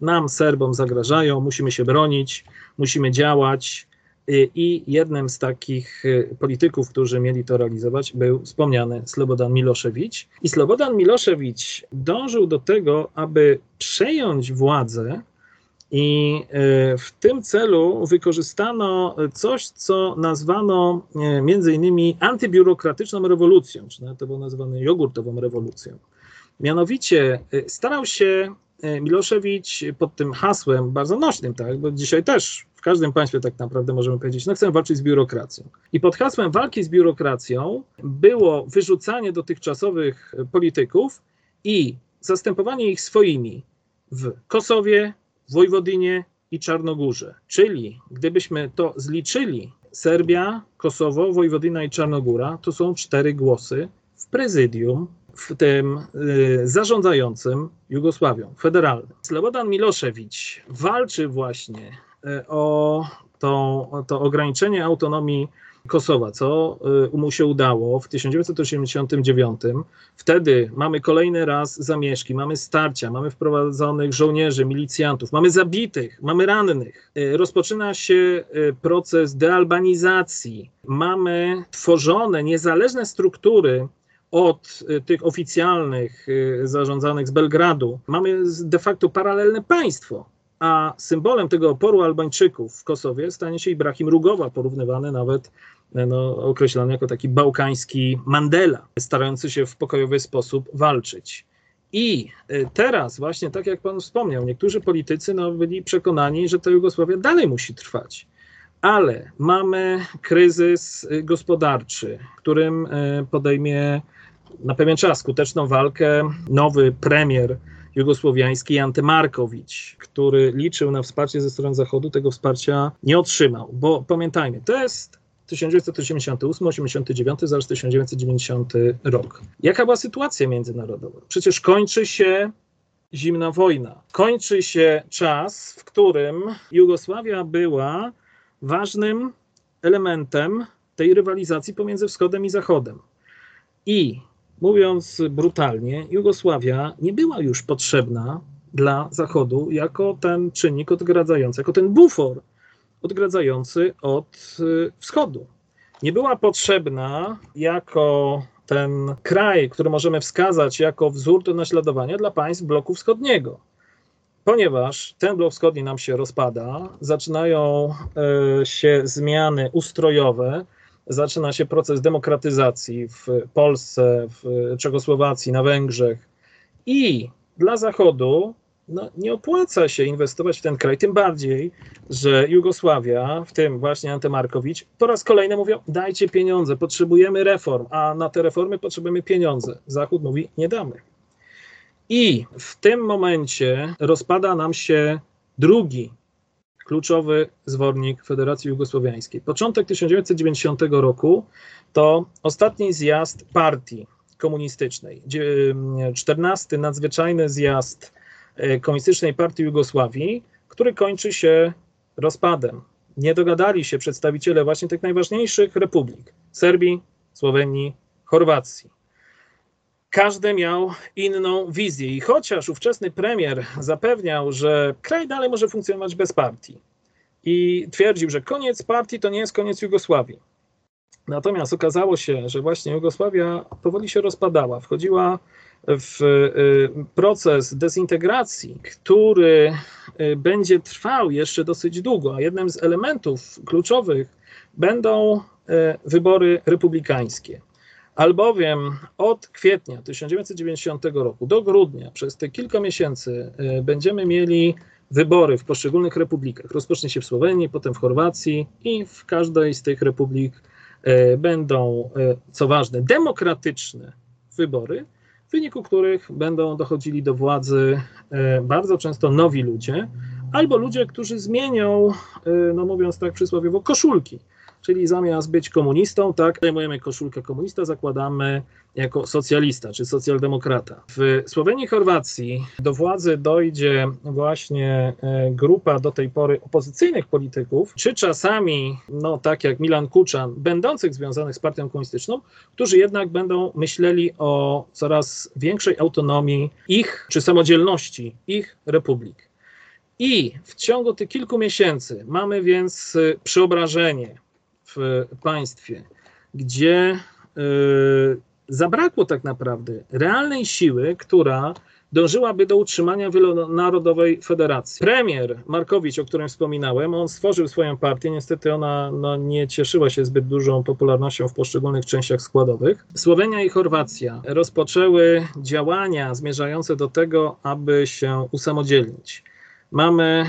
nam, Serbom, zagrażają, musimy się bronić, musimy działać, I jednym z takich y, polityków, którzy mieli to realizować, był wspomniany Slobodan Miloszewicz. I Slobodan Miloszewicz dążył do tego, aby przejąć władzę I e, w tym celu wykorzystano coś, co nazwano między innymi antybiurokratyczną rewolucją, czy nawet to było nazwane jogurtową rewolucją. Mianowicie starał się Miloszewicz pod tym hasłem bardzo nośnym, tak, bo dzisiaj też w każdym państwie tak naprawdę możemy powiedzieć, no chcemy walczyć z biurokracją. I pod hasłem walki z biurokracją było wyrzucanie dotychczasowych polityków i zastępowanie ich swoimi w Kosowie, Wojwodynie i Czarnogórze. Czyli gdybyśmy to zliczyli, Serbia, Kosowo, Wojwodyna i Czarnogóra to są cztery głosy w prezydium, w tym y, zarządzającym Jugosławią federalnym. Slobodan Miloszewicz walczy właśnie y, o to, to ograniczenie autonomii Kosowa, co y, mu się udało w 1989. Wtedy mamy kolejny raz zamieszki, mamy starcia, mamy wprowadzonych żołnierzy, milicjantów, mamy zabitych, mamy rannych. Rozpoczyna się proces dealbanizacji, mamy tworzone niezależne struktury od tych oficjalnych zarządzanych z Belgradu. Mamy de facto paralelne państwo a symbolem tego oporu Albańczyków w Kosowie stanie się Ibrahim Rugowa, porównywany nawet, no, określany jako taki bałkański Mandela, starający się w pokojowy sposób walczyć. I y, teraz, właśnie tak jak Pan wspomniał, niektórzy politycy no, byli przekonani, że ta Jugosławia dalej musi trwać. Ale mamy kryzys y, gospodarczy, którym y, podejmie na pewien czas skuteczną walkę nowy premier jugosłowiański Ante Markowicz, który liczył na wsparcie ze strony Zachodu, tego wsparcia nie otrzymał. Bo pamiętajmy, to jest 1988-89, zaraz 1990 rok. Jaka była sytuacja międzynarodowa? Przecież kończy się zimna wojna. Kończy się czas, w którym Jugosławia była ważnym elementem tej rywalizacji pomiędzy wschodem i zachodem. I mówiąc brutalnie, Jugosławia nie była już potrzebna dla Zachodu jako ten czynnik odgradzający, jako ten bufor odgradzający od y, wschodu. Nie była potrzebna jako ten kraj, który możemy wskazać jako wzór do naśladowania dla państw bloku wschodniego. Ponieważ ten blok wschodni nam się rozpada, zaczynają y, się zmiany ustrojowe, zaczyna się proces demokratyzacji w Polsce, w Czechosłowacji, na Węgrzech i dla Zachodu no, nie opłaca się inwestować w ten kraj, tym bardziej, że Jugosławia, w tym właśnie Antemarkowicz, po raz kolejny mówią, dajcie pieniądze, potrzebujemy reform, a na te reformy potrzebujemy pieniądze. Zachód mówi, nie damy. I w tym momencie rozpada nam się drugi kluczowy zwornik Federacji Jugosłowiańskiej. Początek 1990 roku to ostatni zjazd partii komunistycznej, 14 nadzwyczajny zjazd e, Komunistycznej Partii Jugosławii, który kończy się rozpadem. Nie dogadali się przedstawiciele właśnie tych najważniejszych republik Serbii, Słowenii, Chorwacji. Każdy miał inną wizję i chociaż ówczesny premier zapewniał, że kraj dalej może funkcjonować bez partii i twierdził, że koniec partii to nie jest koniec Jugosławii. Natomiast okazało się, że właśnie Jugosławia powoli się rozpadała, wchodziła w y, proces dezintegracji, który y, będzie trwał jeszcze dosyć długo, a jednym z elementów kluczowych będą y, wybory republikańskie albowiem od kwietnia 1990 roku do grudnia, przez te kilka miesięcy, e, będziemy mieli wybory w poszczególnych republikach. Rozpocznie się w Słowenii, potem w Chorwacji i w każdej z tych republik e, będą, e, co ważne, demokratyczne wybory, w wyniku których będą dochodzili do władzy bardzo często nowi ludzie, albo ludzie, którzy zmienią, no mówiąc tak przysłowiowo, koszulki czyli zamiast być komunistą, tak, zajmujemy koszulkę komunista, zakładamy jako socjalista czy socjaldemokrata. W Słowenii i Chorwacji do władzy dojdzie właśnie e, grupa do tej pory opozycyjnych polityków, czy czasami, no tak jak Milan Kuczan, będących związanych z partią komunistyczną, którzy jednak będą myśleli o coraz większej autonomii ich, czy samodzielności ich republik. I w ciągu tych kilku miesięcy mamy więc przeobrażenie w państwie, gdzie y, zabrakło tak naprawdę realnej siły, która dążyłaby do utrzymania wielonarodowej federacji. Premier Markowicz, o którym wspominałem, on stworzył swoją partię, niestety ona no, nie cieszyła się zbyt dużą popularnością w poszczególnych częściach składowych. Słowenia i Chorwacja rozpoczęły działania zmierzające do tego, aby się usamodzielnić. Mamy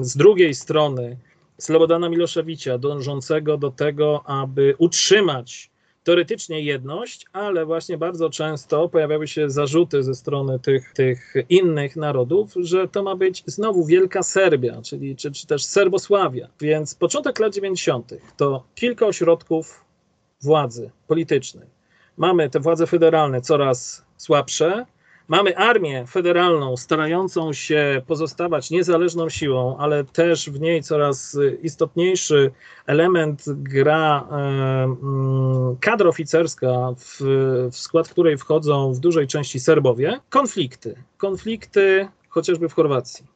z drugiej strony Slobodana Miloszewicza dążącego do tego, aby utrzymać teoretycznie jedność, ale właśnie bardzo często pojawiały się zarzuty ze strony tych, tych innych narodów, że to ma być znowu Wielka Serbia, czyli czy, czy też Serbosławia. Więc początek lat 90. to kilka ośrodków władzy politycznej. Mamy te władze federalne coraz słabsze, Mamy armię federalną starającą się pozostawać niezależną siłą, ale też w niej coraz istotniejszy element gra e, mm, kadra oficerska, w, w skład której wchodzą w dużej części Serbowie. Konflikty. Konflikty chociażby w Chorwacji.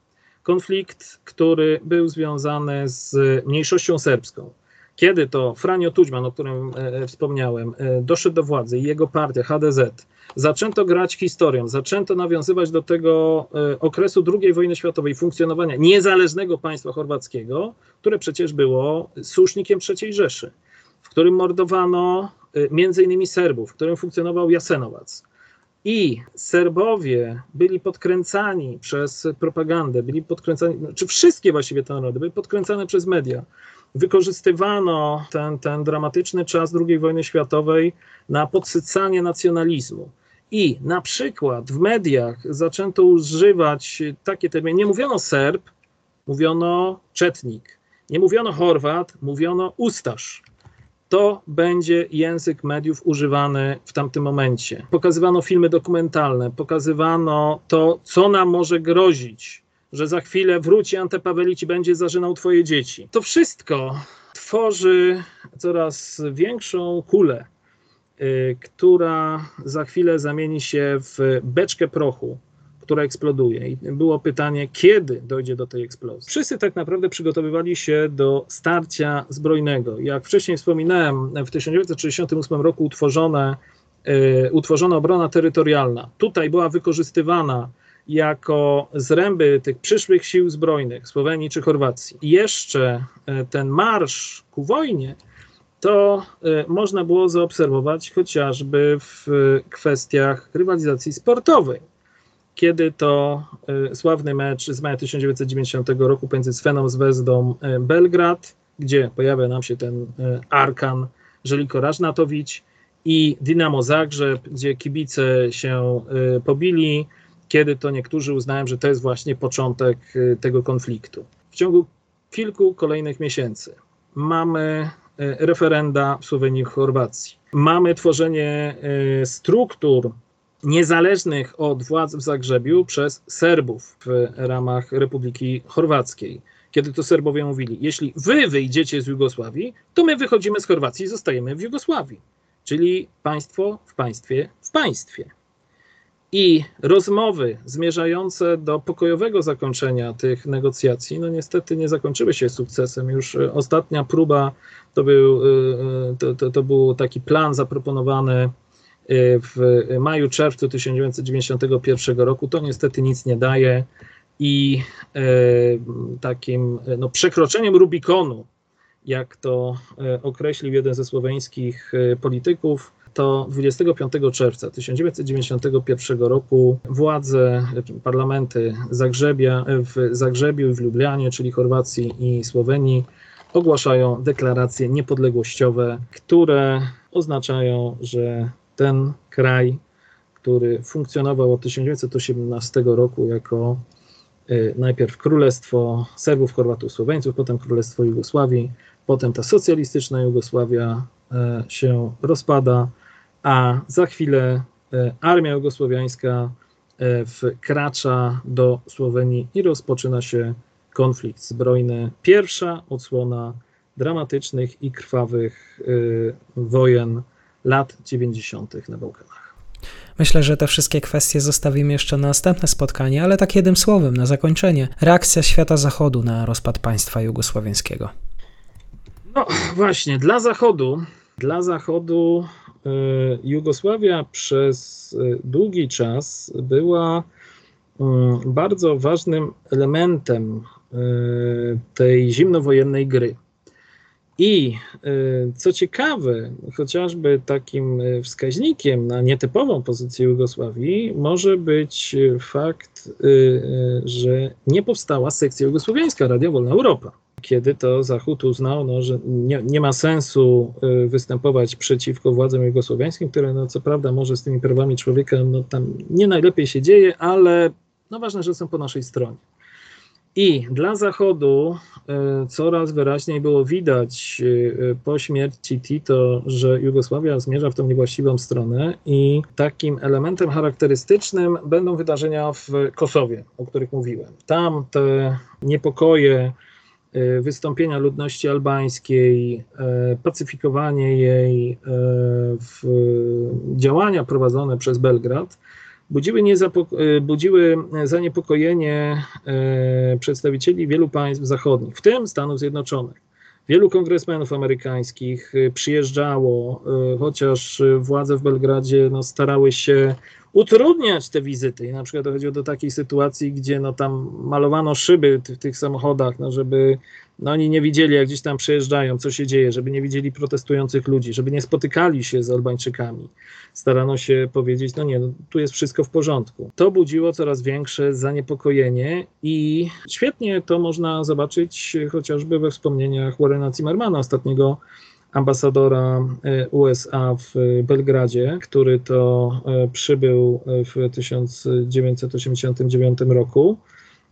Konflikt, który był związany z mniejszością serbską. Kiedy to Franio Tudźman, o którym e, wspomniałem, e, doszedł do władzy i jego partia HDZ, zaczęto grać historią, zaczęto nawiązywać do tego e, okresu II wojny światowej, funkcjonowania niezależnego państwa chorwackiego, które przecież było słusznikiem III Rzeszy, w którym mordowano między innymi Serbów, w którym funkcjonował Jasenowac. I Serbowie byli podkręcani przez propagandę, byli podkręcani, czy wszystkie właściwie te narody były podkręcane przez media wykorzystywano ten, ten dramatyczny czas II wojny światowej na podsycanie nacjonalizmu. I na przykład w mediach zaczęto używać takie terminy. Nie mówiono Serb, mówiono Czetnik. Nie mówiono Chorwat, mówiono Ustasz. To będzie język mediów używany w tamtym momencie. Pokazywano filmy dokumentalne, pokazywano to, co nam może grozić że za chwilę wróci Antepawelić i będzie zażynał twoje dzieci. To wszystko tworzy coraz większą kulę, y, która za chwilę zamieni się w beczkę prochu, która eksploduje. I było pytanie, kiedy dojdzie do tej eksplozji. Wszyscy tak naprawdę przygotowywali się do starcia zbrojnego. Jak wcześniej wspominałem, w 1968 roku utworzone, y, utworzona obrona terytorialna. Tutaj była wykorzystywana jako zręby tych przyszłych sił zbrojnych Słowenii czy Chorwacji. Jeszcze e, ten marsz ku wojnie to e, można było zaobserwować chociażby w kwestiach rywalizacji sportowej. Kiedy to e, sławny mecz z maja 1990 roku pomiędzy Sveną Zvezdą Belgrad, gdzie pojawia nam się ten Arkan Żeliko Rażnatowicz i Dynamo Zagrzeb, gdzie kibice się pobili, kiedy to niektórzy uznają, że to jest właśnie początek y, tego konfliktu. W ciągu kilku kolejnych miesięcy mamy y, referenda w Słowenii i Chorwacji. Mamy tworzenie y, struktur niezależnych od władz w Zagrzebiu przez Serbów w ramach Republiki Chorwackiej. Kiedy to Serbowie mówili, jeśli wy wyjdziecie z Jugosławii, to my wychodzimy z Chorwacji i zostajemy w Jugosławii. Czyli państwo w państwie w państwie. I rozmowy zmierzające do pokojowego zakończenia tych negocjacji, no niestety nie zakończyły się sukcesem. Już e, ostatnia próba to był, e, e, to, to, to był taki plan zaproponowany w maju, czerwcu 1991 roku. To niestety nic nie daje i takim no, przekroczeniem Rubikonu, jak to określił jeden ze słoweńskich polityków, to 25 czerwca 1991 roku władze, parlamenty Zagrzebia, w Zagrzebiu i w Lublianie, czyli Chorwacji i Słowenii, ogłaszają deklaracje niepodległościowe, które oznaczają, że ten kraj, który funkcjonował od 1918 roku jako y, najpierw Królestwo Serbów, Chorwatów, Słoweńców, potem Królestwo Jugosławii, potem ta socjalistyczna Jugosławia się rozpada, a za chwilę e, armia jugosłowiańska e, wkracza do Słowenii i rozpoczyna się konflikt zbrojny. Pierwsza odsłona dramatycznych i krwawych e, wojen lat 90. na Bałkanach. Myślę, że te wszystkie kwestie zostawimy jeszcze na następne spotkanie, ale tak jednym słowem, na zakończenie. Reakcja świata zachodu na rozpad państwa jugosłowiańskiego. No właśnie, dla Zachodu, dla Zachodu Jugosławia przez e, długi czas była mm, bardzo ważnym elementem e, tej zimnowojennej gry. I e, co ciekawe, chociażby takim wskaźnikiem na nietypową pozycję Jugosławii może być fakt, że nie powstała sekcja jugosłowiańska Radia Wolna Europa kiedy to Zachód uznał, no, że nie, nie, ma sensu y, występować przeciwko władzom jugosłowiańskim, które no, co prawda może z tymi prawami człowieka no, tam nie najlepiej się dzieje, ale no, ważne, że są po naszej stronie. I dla Zachodu y, coraz wyraźniej było widać y, po śmierci Tito, że Jugosławia zmierza w tą niewłaściwą stronę i takim elementem charakterystycznym będą wydarzenia w Kosowie, o których mówiłem. Tam te niepokoje wystąpienia ludności albańskiej, e, pacyfikowanie jej, e, działania prowadzone przez Belgrad budziły, budziły zaniepokojenie przedstawicieli wielu państw zachodnich, w tym Stanów Zjednoczonych. Wielu kongresmenów amerykańskich przyjeżdżało, chociaż władze w Belgradzie no, starały się utrudniać te wizyty. I na przykład dochodziło do takiej sytuacji, gdzie no tam malowano szyby w tych samochodach, no żeby no oni nie widzieli, jak gdzieś tam przejeżdżają, co się dzieje, żeby nie widzieli protestujących ludzi, żeby nie spotykali się z Albańczykami. Starano się powiedzieć, no nie, no, tu jest wszystko w porządku. To budziło coraz większe zaniepokojenie i świetnie to można zobaczyć chociażby we wspomnieniach Warrena Zimmermana, ostatniego ambasadora e, USA w Belgradzie, który to e, przybył w 1989 roku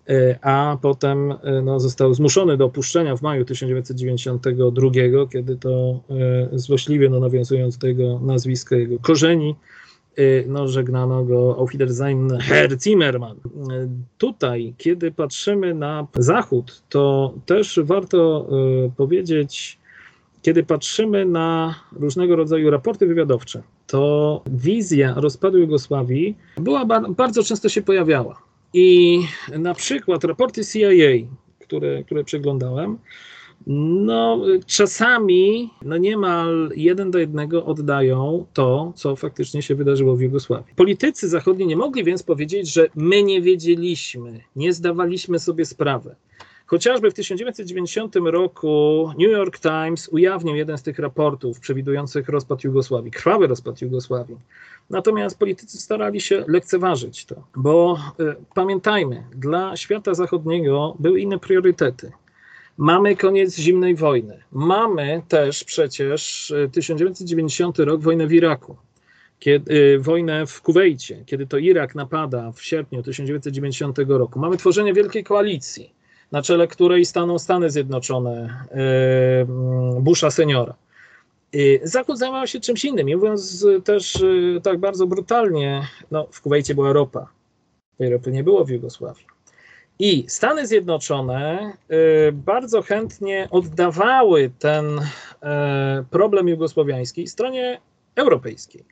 e, a potem no, został zmuszony do opuszczenia w maju 1992, kiedy to złośliwie, no, nawiązując do jego nazwiska, jego korzeni, no, żegnano go Auf Wiedersehen, Herr Zimmermann. Tutaj, kiedy patrzymy na Zachód, to też warto powiedzieć, kiedy patrzymy na różnego rodzaju raporty wywiadowcze, to wizja rozpadu Jugosławii była bardzo często się pojawiała. I na przykład raporty CIA, które, które przeglądałem, no, czasami no niemal jeden do jednego oddają to, co faktycznie się wydarzyło w Jugosławii. Politycy zachodni nie mogli więc powiedzieć, że my nie wiedzieliśmy, nie zdawaliśmy sobie sprawy. Chociażby w 1990 roku New York Times ujawnił jeden z tych raportów przewidujących rozpad Jugosławii, krwawy rozpad Jugosławii. Natomiast politycy starali się lekceważyć to, bo y, pamiętajmy, dla świata zachodniego były inne priorytety. Mamy koniec zimnej wojny. Mamy też przecież 1990 rok wojnę w Iraku. Kiedy, y, wojnę w Kuwejcie, kiedy to Irak napada w sierpniu 1990 roku. Mamy tworzenie wielkiej koalicji na czele której staną Stany Zjednoczone e, Busha seniora. Zachód zajmował się czymś innym. I mówiąc też e, tak bardzo brutalnie, no, w Kuwejcie była ropa. Tej ropy nie było w Jugosławii. I Stany Zjednoczone e, bardzo chętnie oddawały ten problem jugosłowiański stronie europejskiej.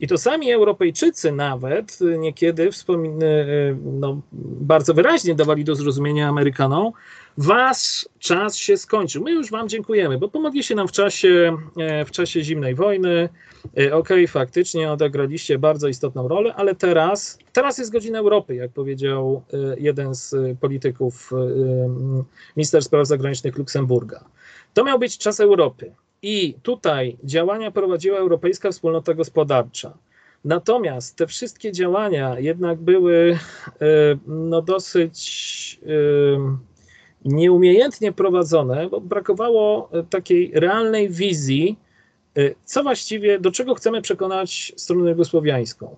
I to sami Europejczycy nawet niekiedy wspomin- no, bardzo wyraźnie dawali do zrozumienia Amerykanom, wasz czas się skończył. My już wam dziękujemy, bo pomogliście nam w czasie, w czasie zimnej wojny. Okej, okay, faktycznie odegraliście bardzo istotną rolę, ale teraz, teraz jest godzina Europy, jak powiedział jeden z polityków, minister spraw zagranicznych Luksemburga. To miał być czas Europy. I tutaj działania prowadziła Europejska Wspólnota Gospodarcza. Natomiast te wszystkie działania jednak były e, no, dosyć e, nieumiejętnie prowadzone, bo brakowało e, takiej realnej wizji, co właściwie, do czego chcemy przekonać stronę jugosłowiańską.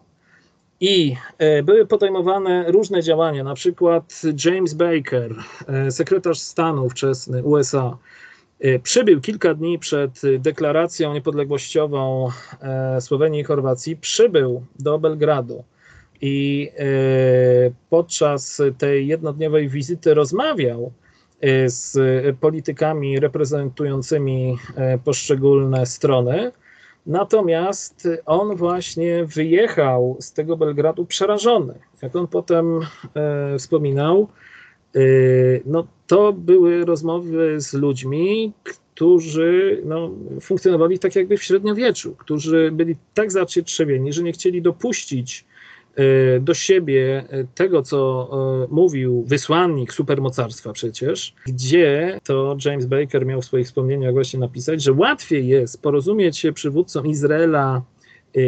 I były podejmowane różne działania, na przykład James Baker, sekretarz stanu wczesny USA, przybył kilka dni przed deklaracją niepodległościową e, Słowenii i Chorwacji, przybył do Belgradu i e, podczas tej jednodniowej wizyty rozmawiał z politykami reprezentującymi poszczególne strony. Natomiast on właśnie wyjechał z tego Belgradu przerażony. Jak on potem wspominał, no, to były rozmowy z ludźmi, którzy no, funkcjonowali tak jakby w średniowieczu, którzy byli tak zacietrzewieni, że nie chcieli dopuścić do siebie tego, co mówił wysłannik supermocarstwa przecież, gdzie to James Baker miał w swoich wspomnieniach właśnie napisać, że łatwiej jest porozumieć się przywódcom Izraela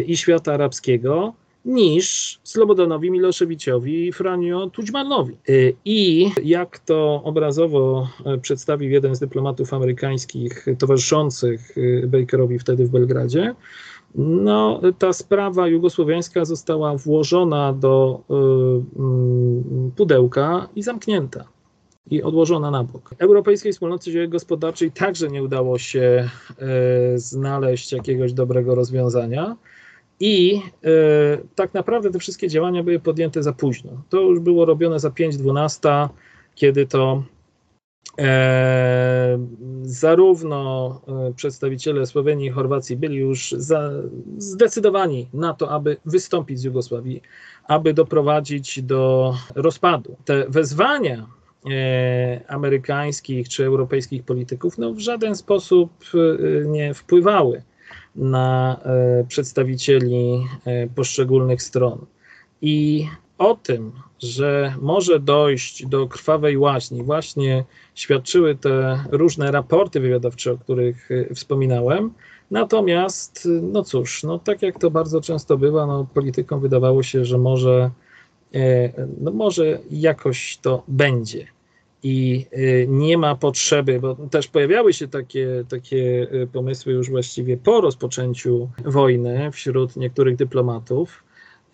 i świata arabskiego, niż Slobodanowi Miloszewiczowi i Franio Tudźmanowi. Y, I jak to obrazowo e, przedstawił jeden z dyplomatów amerykańskich towarzyszących y, Bakerowi wtedy w Belgradzie, no, ta sprawa jugosłowiańska została włożona do y, pudełka i zamknięta i odłożona na bok. Europejskiej Wspólnoty Gospodarczej także nie udało się znaleźć jakiegoś dobrego rozwiązania. I e, tak naprawdę te wszystkie działania były podjęte za późno. To już było robione za 5-12, kiedy to e, zarówno e, przedstawiciele Słowenii i Chorwacji byli już za, zdecydowani na to, aby wystąpić z Jugosławii, aby doprowadzić do rozpadu. Te wezwania e, amerykańskich czy europejskich polityków no, w żaden sposób e, nie wpływały na e, przedstawicieli e, poszczególnych stron. I o tym, że może dojść do krwawej łaźni, właśnie świadczyły te różne raporty wywiadowcze, o których e, wspominałem. Natomiast, no cóż, no tak jak to bardzo często bywa, no politykom wydawało się, że może, no może jakoś to będzie i y, nie ma potrzeby, bo też pojawiały się takie, takie y, pomysły już właściwie po rozpoczęciu wojny wśród niektórych dyplomatów.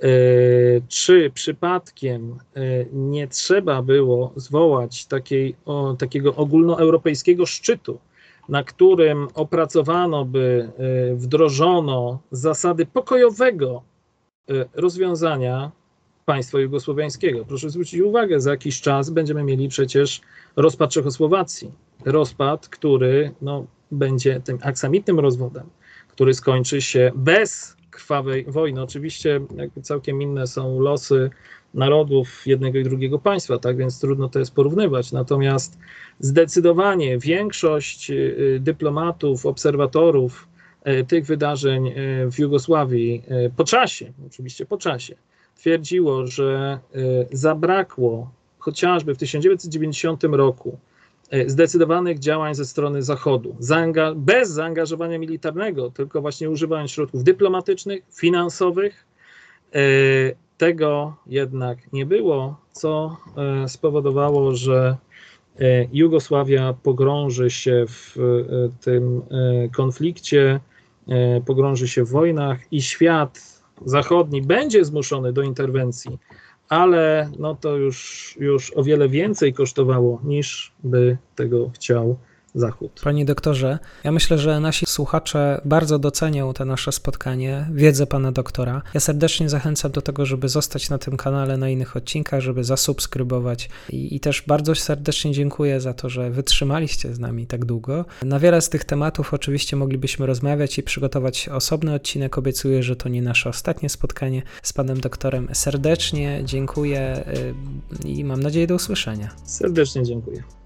Y, czy przypadkiem nie trzeba było zwołać takiej, o, takiego ogólnoeuropejskiego szczytu, na którym opracowano by, wdrożono zasady pokojowego rozwiązania państwa jugosłowiańskiego. Proszę zwrócić uwagę, za jakiś czas będziemy mieli przecież rozpad Czechosłowacji. Rozpad, który no, będzie tym aksamitnym rozwodem, który skończy się bez krwawej wojny. Oczywiście całkiem inne są losy narodów jednego i drugiego państwa, tak więc trudno to jest porównywać. Natomiast zdecydowanie większość y, dyplomatów, obserwatorów y, tych wydarzeń y, w Jugosławii po czasie, oczywiście po czasie, twierdziło, że y, zabrakło chociażby w 1990 roku y, zdecydowanych działań ze strony Zachodu, zaanga bez zaangażowania militarnego, tylko właśnie używając środków dyplomatycznych, finansowych. Y, tego jednak nie było, co spowodowało, że Jugosławia pogrąży się w tym konflikcie, pogrąży się w wojnach i świat zachodni będzie zmuszony do interwencji, ale no to już, już o wiele więcej kosztowało niż by tego chciał Zachód. Panie doktorze, ja myślę, że nasi słuchacze bardzo docenią to nasze spotkanie, wiedzę pana doktora. Ja serdecznie zachęcam do tego, żeby zostać na tym kanale na innych odcinkach, żeby zasubskrybować i, i też bardzo serdecznie dziękuję za to, że wytrzymaliście z nami tak długo. Na wiele z tych tematów oczywiście moglibyśmy rozmawiać i przygotować osobny odcinek. Obiecuję, że to nie nasze ostatnie spotkanie z panem doktorem. Serdecznie dziękuję y, i mam nadzieję do usłyszenia. Serdecznie dziękuję.